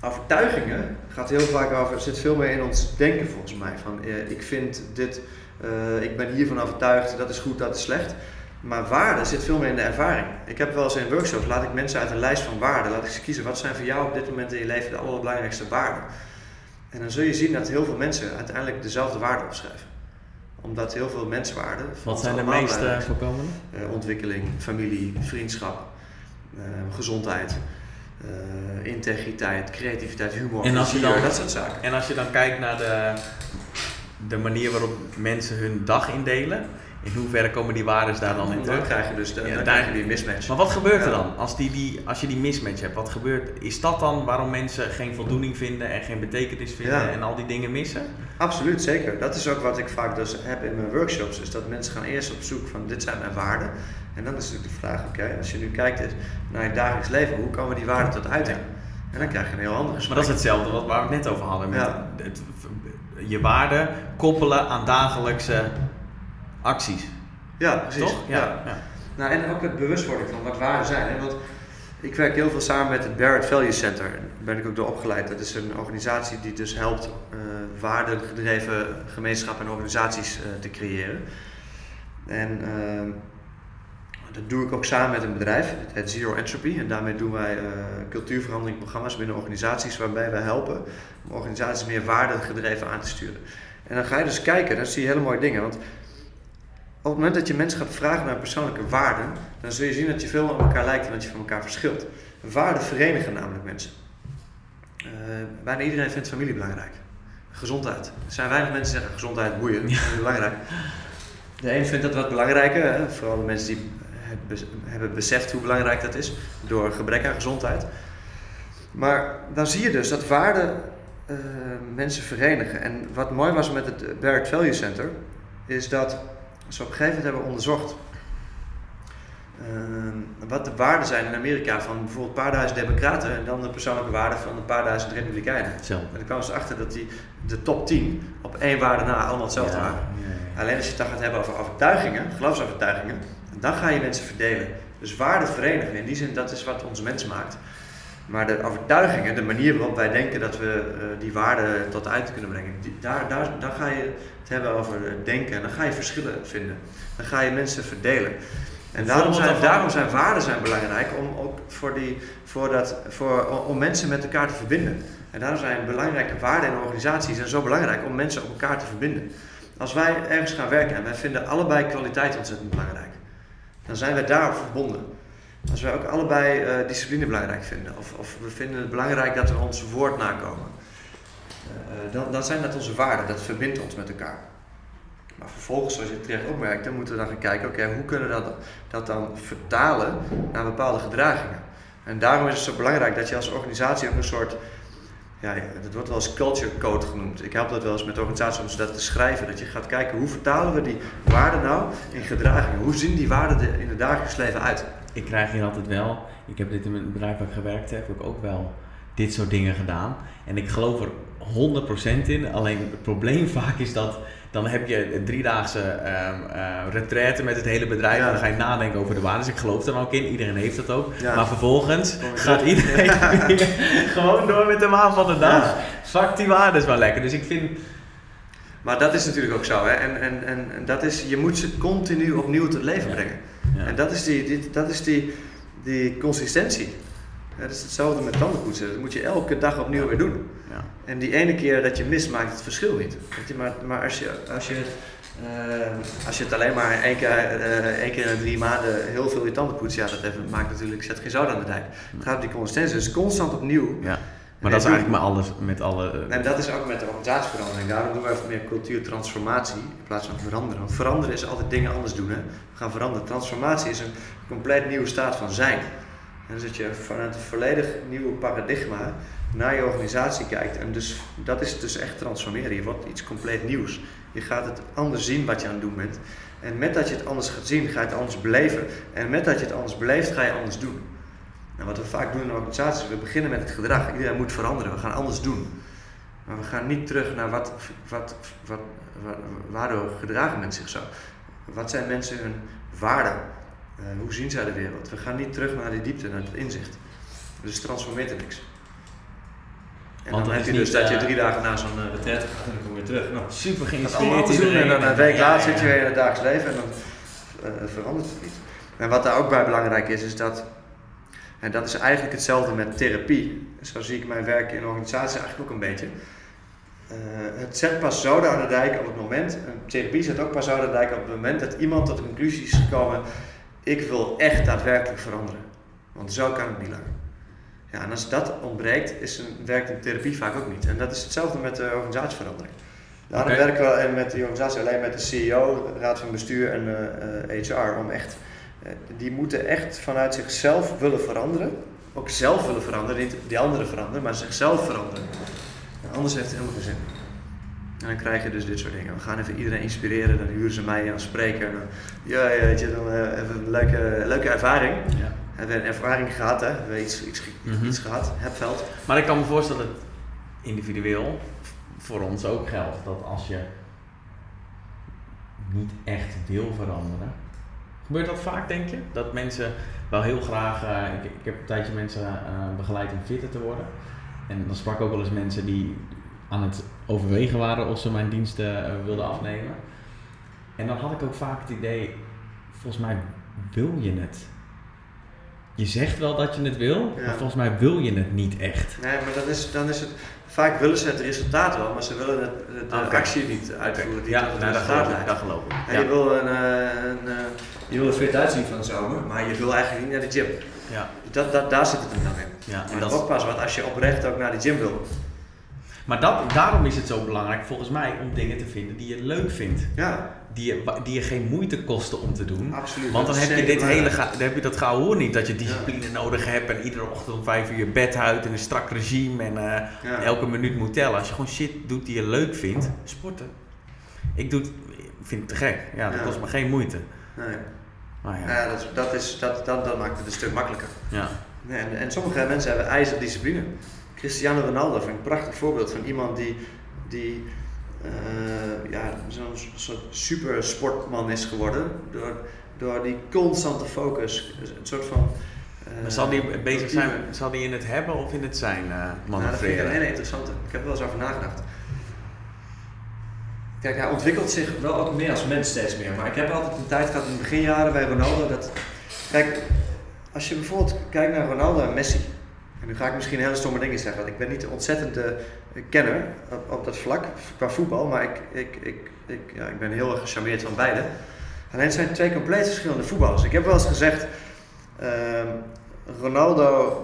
overtuigingen gaat heel vaak over, het zit veel meer in ons denken volgens mij. Van eh, ik vind dit, eh, ik ben hiervan overtuigd, dat is goed, dat is slecht. Maar waarde zit veel meer in de ervaring. Ik heb wel eens in workshops, laat ik mensen uit een lijst van waarden, laat ik ze kiezen, wat zijn voor jou op dit moment in je leven de allerbelangrijkste waarden. En dan zul je zien dat heel veel mensen uiteindelijk dezelfde waarden opschrijven. Omdat heel veel menswaarden. Wat zijn de allemaal meest belangrijk zijn. voorkomende? Eh, ontwikkeling, familie, vriendschap, gezondheid, eh, integriteit, creativiteit, humor, En als je dan- dat soort zaken. En als je dan kijkt naar de, de manier waarop mensen hun dag indelen, in hoeverre komen die waarden daar dan in dan terug? krijg je dus de, Ja, dan krijg je die mismatch. Maar wat gebeurt er dan als, die, die, als je die mismatch hebt? Wat gebeurt, is dat dan waarom mensen geen voldoening vinden en geen betekenis vinden Ja. en al die dingen missen? Absoluut, zeker. Dat is ook wat ik vaak dus heb in mijn workshops. Is dat mensen gaan eerst op zoek van dit zijn mijn waarden. En dan is natuurlijk de vraag, oké, als je nu kijkt naar je dagelijks leven, hoe komen die waarden tot uiting? En dan krijg je een heel ander Maar gesprek. dat is hetzelfde wat waar we het net over hadden. Met Ja. het, je waarden koppelen aan dagelijkse acties. Ja, precies. Toch? Ja. ja. Nou, en ook het bewustwording van wat waarden zijn. Hè? Want ik werk heel veel samen met het Barrett Value Center. Daar ben ik ook door opgeleid. Dat is een organisatie die dus helpt eh waardegedreven gemeenschappen en organisaties eh, te creëren. En ehm, dat doe ik ook samen met een bedrijf, het heet Zero Entropy. En daarmee doen wij eh cultuurveranderingprogramma's binnen organisaties waarbij we helpen om organisaties meer waardegedreven aan te sturen. En dan ga je dus kijken, dan zie je hele mooie dingen. Want op het moment dat je mensen gaat vragen naar persoonlijke waarden, dan zul je zien dat je veel op elkaar lijkt en dat je van elkaar verschilt. Waarden verenigen namelijk mensen. Eh, bijna iedereen vindt familie belangrijk. Gezondheid. Er zijn weinig mensen die zeggen gezondheid boeien, niet belangrijk. De een vindt dat wat belangrijker, hè? vooral de mensen die hebben beseft hoe belangrijk dat is, door gebrek aan gezondheid. Maar dan zie je dus dat waarden eh, mensen verenigen. En wat mooi was met het Barrett Value Center, is dat ze op een gegeven moment hebben onderzocht ehm, wat de waarden zijn in Amerika van bijvoorbeeld een paar duizend democraten en dan de persoonlijke waarden van een paar duizend republikeinen. En dan kwamen ze achter dat die, de top 10 op één waarde na allemaal hetzelfde Ja, waren. ja, ja. Alleen als je het dan gaat hebben over overtuigingen, geloofsovertuigingen, dan ga je mensen verdelen. Dus waarden verenigen, in die zin dat is wat ons mens maakt. Maar de overtuigingen, de manier waarop wij denken dat we eh, die waarden tot uit kunnen brengen, die, daar, daar, daar ga je het hebben over denken en dan ga je verschillen vinden. Dan ga je mensen verdelen. En daarom zijn, daarom zijn waarden zijn belangrijk om, ook voor die, voor dat, voor, om mensen met elkaar te verbinden. En daarom zijn belangrijke waarden in organisaties zijn zo belangrijk om mensen op elkaar te verbinden. Als wij ergens gaan werken en wij vinden allebei kwaliteit ontzettend belangrijk, dan zijn wij daarop verbonden. Als wij ook allebei eh, discipline belangrijk vinden, of, of we vinden het belangrijk dat we ons woord nakomen, eh, dan, dan zijn dat onze waarden, dat verbindt ons met elkaar. Maar vervolgens, zoals je terecht opmerkt, dan moeten we dan gaan kijken, oké, hoe kunnen we dat, dat dan vertalen naar bepaalde gedragingen? En daarom is het zo belangrijk dat je als organisatie ook een soort, ja, dat wordt wel eens culture code genoemd. Ik help dat wel eens met organisaties om ze dat te schrijven. Dat je gaat kijken, hoe vertalen we die waarden nou in gedragingen? Hoe zien die waarden er in het dagelijks leven uit? Ik krijg hier altijd wel, ik heb dit in mijn bedrijf waar ik gewerkt heb, heb ik ook wel dit soort dingen gedaan. En ik geloof er 100% in. Alleen het probleem <laughs> vaak is dat dan heb je een driedaagse um, uh, retraite met het hele bedrijf. Ja. En dan ga je nadenken over de waarden. Dus ik geloof er ook in. Iedereen heeft dat ook. Ja. Maar vervolgens gaat iedereen <laughs> gewoon door met de waan van de dag. Vak die waarden wel lekker. Dus ik vind... Maar dat is natuurlijk ook zo. Hè? En, en, en, en dat is, je moet ze continu opnieuw tot leven brengen. En dat is die, die, dat is die, die consistentie. Ja, dat is hetzelfde met tandenpoetsen. Dat moet je elke dag opnieuw weer doen. Ja. En die ene keer dat je mist, maakt het verschil niet. Weet je, maar, maar als je, als je, eh, als je het alleen maar één keer, eh, één keer in drie maanden heel veel je tanden poetst, ja, dat heeft, maakt natuurlijk, zet geen zout aan de dijk. Het gaat om die consistentie. Dus constant opnieuw. ja. En Maar dat is eigenlijk met alles, met alle... eh, En dat is ook met de organisatieverandering. Daarom doen we even meer cultuurtransformatie in plaats van veranderen. Want veranderen is altijd dingen anders doen. Hè? We gaan veranderen. Transformatie is een compleet nieuwe staat van zijn. En dat je vanuit een volledig nieuwe paradigma naar je organisatie kijkt. En dus dat is dus echt transformeren. Je wordt iets compleet nieuws. Je gaat het anders zien wat je aan het doen bent. En met dat je het anders gaat zien, ga je het anders beleven. En met dat je het anders beleeft, ga je anders doen. En wat we vaak doen in organisaties, we beginnen met het gedrag. Iedereen moet veranderen, we gaan anders doen. Maar we gaan niet terug naar wat, wat, wat, wat, waardoor gedragen mensen zich zo. Wat zijn mensen hun waarden? Eh, hoe zien zij de wereld? We gaan niet terug naar die diepte, naar het inzicht. Dus het transformeert er niks. En Want dan heb je dus dat je eh, drie dagen na zo'n uh, retraite gaat en dan kom je terug. Nou, Super geïnspireerd doen en dan een week later zit je weer in het dagelijks leven en dan eh, verandert het niet. En wat daar ook bij belangrijk is, is dat, en dat is eigenlijk hetzelfde met therapie. Zo zie ik mijn werk in organisaties eigenlijk ook een beetje. Eh, het zet pas zoden aan de dijk op het moment, een therapie zet ook pas zoden aan de dijk op het moment dat iemand tot de conclusie is gekomen, ik wil echt daadwerkelijk veranderen. Want zo kan het niet langer. Ja, en als dat ontbreekt, is een, werkt een therapie vaak ook niet. En dat is hetzelfde met de organisatieverandering. Daarom Oké. werken we en met die organisatie alleen met de CEO, de raad van bestuur en eh, eh, HR. Om echt, eh, die moeten echt vanuit zichzelf willen veranderen. Ook zelf willen veranderen, niet die anderen veranderen, maar zichzelf veranderen. En anders heeft het helemaal geen zin. En dan krijg je dus dit soort dingen. We gaan even iedereen inspireren, dan huren ze mij aan spreker. En dan, ja, ja, weet je, dan eh, even een leuke, leuke ervaring. Ja. Hebben we een ervaring gehad, hè? Hebben we iets, iets, Mhm. iets gehad, Hepveld. Maar ik kan me voorstellen dat individueel voor ons ook geldt dat als je niet echt wil veranderen. Gebeurt dat vaak, denk je? Dat mensen wel heel graag. eh, ik, ik heb een tijdje mensen eh, begeleid om fitter te worden. En dan sprak ik ook wel eens mensen die aan het overwegen waren of ze mijn diensten eh, wilden afnemen. En dan had ik ook vaak het idee: volgens mij wil je het. Je zegt wel dat je het wil, Ja. maar volgens mij wil je het niet echt. Nee, maar dan is, dan is het. Vaak willen ze het resultaat wel, maar ze willen het, de Oké. actie niet uitvoeren die ja, tot het nou, dat resultaat geloof ik. leidt. Dat geloof ik. En Ja. je wil een, eh, een, eh, je wil er fit uitzien van de zomer, maar je wil eigenlijk niet naar de gym. Ja. Dat, dat, daar zit het hem dan in. Ja, en Maar dat, dat pas wat als je oprecht ook naar de gym wil. Maar dat, daarom is het zo belangrijk volgens mij om dingen te vinden die je leuk vindt. Ja, Die je, die je geen moeite kosten om te doen. absoluut. Want dan heb je, dit hele, ga- dan heb je dat gauw hoor niet. Dat je discipline nodig hebt en iedere ochtend om vijf uur je bed uit en een strak regime en eh, Ja. elke minuut moet tellen. Als je gewoon shit doet die je leuk vindt, sporten. Ik doe het, vind het te gek. Ja, dat Ja. kost me geen moeite. Nee. Maar ja. Ja, dat, is- dat, is, dat, dat, dat maakt het een stuk makkelijker. ja. Nee, en, en sommige mensen hebben ijzerdiscipline. Cristiano Ronaldo vind ik een prachtig voorbeeld van iemand die, die eh, ja, zo'n soort super sportman is geworden. Door, door die constante focus. Een soort van. eh, Maar zal die bezig zijn, zal die in het hebben of in het zijn, eh Nou, dat vind ik een hele interessante. Ik heb er wel eens over nagedacht. Kijk, hij ontwikkelt zich wel ook meer als mens steeds meer. Maar ik heb altijd een tijd gehad in de beginjaren bij Ronaldo dat... Kijk, als je bijvoorbeeld kijkt naar Ronaldo en Messi. En nu ga ik misschien hele stomme dingen zeggen, want ik ben niet een ontzettende kenner op, op dat vlak qua voetbal. Maar ik, ik, ik, ik, ja, ik ben heel erg gecharmeerd van beide. Alleen het zijn twee compleet verschillende voetballers. Ik heb wel eens gezegd, ehm, Ronaldo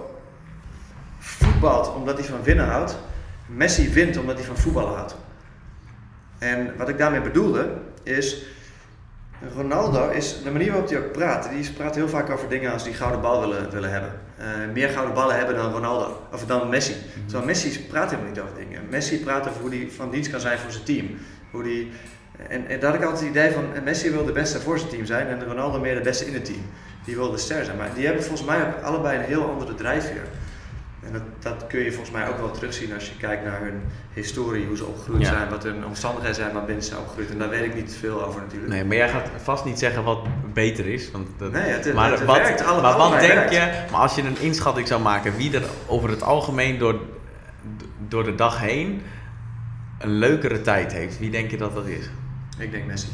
voetbalt omdat hij van winnen houdt. Messi wint omdat hij van voetballen houdt. En wat ik daarmee bedoelde is, Ronaldo is, de manier waarop hij ook praat, die praat heel vaak over dingen als die gouden bal willen, willen hebben. Eh, meer gouden ballen hebben dan Ronaldo, of dan Messi. Terwijl Messi praat helemaal niet over dingen. Messi praat over hoe hij van dienst kan zijn voor zijn team. Hoe die, en, en daar had ik altijd het idee van, Messi wil de beste voor zijn team zijn en Ronaldo meer de beste in het team. Die wil de ster zijn. Maar die hebben volgens mij ook allebei een heel andere drijfveer. En dat, dat kun je volgens mij ook wel terugzien als je kijkt naar hun historie, hoe ze opgegroeid Ja. zijn, wat hun omstandigheden zijn waarbinnen ze zijn opgegroeid. En daar weet ik niet veel over natuurlijk. Nee, maar jij gaat vast niet zeggen wat beter is. Want dat, Nee, het, maar het wat, werkt. Alle, maar wat denk werkt. je, maar als je een inschatting zou maken, wie er over het algemeen door, door de dag heen een leukere tijd heeft, wie denk je dat dat is? Ik denk Messi.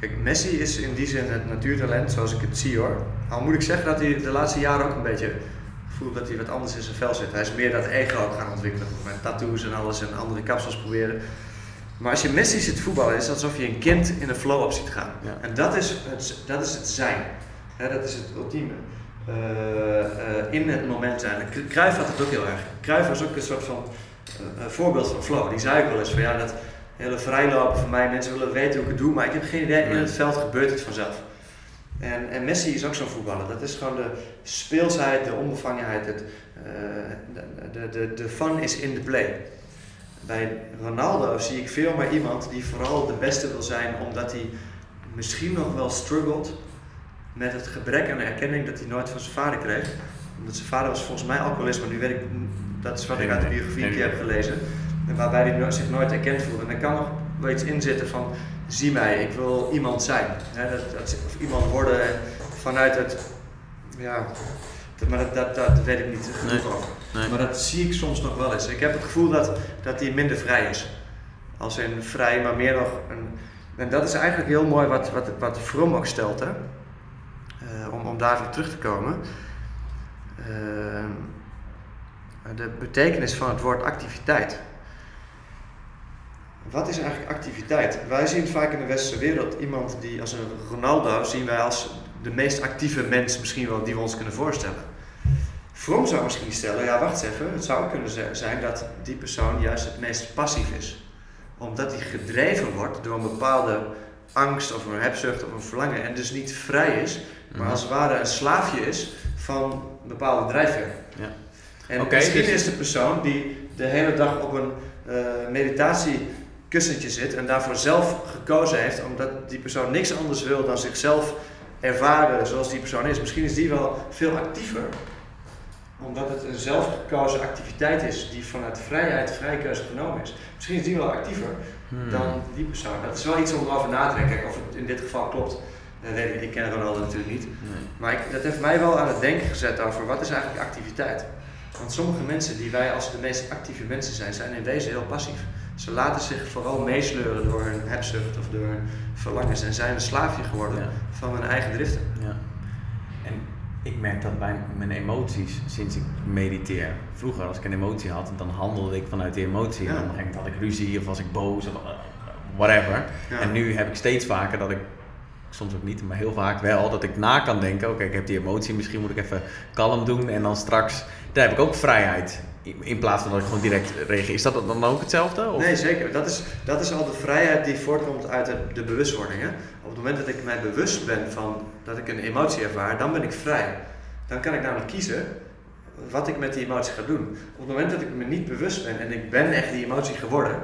Kijk, Messi is in die zin het natuurtalent zoals ik het zie hoor. Al moet ik zeggen dat hij de laatste jaren ook een beetje voelt dat hij wat anders in zijn vel zit. Hij is meer dat ego ook gaan ontwikkelen. Met tattoos en alles en andere kapsels proberen. Maar als je Messi ziet voetballen, is het alsof je een kind in een flow op ziet gaan. Ja. En dat is het, dat is het zijn. Dat is het ultieme. Eh, eh, in het moment zijn. Cruijff had het ook heel erg. Cruijff was ook een soort van eh, voorbeeld van flow. Die zei ook wel eens van ja, dat hele vrijlopen van mij, mensen willen weten hoe ik het doe, maar ik heb geen idee, in het veld gebeurt het vanzelf. En, en Messi is ook zo'n voetballer. Dat is gewoon de speelsheid, de onbevangenheid, het, eh, de, de, de, fun is in de play. Bij Ronaldo zie ik veel meer iemand die vooral de beste wil zijn, omdat hij misschien nog wel struggelt met het gebrek aan erkenning dat hij nooit van zijn vader kreeg. Omdat zijn vader was volgens mij alcoholist, maar nu weet ik, dat is wat ik uit de biografie een keer heb gelezen. En waarbij hij zich nooit erkend voelde. En er kan nog wel iets in zitten van, zie mij, ik wil iemand zijn. Dat, dat, of iemand worden vanuit het, ja, dat- maar dat, dat, dat weet ik niet genoeg Nee. over. Nee. Maar dat zie ik soms nog wel eens. Ik heb het gevoel dat, dat hij minder vrij is. Als in vrij, maar meer nog een... En dat is eigenlijk heel mooi wat, wat, wat Fromm ook stelt, hè. Eh, om, om daar weer terug te komen. Eh, de betekenis van het woord activiteit. Wat is eigenlijk activiteit? Wij zien vaak in de westerse wereld iemand die als een Ronaldo zien wij als de meest actieve mens misschien wel die we ons kunnen voorstellen. From zou misschien stellen, ja wacht even, het zou kunnen zijn dat die persoon juist het meest passief is. Omdat hij gedreven wordt door een bepaalde angst of een hebzucht of een verlangen en dus niet vrij is, maar Mhm. als het ware een slaafje is van een bepaalde drijfveer. Ja. En misschien dus- is de persoon die de hele dag op een eh meditatiekussentje zit en daarvoor zelf gekozen heeft, omdat die persoon niks anders wil dan zichzelf ervaren zoals die persoon is. Misschien is die wel veel actiever, omdat het een zelfgekozen activiteit is die vanuit vrijheid, vrije keuze genomen is. Misschien is die wel actiever Hmm. dan die persoon. Dat is wel iets om erover na te denken. Kijk, of het in dit geval klopt, weet ik, ik ken Ronaldo natuurlijk niet. Nee. Maar ik, dat heeft mij wel aan het denken gezet over wat is eigenlijk activiteit. Want sommige mensen die wij als de meest actieve mensen zijn, zijn in wezen heel passief. Ze laten zich vooral meesleuren door hun hebzucht of door hun verlangens en zijn een slaafje geworden Ja. van hun eigen driften. Ja. En ik merk dat bij mijn emoties sinds ik mediteer. Vroeger, als ik een emotie had, dan handelde ik vanuit die emotie. En Ja. dan gegeven moment had ik ruzie of was ik boos of uh, whatever. En nu heb ik steeds vaker dat ik, soms ook niet, maar heel vaak wel, dat ik na kan denken. Oké, ik heb die emotie, misschien moet ik even kalm doen. En dan straks, daar heb ik ook vrijheid. In plaats van dat ik gewoon direct reageer. Is dat dan ook hetzelfde? Of? Nee, zeker. Dat is, dat is al de vrijheid die voortkomt uit de, de bewustwording. Hè? Op het moment dat ik mij bewust ben van dat ik een emotie ervaar, dan ben ik vrij. Dan kan ik namelijk kiezen wat ik met die emotie ga doen. Op het moment dat ik me niet bewust ben en ik ben echt die emotie geworden,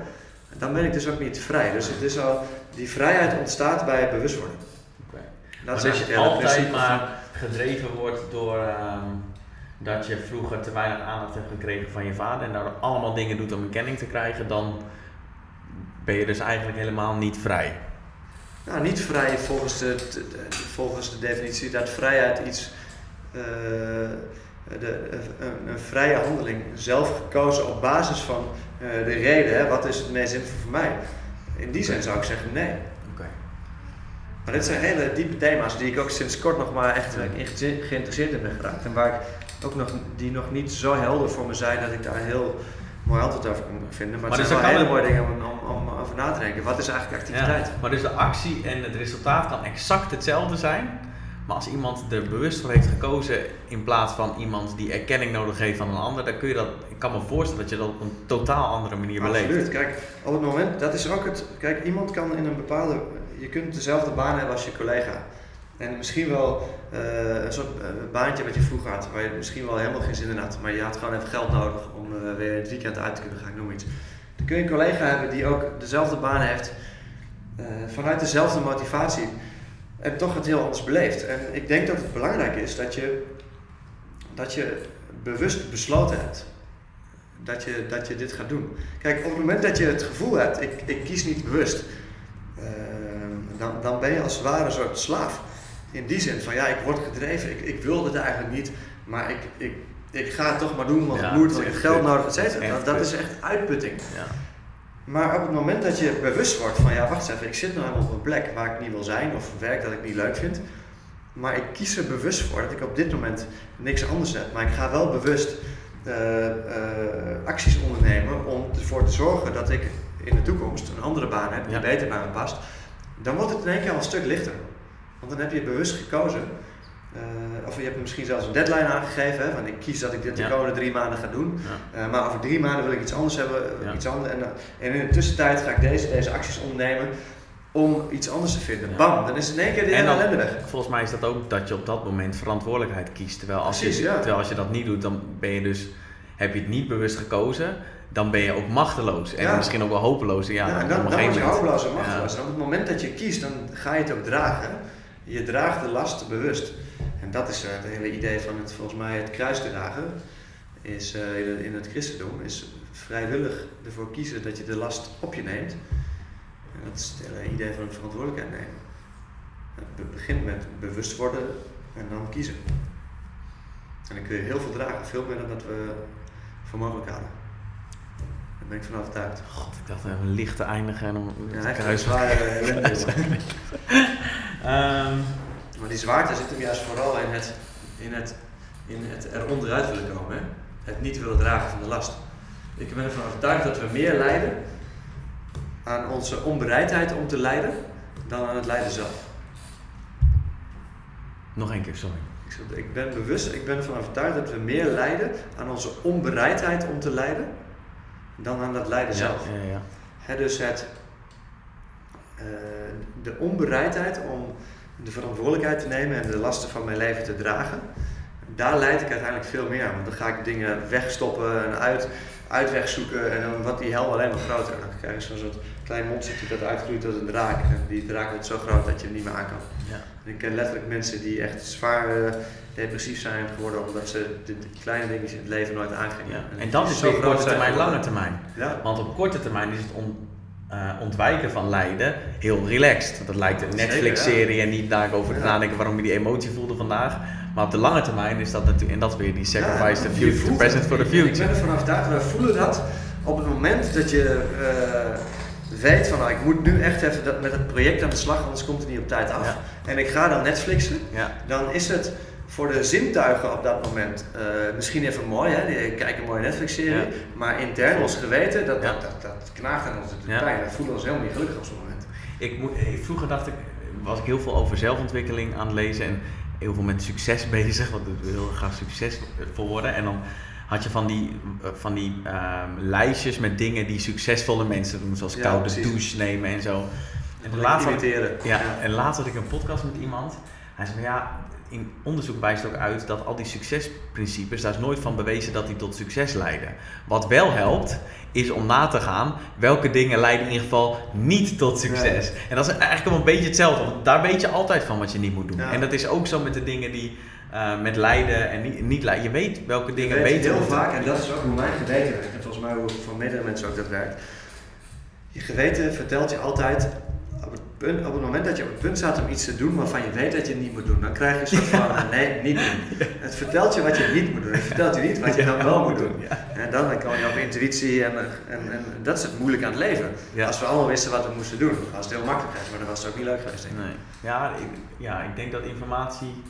dan ben ik dus ook niet vrij. Dus het is al, die vrijheid ontstaat bij bewustwording. Oké. Dat maar is eigenlijk je altijd maar gedreven wordt door ehm, dat je vroeger te weinig aandacht hebt gekregen van je vader en daardoor allemaal dingen doet om erkenning te krijgen, dan ben je dus eigenlijk helemaal niet vrij. Nou, niet vrij volgens de, de- de- volgens de definitie dat vrijheid iets, eh, de, een, een vrije handeling, zelf gekozen op basis van eh, de reden, hè, wat is het meest zinvol voor mij. In die zin zou ik zeggen nee. Oké. Maar dit zijn hele diepe thema's die ik ook sinds kort nog maar echt in ge- geïnteresseerd in ben geraakt. En waar ik ook nog, die nog niet zo helder voor me zijn dat ik daar heel mooi antwoord over kan vinden. Maar, Maar het dus zijn wel hele mooie dingen om, om, om over na te denken. Wat is eigenlijk activiteit? Ja, maar dus de actie en het resultaat kan exact hetzelfde zijn. Maar als iemand er bewust voor heeft gekozen in plaats van iemand die erkenning nodig heeft van een ander, dan kun je dat, ik kan me voorstellen dat je dat op een totaal andere manier beleeft. Absoluut. Kijk, op het moment, dat is ook het. Kijk, iemand kan in een bepaalde. Je kunt dezelfde baan hebben als je collega. En misschien wel eh, een soort eh, baantje wat je vroeger had, waar je misschien wel helemaal geen zin in had. Maar je had gewoon even geld nodig om eh, weer het weekend uit te kunnen gaan, noem iets. Dan kun je een collega hebben die ook dezelfde baan heeft, vanuit dezelfde motivatie. En toch het heel anders beleeft. En ik denk dat het belangrijk is dat je, dat je bewust besloten hebt dat je, dat je dit gaat doen. Kijk, op het moment dat je het gevoel hebt, ik, ik kies niet bewust, uh, dan, dan ben je als het ware een soort slaaf. In die zin van ja, ik word gedreven, ik, ik wil dit eigenlijk niet, maar ik, ik, ik ga het toch maar doen, want Ja, het moet, want ik heb geld nodig, et cetera. Dat, is echt uitputting. Ja. Maar op het moment dat je bewust wordt van ja, wacht even, ik zit nou helemaal op een plek waar ik niet wil zijn of werk dat ik niet leuk vind. Maar ik kies er bewust voor dat ik op dit moment niks anders heb. Maar ik ga wel bewust eh, eh, acties ondernemen om ervoor te zorgen dat ik in de toekomst een andere baan heb die Ja. beter bij me past. Dan wordt het in één keer al een stuk lichter. Want dan heb je bewust gekozen. eh, of je hebt misschien zelfs een deadline aangegeven. Hè, van ik kies dat ik dit de komende drie maanden ga doen. Eh, maar over drie maanden wil ik iets anders hebben. eh. Iets anders, en, en in de tussentijd ga ik deze, deze acties ondernemen om iets anders te vinden. Ja. Bam, dan is in één keer de hele dan- ellende weg. Volgens mij is dat ook dat je op dat moment verantwoordelijkheid kiest. Terwijl als, Precies, je, ja. terwijl als je dat niet doet, dan ben je dus, heb je het niet bewust gekozen. Dan ben je ook machteloos. En Ja. misschien ook wel hopeloos. Ja, dan, dan gegeven word je hopeloos en machteloos. En op het moment dat je kiest, dan ga je het ook dragen. Je draagt de last bewust. En dat is eh, het hele idee van het, volgens mij het kruis dragen. Is, eh, in, het, christendom is vrijwillig ervoor kiezen dat je de last op je neemt. Dat is het hele idee van verantwoordelijkheid nemen. Het be- begint met bewust worden en dan kiezen. En dan kun je heel veel dragen, veel meer dan dat we voor mogelijk hadden. Ben ik van overtuigd. God, ik dacht even licht te eindigen en om Ja, hij een kruis. <laughs> Ehm, Maar die zwaarte zit hem juist vooral in het, in het, in het er onderuit willen komen. Hè? Het niet willen dragen van de last. Ik ben ervan overtuigd dat we meer lijden aan onze onbereidheid om te lijden dan aan het lijden zelf. nog één keer, sorry. Ik ben bewust, ik ben ervan overtuigd dat we meer lijden aan onze onbereidheid om te lijden dan aan dat lijden zelf. Ja, ja, ja. Hè, dus het, eh, de onbereidheid om de verantwoordelijkheid te nemen en de lasten van mijn leven te dragen, daar leid ik uiteindelijk veel meer aan. Want dan ga ik dingen wegstoppen en uit, uitweg zoeken en dan wordt die hel alleen maar groter. Dan krijg je zo'n soort klein monstertje dat uitgroeit tot een draak. En die draak wordt zo groot dat je hem niet meer aan kan. Ja. Ik ken letterlijk mensen die echt zwaar eh, depressief zijn geworden omdat ze de, de kleine dingetjes in het leven nooit. Ja. die En dat is weer korte termijn, lange termijn. Ja. Want op korte termijn is het on- eh, ontwijken van lijden heel relaxed. Want dat lijkt een Netflix-serie en niet daar over te Ja. nadenken waarom je die emotie voelde vandaag. Maar op de lange termijn is dat natuurlijk, en dat is weer die sacrifice the future, the present for the Ik- Ik future. ben ervan overtuigd, wij voelen dat op het moment dat je eh, weet van nou, ik moet nu echt even dat, met het project aan de slag, anders komt het niet op tijd af. Ja. En ik ga dan Netflixen, Ja, dan is het voor de zintuigen op dat moment eh, misschien even mooi, hè? ik kijk een mooie Netflix-serie, Ja. maar intern ons geweten, dat, dat, dat, dat knaagt aan ons de pijn. Wij voelen ons helemaal niet gelukkig op zo'n moment. ik moet, eh, vroeger dacht ik, was ik heel veel over zelfontwikkeling aan het lezen en heel veel met succes <laughs> bezig, want ik wil heel graag succesvol worden. En dan had je van die, eh, van die ehm, lijstjes met dingen die succesvolle mensen doen, zoals Ja, koude precies. douche nemen en zo. En En laatst had. Ja, en laatst had ik een podcast met iemand. Hij zei van ja, in onderzoek wijst ook uit dat al die succesprincipes, daar is nooit van bewezen dat die tot succes leiden. Wat wel helpt, is om na te gaan welke dingen leiden in ieder geval niet tot succes. En dat is eigenlijk wel een beetje hetzelfde, want daar weet je altijd van wat je niet moet doen. Ja. En dat is ook zo met de dingen die eh, met lijden en niet, niet lijden. Je weet welke dingen je weet beter heel vaak, en dat is ook hoe mijn geweten werkt, en volgens mij hoe voor meerdere mensen ook dat werkt. Je geweten vertelt je altijd, op het, punt, op het moment dat je op het punt staat om iets te doen waarvan je weet dat je het niet moet doen, dan krijg je een soort <laughs> van, ah, nee, niet doen. Het vertelt je wat je niet moet doen, het vertelt je niet wat je dan wel moet doen. Ja. En dan kom je op intuïtie en, en, en dat is het moeilijke aan het leven. Ja. Als we allemaal wisten wat we moesten doen, was het heel makkelijk geweest, maar dan was het ook niet leuk geweest. Denk ik. Nee. Ja, ik, ja, ik denk dat informatie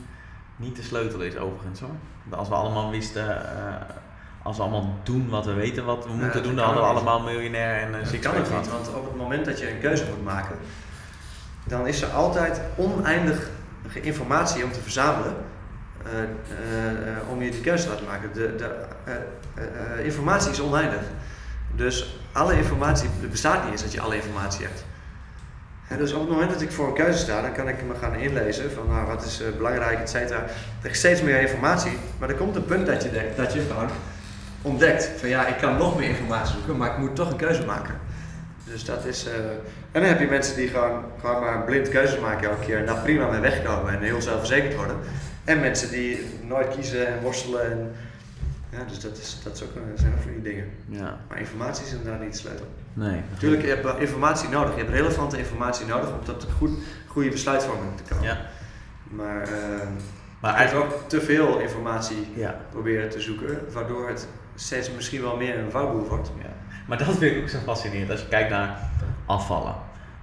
niet de sleutel is overigens hoor. Als we allemaal wisten, eh, als we allemaal doen wat we weten wat we Ja, moeten doen, dan hadden we allemaal miljonair en uh, Dat kan ook niet, want op het moment dat je een keuze moet maken, dan is er altijd oneindig informatie om te verzamelen eh, om je die keuze te laten maken. De, de, informatie is oneindig. Dus alle informatie, het bestaat niet eens dat je alle informatie hebt. Dus op het moment dat ik voor een keuze sta, dan kan ik me gaan inlezen van nou, wat is eh, belangrijk, et cetera. Er is steeds meer informatie, maar er komt een punt dat je, denkt, dat je gewoon ontdekt van ja, ik kan nog meer informatie zoeken, maar ik moet toch een keuze maken. Dus dat is. eh, En dan heb je mensen die gewoon, gewoon maar blind keuzes maken elke keer en daar prima mee wegkomen en heel zelfverzekerd worden. En mensen die nooit kiezen en worstelen. En, Ja, dus dat, is, dat is ook, een- zijn ook van die dingen. Ja, Maar informatie is inderdaad niet de sleutel. Nee. Natuurlijk, je hebt wel informatie nodig. Je hebt relevante informatie nodig om tot een goed, goede besluitvorming te komen. Ja, Maar, eh maar maar eigenlijk... ook te veel informatie Ja, proberen te zoeken, waardoor het steeds misschien wel meer een vouwboel wordt. ja. Maar dat vind ik ook zo fascinerend. Als je kijkt naar afvallen,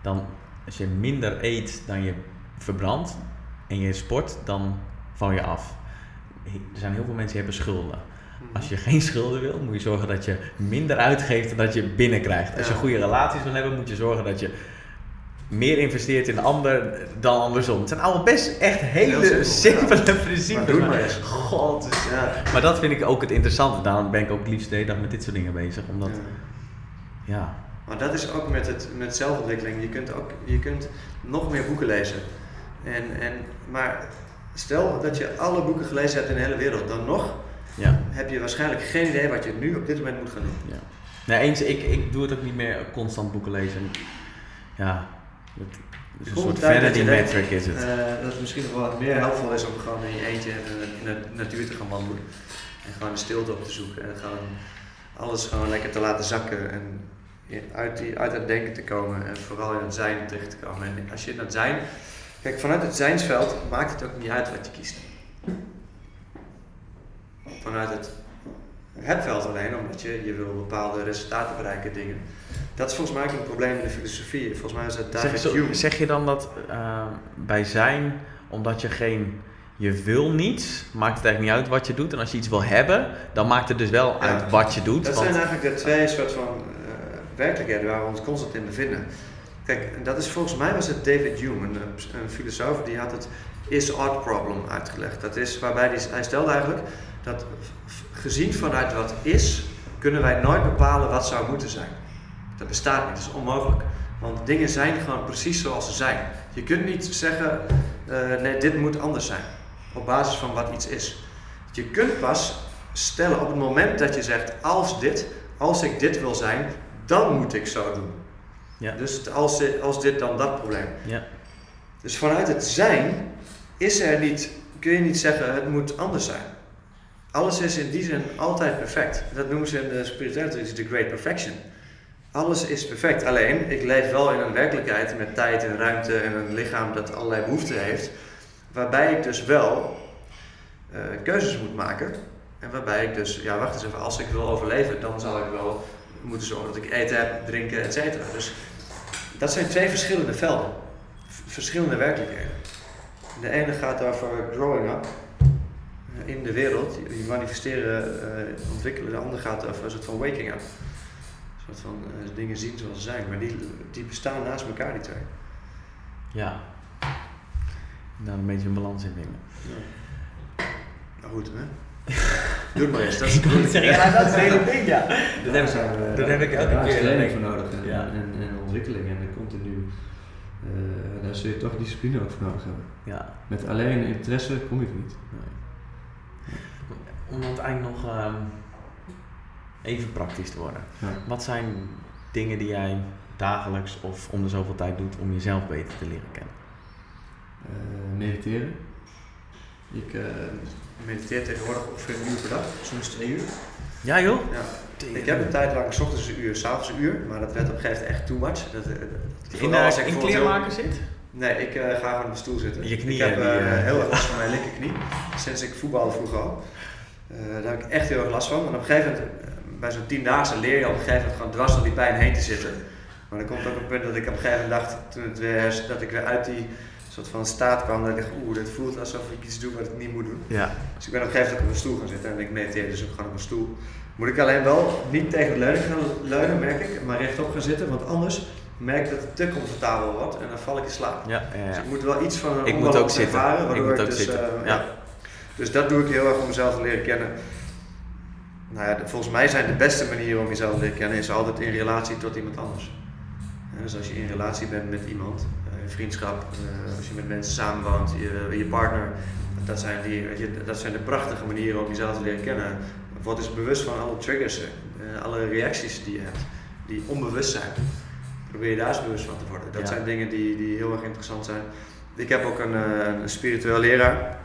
dan als je minder eet dan je verbrandt en je sport, dan val je af. Er zijn heel veel mensen die hebben schulden. Als je geen schulden wil, moet je zorgen dat je minder uitgeeft dan dat je binnenkrijgt. Als je Ja. goede relaties wil hebben, moet je zorgen dat je meer investeert in de ander dan andersom. Het zijn allemaal best echt hele simpele Maar principes. maar-. God, is- Ja. maar dat vind ik ook het interessante. Daarom ben ik ook liefst de hele dag met dit soort dingen bezig. Omdat, Ja. ja, Maar dat is ook met, het, met zelfontwikkeling. Je kunt, ook, je kunt nog meer boeken lezen. En, en, maar stel dat je alle boeken gelezen hebt in de hele wereld, dan nog ja, heb je waarschijnlijk geen idee wat je nu op dit moment moet gaan doen. ja. Nee, eens, ik, ik doe het ook niet meer constant boeken lezen. Ja, het is een soort vanity metric is het. eh, dat het misschien nog wel wat meer helpvol is om gewoon in je eentje in de, natuur te gaan wandelen. En gewoon de stilte op te zoeken. En gewoon alles gewoon lekker te laten zakken. En uit, die, uit het denken te komen. En vooral in het zijn terecht te komen. En als je in het zijn... Kijk, vanuit het zijnsveld maakt het ook niet uit wat je kiest. Vanuit het hebveld alleen, omdat je, je wil bepaalde resultaten bereiken, dingen. Dat is volgens mij ook een probleem in de filosofie. Volgens mij is dat Zeg, David zo- Hume. zeg je dan dat eh, bij zijn, omdat je geen, je wil niets, maakt het eigenlijk niet uit wat je doet. En als je iets wil hebben, dan maakt het dus wel Ja. uit wat je doet. Dat want- zijn eigenlijk de twee soort van eh, werkelijkheden waar we ons constant in bevinden. Kijk, dat is volgens mij was het David Hume, een, een filosoof, die had het is-ought problem uitgelegd. Dat is waarbij die, hij stelde eigenlijk dat gezien vanuit wat is, kunnen wij nooit bepalen wat zou moeten zijn. Dat bestaat niet, dat is onmogelijk. Want dingen zijn gewoon precies zoals ze zijn. Je kunt niet zeggen, eh, nee, dit moet anders zijn. Op basis van wat iets is. Je kunt pas stellen op het moment dat je zegt, als dit, als ik dit wil zijn, dan moet ik zo doen. Ja. Dus als, dit- als dit dan dat probleem. Ja. Dus vanuit het zijn is er niet, kun je niet zeggen het moet anders zijn. Alles is in die zin altijd perfect. Dat noemen ze in de spirituele traditie de great perfection. Alles is perfect. Alleen, ik leef wel in een werkelijkheid met tijd en ruimte en een lichaam dat allerlei behoeften heeft. Waarbij ik dus wel eh, keuzes moet maken. En waarbij ik dus, ja wacht eens even, als ik wil overleven, dan zal ik wel moeten zorgen dat ik eten heb, drinken, et cetera. Dus dat zijn twee verschillende velden. Verschillende werkelijkheden. De ene gaat over growing up in de wereld, je manifesteren, eh, ontwikkelen. De andere gaat over een soort van waking up. Een soort van eh, dingen zien zoals ze zijn. Maar die, die bestaan naast elkaar, die twee. ja. Daar een beetje een balans in vinden. Nou goed, hè? <laughs> Doe het maar eens. Dat is Ik zeggen, ja, dat is het hele ding, ja. <laughs> Dat Daar heb, we- dat heb ik elke daar is keer. training dan voor ik- nodig en, Ja. en, en ontwikkeling en continu. eh, daar zul je toch discipline ook voor nodig hebben. Ja. Met alleen interesse kom ik niet. Om dan uiteindelijk nog ehm, even praktisch te worden. Ja. Wat zijn dingen die jij dagelijks of om de zoveel tijd doet om jezelf beter te leren kennen? Eh, mediteren. Ik eh, mediteer tegenwoordig ongeveer een uur per dag, soms twee uur. Ja joh? Ja. Ik heb een tijd lang 's ochtends een uur, 's avonds een uur, maar dat werd op een gegeven moment echt too much. Dat, eh, dat- In, als ik in kleermaker zit? Nee, ik ga gewoon op de stoel zitten. Je knieën, ik heb die, heel erg <laughs> last van mijn linkerknie. Sinds ik voetbalde vroeger al. Eh, daar heb ik echt heel erg last van. En op een gegeven moment, eh, bij zo'n tiendaagse leer je op een gegeven moment gewoon dwars door die pijn heen te zitten. Maar er komt ook een punt dat ik op een gegeven moment dacht, toen het weer, dat ik weer uit die soort van staat kwam, dat ik dacht, oeh, dit voelt alsof ik iets doe wat ik niet moet doen. Ja. Dus ik ben op een gegeven moment op een stoel gaan zitten en ik mediteer dus ook gewoon op een stoel. Moet ik alleen wel niet tegen de leuning gaan leunen, merk ik, maar rechtop gaan zitten, want anders merk ik dat het te comfortabel wordt en dan val ik in slaap. Ja, ja, Dus ik moet wel iets van een Ik moet ook zitten. ervaren, Ik moet ook dus, zitten. eh, Ja. Dus dat doe ik heel erg om mezelf te leren kennen. Nou ja, volgens mij zijn de beste manieren om jezelf te leren kennen is altijd in relatie tot iemand anders. Dus als je in relatie bent met iemand, eh, in vriendschap, eh, als je met mensen samenwoont, je, je partner, dat zijn, die, weet je, dat zijn de prachtige manieren om jezelf te leren kennen. Word dus bewust van alle triggers, eh, alle reacties die je hebt, die onbewust zijn. Probeer je daar eens bewust van te worden. Dat Ja. zijn dingen die, die heel erg interessant zijn. Ik heb ook een, eh, een spiritueel leraar.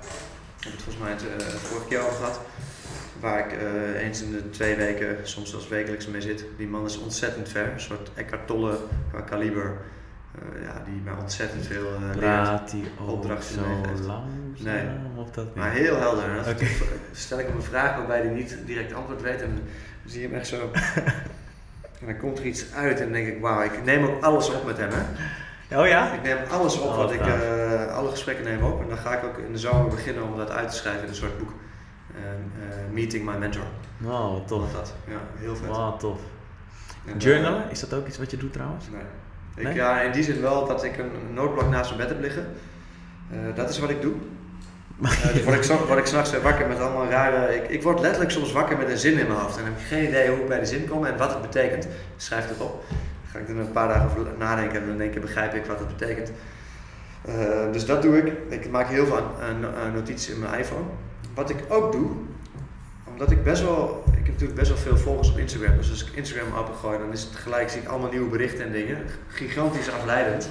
Heb het volgens mij het, eh, vorige keer over gehad. waar ik eh, eens in de twee weken, soms zelfs wekelijks mee zit. Die man is ontzettend ver, een soort Eckhart Tolle qua kaliber. Eh, ja, die mij ontzettend veel eh, leert. Praat die opdrachten zo meegeeft. langzaam? Nee. Of dat Maar niet? heel helder. En stel ik hem een vraag waarbij hij niet direct antwoord weet en dan zie je hem echt zo. <laughs> en dan komt er iets uit en dan denk ik, wauw, ik neem ook alles op met hem. Hè. Oh ja? Ik neem alles op Oh, wat ik, eh, alle gesprekken neem op. En dan ga ik ook in de zomer beginnen om dat uit te schrijven in een soort boek. Eh, eh, meeting my mentor. Oh, wat tof. Dat. Ja, heel vet. Wow, tof. En, eh, Journalen, is dat ook iets wat je doet trouwens? Nee. Ik, Nee? Ja, in die zin wel dat ik een noodblok naast mijn bed heb liggen. Dat is wat ik doe. <laughs> Dus word ik, zo- word ik s'nachts weer wakker met allemaal rare... Ik, ik word letterlijk soms wakker met een zin in mijn hoofd. En heb ik geen idee hoe ik bij die zin kom en wat het betekent. Schrijf het op. Ga ik er een paar dagen over nadenken en dan denk ik, begrijp ik wat het betekent. Eh, dus dat doe ik. Ik maak heel veel aan notities in mijn iPhone. Wat ik ook doe, omdat ik best wel, ik heb natuurlijk best wel veel volgers op Instagram. Dus als ik Instagram opengooi, dan is het gelijk, zie ik allemaal nieuwe berichten en dingen. Gigantisch afleidend.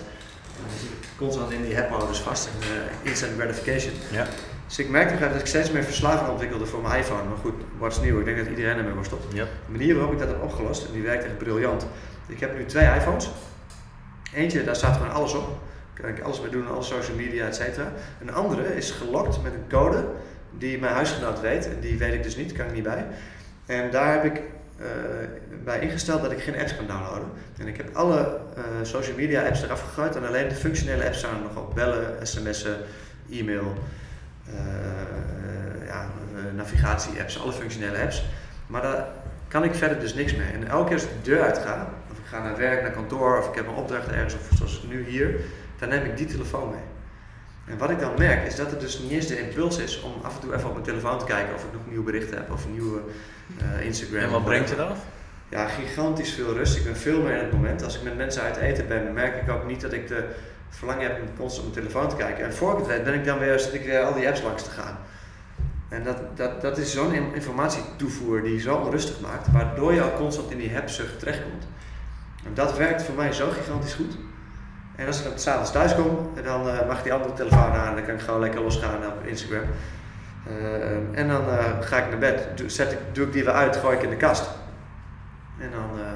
En dan zit ik constant in die app-modus vast, en eh, instant gratification. Ja. Dus ik merkte dat ik steeds meer verslaving ontwikkelde voor mijn iPhone. Maar goed, wat is nieuw? Ik denk dat iedereen ermee wordt stopt. Ja. De manier waarop ik dat heb opgelost, en die werkt echt briljant. Ik heb nu twee iPhones. Eentje, daar staat gewoon alles op. Daar kan ik alles mee doen, alle social media, et cetera. Een andere is gelokt met een code die mijn huisgenoot weet. Die weet ik dus niet, kan ik niet bij. En daar heb ik eh, bij ingesteld dat ik geen apps kan downloaden. En ik heb alle eh, social media apps eraf gegooid. En alleen de functionele apps staan er nog op. Bellen, sms'en, e-mail, eh, ja, eh, navigatie-apps, alle functionele apps. Maar daar kan ik verder dus niks mee. En elke keer als ik de deur uit ga, naar werk, naar kantoor, of ik heb een opdracht ergens, of zoals nu hier, dan neem ik die telefoon mee. En wat ik dan merk, is dat het dus niet eens de impuls is om af en toe even op mijn telefoon te kijken of ik nog nieuwe berichten heb, of nieuwe eh, Instagram. En wat brengt je dat? Ja, gigantisch veel rust. Ik ben veel meer in het moment. Als ik met mensen uit eten ben, merk ik ook niet dat ik de verlangen heb om constant op mijn telefoon te kijken. En voor ik het weet, ben ik dan weer, zit ik weer al die apps langs te gaan. En dat, dat, dat is zo'n in- informatietoevoer die je zo onrustig maakt, waardoor je ook constant in die hebzucht terechtkomt. En dat werkt voor mij zo gigantisch goed. En als ik dan s'avonds thuis kom, dan eh, mag ik die andere telefoon aan en dan kan ik gewoon lekker losgaan op Instagram. Eh, en dan eh, ga ik naar bed, doe, zet ik, doe ik die weer uit, gooi ik in de kast. En dan eh,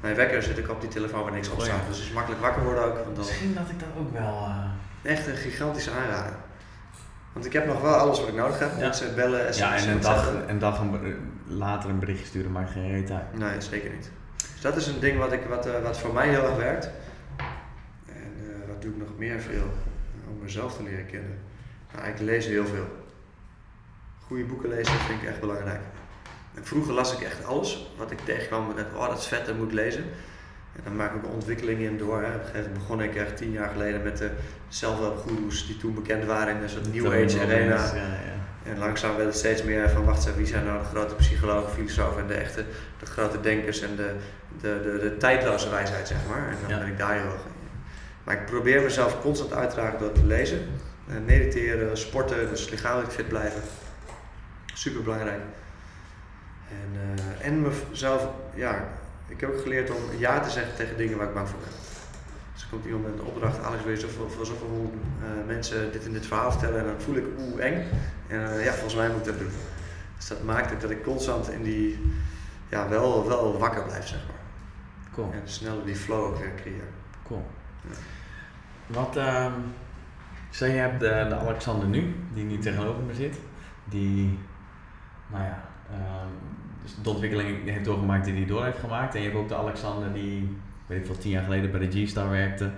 mijn wekker zet ik op die telefoon waar niks op Oh staat. Dus het is makkelijk wakker worden ook. Want dan Misschien dat ik dat ook wel... eh, echt een gigantische aanrader. Want ik heb nog wel alles wat ik nodig heb. Ja. Mensen bellen, sms'en, Ja, en een dag, een dag een, later een berichtje sturen maakt geen reet uit. Nee, zeker niet. Dus dat is een ding wat, ik, wat, eh, wat voor mij heel erg werkt. En eh, wat doe ik nog meer veel? Om mezelf te leren kennen. Nou, ik lees heel veel. Goede boeken lezen vind ik echt belangrijk. En vroeger las ik echt alles wat ik tegenkwam. Met, oh, dat is vet, dat moet ik lezen. En dan maak ik ook ontwikkelingen in door. Hè. Op een gegeven moment begon ik echt tien jaar geleden met de zelfhelpgoeroes die toen bekend waren in een soort New Age arena. Ja, ja. En langzaam werd het steeds meer van, wacht wie zijn nou de grote psychologen, filosofen en de echte, de grote denkers en de, de, de, de tijdloze wijsheid, zeg maar. En dan Ja. ben ik daar heel erg in. Maar ik probeer mezelf constant uit te dragen door te lezen, eh, mediteren, sporten, dus lichamelijk fit blijven. Super belangrijk. En, eh, en mezelf, ja, ik heb ook geleerd om ja te zeggen tegen dingen waar ik bang voor ben. Dus komt iemand met een opdracht, Alex wil je zoveel, voor zoveel honderd eh, mensen dit en dit verhaal vertellen en dan voel ik oeh eng. En eh, ja, volgens mij moet ik dat doen. Dus dat maakt ook dat ik constant in die, ja, wel, wel wakker blijf, zeg maar. Cool, En sneller die flow ook weer creëer. cool. Ja. Wat, stel je hebt de, de Alexander nu, die nu tegenover me zit, die, nou ja, ehm, dus de ontwikkeling heeft doorgemaakt die hij door heeft gemaakt. En je hebt ook de Alexander die, weet ik veel, tien jaar geleden bij de G-Star werkte.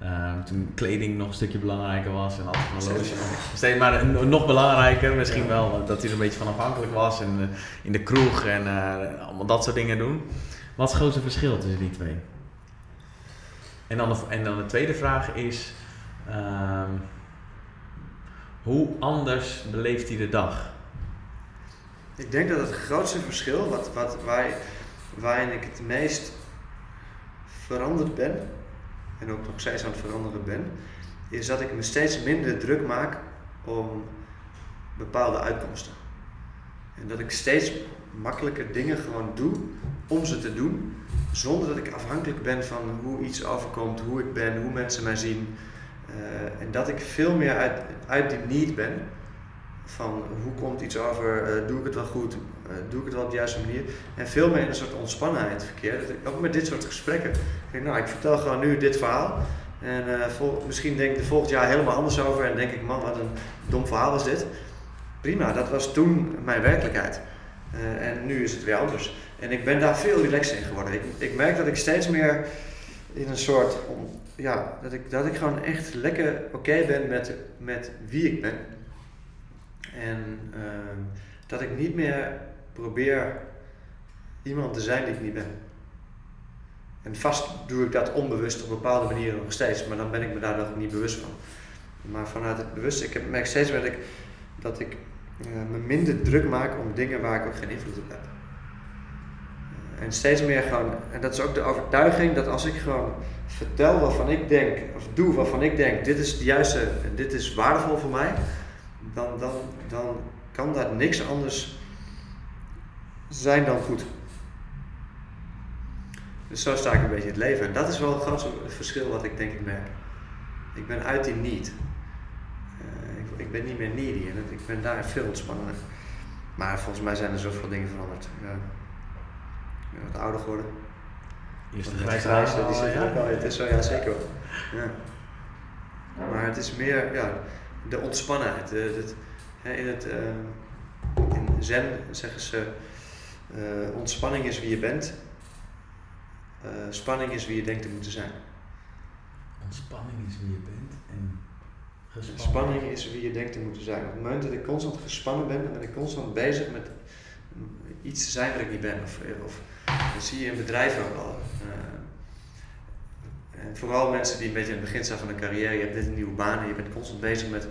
Ehm, toen kleding nog een stukje belangrijker was en altijd een horloge. Steeds maar een- nog belangrijker, misschien Ja. wel, dat hij er een beetje van afhankelijk was en in de kroeg en eh, allemaal dat soort dingen doen. Wat is het grootste verschil tussen die twee? En dan de, en dan de tweede vraag is, ehm, hoe anders beleeft hij de dag? Ik denk dat het grootste verschil, wat, wat, waar, waarin ik het meest veranderd ben, en ook nog steeds aan het veranderen ben, is dat ik me steeds minder druk maak om bepaalde uitkomsten. En dat ik steeds makkelijker dingen gewoon doe om ze te doen, zonder dat ik afhankelijk ben van hoe iets overkomt, hoe ik ben, hoe mensen mij zien. Eh, en dat ik veel meer uit, uit die need ben van hoe komt iets over, eh, doe ik het wel goed, doe ik het wel op de juiste manier? En veel meer in een soort ontspannenheid verkeer. Ook met dit soort gesprekken. Nou, ik vertel gewoon nu dit verhaal. En eh, vol- misschien denk ik er volgend jaar helemaal anders over. En denk ik, man, wat een dom verhaal is dit. Prima, dat was toen mijn werkelijkheid. Eh, en nu is het weer anders. En ik ben daar veel relaxer in geworden. Ik, ik merk dat ik steeds meer in een soort, om- ja, dat ik, dat ik gewoon echt lekker oké ben met, met wie ik ben. En ehm, dat ik niet meer probeer iemand te zijn die ik niet ben. En vast doe ik dat onbewust op bepaalde manieren nog steeds, maar dan ben ik me daar nog niet bewust van. Maar vanuit het bewust, ik merk steeds meer dat ik, dat ik eh, me minder druk maak om dingen waar ik ook geen invloed op heb. Eh, En steeds meer gewoon, en dat is ook de overtuiging dat als ik gewoon vertel waarvan ik denk, of doe waarvan ik denk, dit is het juiste, en dit is waardevol voor mij, dan, dan, dan kan dat niks anders zijn dan goed. Dus zo sta ik een beetje in het leven. En dat is wel het grootste verschil wat ik denk ik merk. Ik ben uit die need. Eh, ik, ik ben niet meer needy en het- ik ben daar veel ontspannender. Maar volgens mij zijn er zoveel dingen veranderd. Ja. Ik ben wat ouder geworden. Eerst de grijze die haren zit ja. ook al. Het is zo, ja zeker. Ja. Maar het is meer ja, de ontspannenheid. De, in, het, eh, in Zen zeggen ze: eh, ontspanning is wie je bent, eh, spanning is wie je denkt te moeten zijn. Ontspanning is wie je bent en gespannen. Spanning is wie je denkt te moeten zijn. Op het moment dat ik constant gespannen ben, dan ben ik constant bezig met iets te zijn wat ik niet ben. Of, of dat zie je in bedrijven ook al. Eh, en vooral mensen die een beetje aan het begin staan van een carrière, je hebt net een nieuwe baan en je bent constant bezig met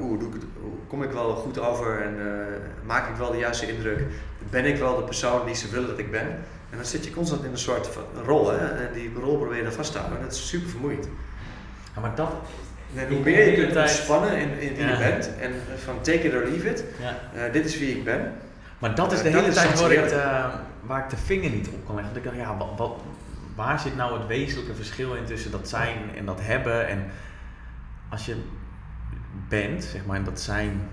oeh, doe ik het, hoe kom ik wel goed over en eh, maak ik wel de juiste indruk? Ben ik wel de persoon die ze willen dat ik ben? En dan zit je constant in een soort rol hè? en die rol probeer je dan vast te houden. En dat is super vermoeiend. Ja, maar dat, En hoe meer je kunt ontspannen in, in wie Ja. je bent en van take it or leave it, ja. eh, dit is wie ik ben. Maar dat is de hele tijd waar ik, heerlijk. eh, waar ik de vinger niet op kan leggen. Dat ik dacht, ja, wat, wat, waar zit nou het wezenlijke verschil in tussen dat zijn en dat hebben? En als je bent, zeg maar, en dat zijn,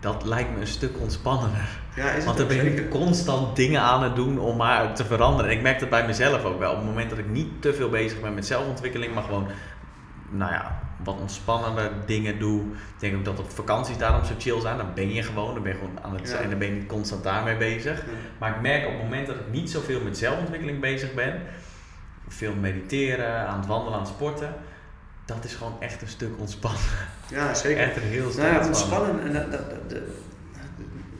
dat lijkt me een stuk ontspannender. Ja, is het Want dan ben ik constant dingen aan het doen om maar te veranderen. En ik merk dat bij mezelf ook wel. Op het moment dat ik niet te veel bezig ben met zelfontwikkeling, maar gewoon, nou ja, wat ontspannender dingen doe. Ik denk ook dat op vakanties daarom zo chill zijn. Dan ben je gewoon, dan ben je gewoon aan het Ja. zijn, dan ben je niet constant daarmee bezig. Ja. Maar ik merk op het moment dat ik niet zoveel met zelfontwikkeling bezig ben, veel mediteren, aan het wandelen, aan het sporten, dat is gewoon echt een stuk ontspannen. Ja, zeker. Echt een heel stuk Nou ja, ontspannen. ontspannen en dat, dat, dat- dat-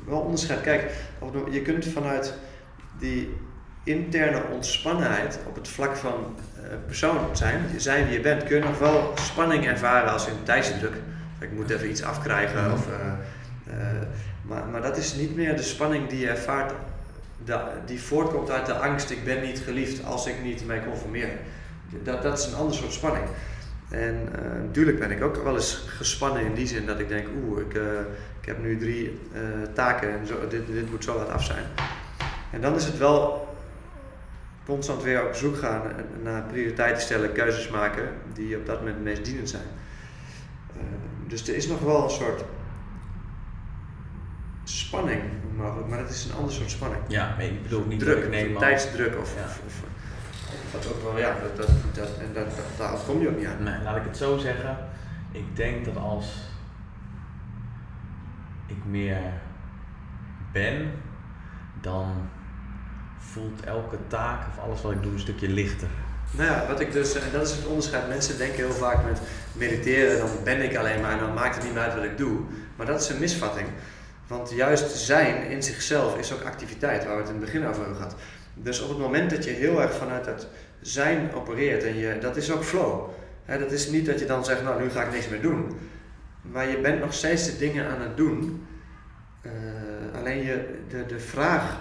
wel onderscheid. Kijk, je kunt vanuit die interne ontspannenheid op het vlak van eh, persoon zijn, zijn wie je bent, kun je nog wel spanning ervaren als in tijdsdruk. Ik moet even iets afkrijgen. Of, eh, eh, maar, maar dat is niet meer de spanning die je ervaart, die voortkomt uit de angst, ik ben niet geliefd als ik niet mij conformeer. Dat, dat is een ander soort spanning. En eh, natuurlijk ben ik ook wel eens gespannen in die zin dat ik denk, oeh, ik, eh, ik heb nu drie eh, taken en zo, dit, dit moet zo laat af zijn. En dan is het wel constant weer op zoek gaan naar prioriteiten stellen, keuzes maken die op dat moment het meest dienend zijn. Dus er is nog wel een soort spanning mogelijk, maar dat is een ander soort spanning. Ja, nee, ik bedoel niet druk, neem tijdsdruk of, Ja. of, of dat ook wel, ja, dat, dat, dat, en dat, dat, daar kom je ook niet aan. Nee, laat ik het zo zeggen. Ik denk dat als ik meer ben, dan voelt elke taak of alles wat ik doe een stukje lichter. Nou ja, wat ik dus, en dat is het onderscheid. Mensen denken heel vaak met mediteren, dan ben ik alleen maar en dan maakt het niet meer uit wat ik doe. Maar dat is een misvatting. Want juist zijn in zichzelf is ook activiteit, waar we het in het begin over hebben gehad. Dus op het moment dat je heel erg vanuit dat zijn opereert en je, dat is ook flow. Hè, dat is niet dat je dan zegt, nou nu ga ik niks meer doen. Maar je bent nog steeds de dingen aan het doen. Eh, alleen je, de, de vraag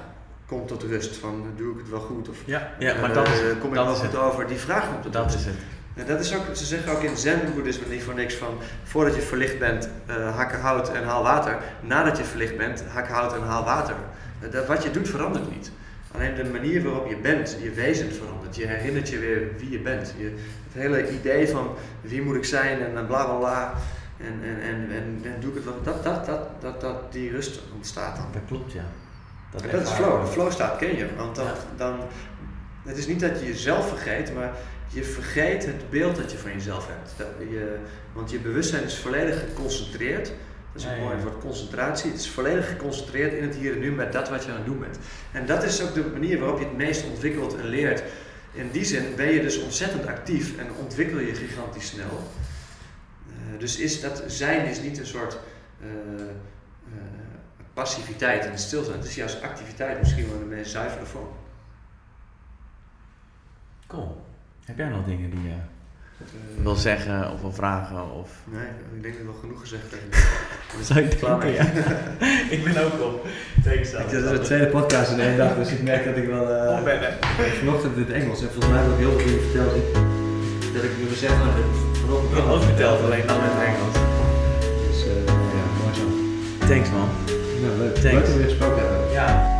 komt tot rust van doe ik het wel goed of Ja, ja eh, maar dat is, kom ik dat wel is goed het. over. Die vraag komt tot Dat rust. is het. En dat is ook, ze zeggen ook in zen-boeddhisme niet voor niks van voordat je verlicht bent, eh hak hout en haal water. Nadat je verlicht bent, hak hout en haal water. Dat, wat je doet verandert niet. Alleen de manier waarop je bent, je wezen verandert. Je herinnert je weer wie je bent. Je, het hele idee van wie moet ik zijn en bla bla bla, En, en, en, en, en doe ik het wel, dat, dat, dat, dat, dat die rust ontstaat dan. Dat klopt, ja. Dat, dat is flow, de flow staat ken je. Want dan, Ja. dan, het is niet dat je jezelf vergeet, maar je vergeet het beeld dat je van jezelf hebt. Dat je, want je bewustzijn is volledig geconcentreerd. Dat is een mooi woord, concentratie. Het is volledig geconcentreerd in het hier en nu met dat wat je aan het doen bent. En dat is ook de manier waarop je het meest ontwikkelt en leert. In die zin ben je dus ontzettend actief en ontwikkel je gigantisch snel. Eh, dus is dat zijn is niet een soort eh, eh, passiviteit en stilstaan. Het is juist activiteit misschien wel in de meest zuivere vorm. Cool. Heb jij nog dingen die je wil zeggen of wil vragen? Of... Nee, ik denk dat ik wel genoeg gezegd heb. <laughs> Zou ik denken, ja. <laughs> ik ben ook op. Dit is de tweede podcast in één dag, dus ik merk dat ik wel eh, vanochtend in het Engels en volgens mij heb ik heel veel dingen verteld. Ik, dat ik nu gezegd heb, vanochtend ook verteld, alleen dan in het Engels. Dus eh, ja, mooi zo. Thanks man. Nou, leuk. Thanks. Leuk dat we weer gesproken hebben. Ja.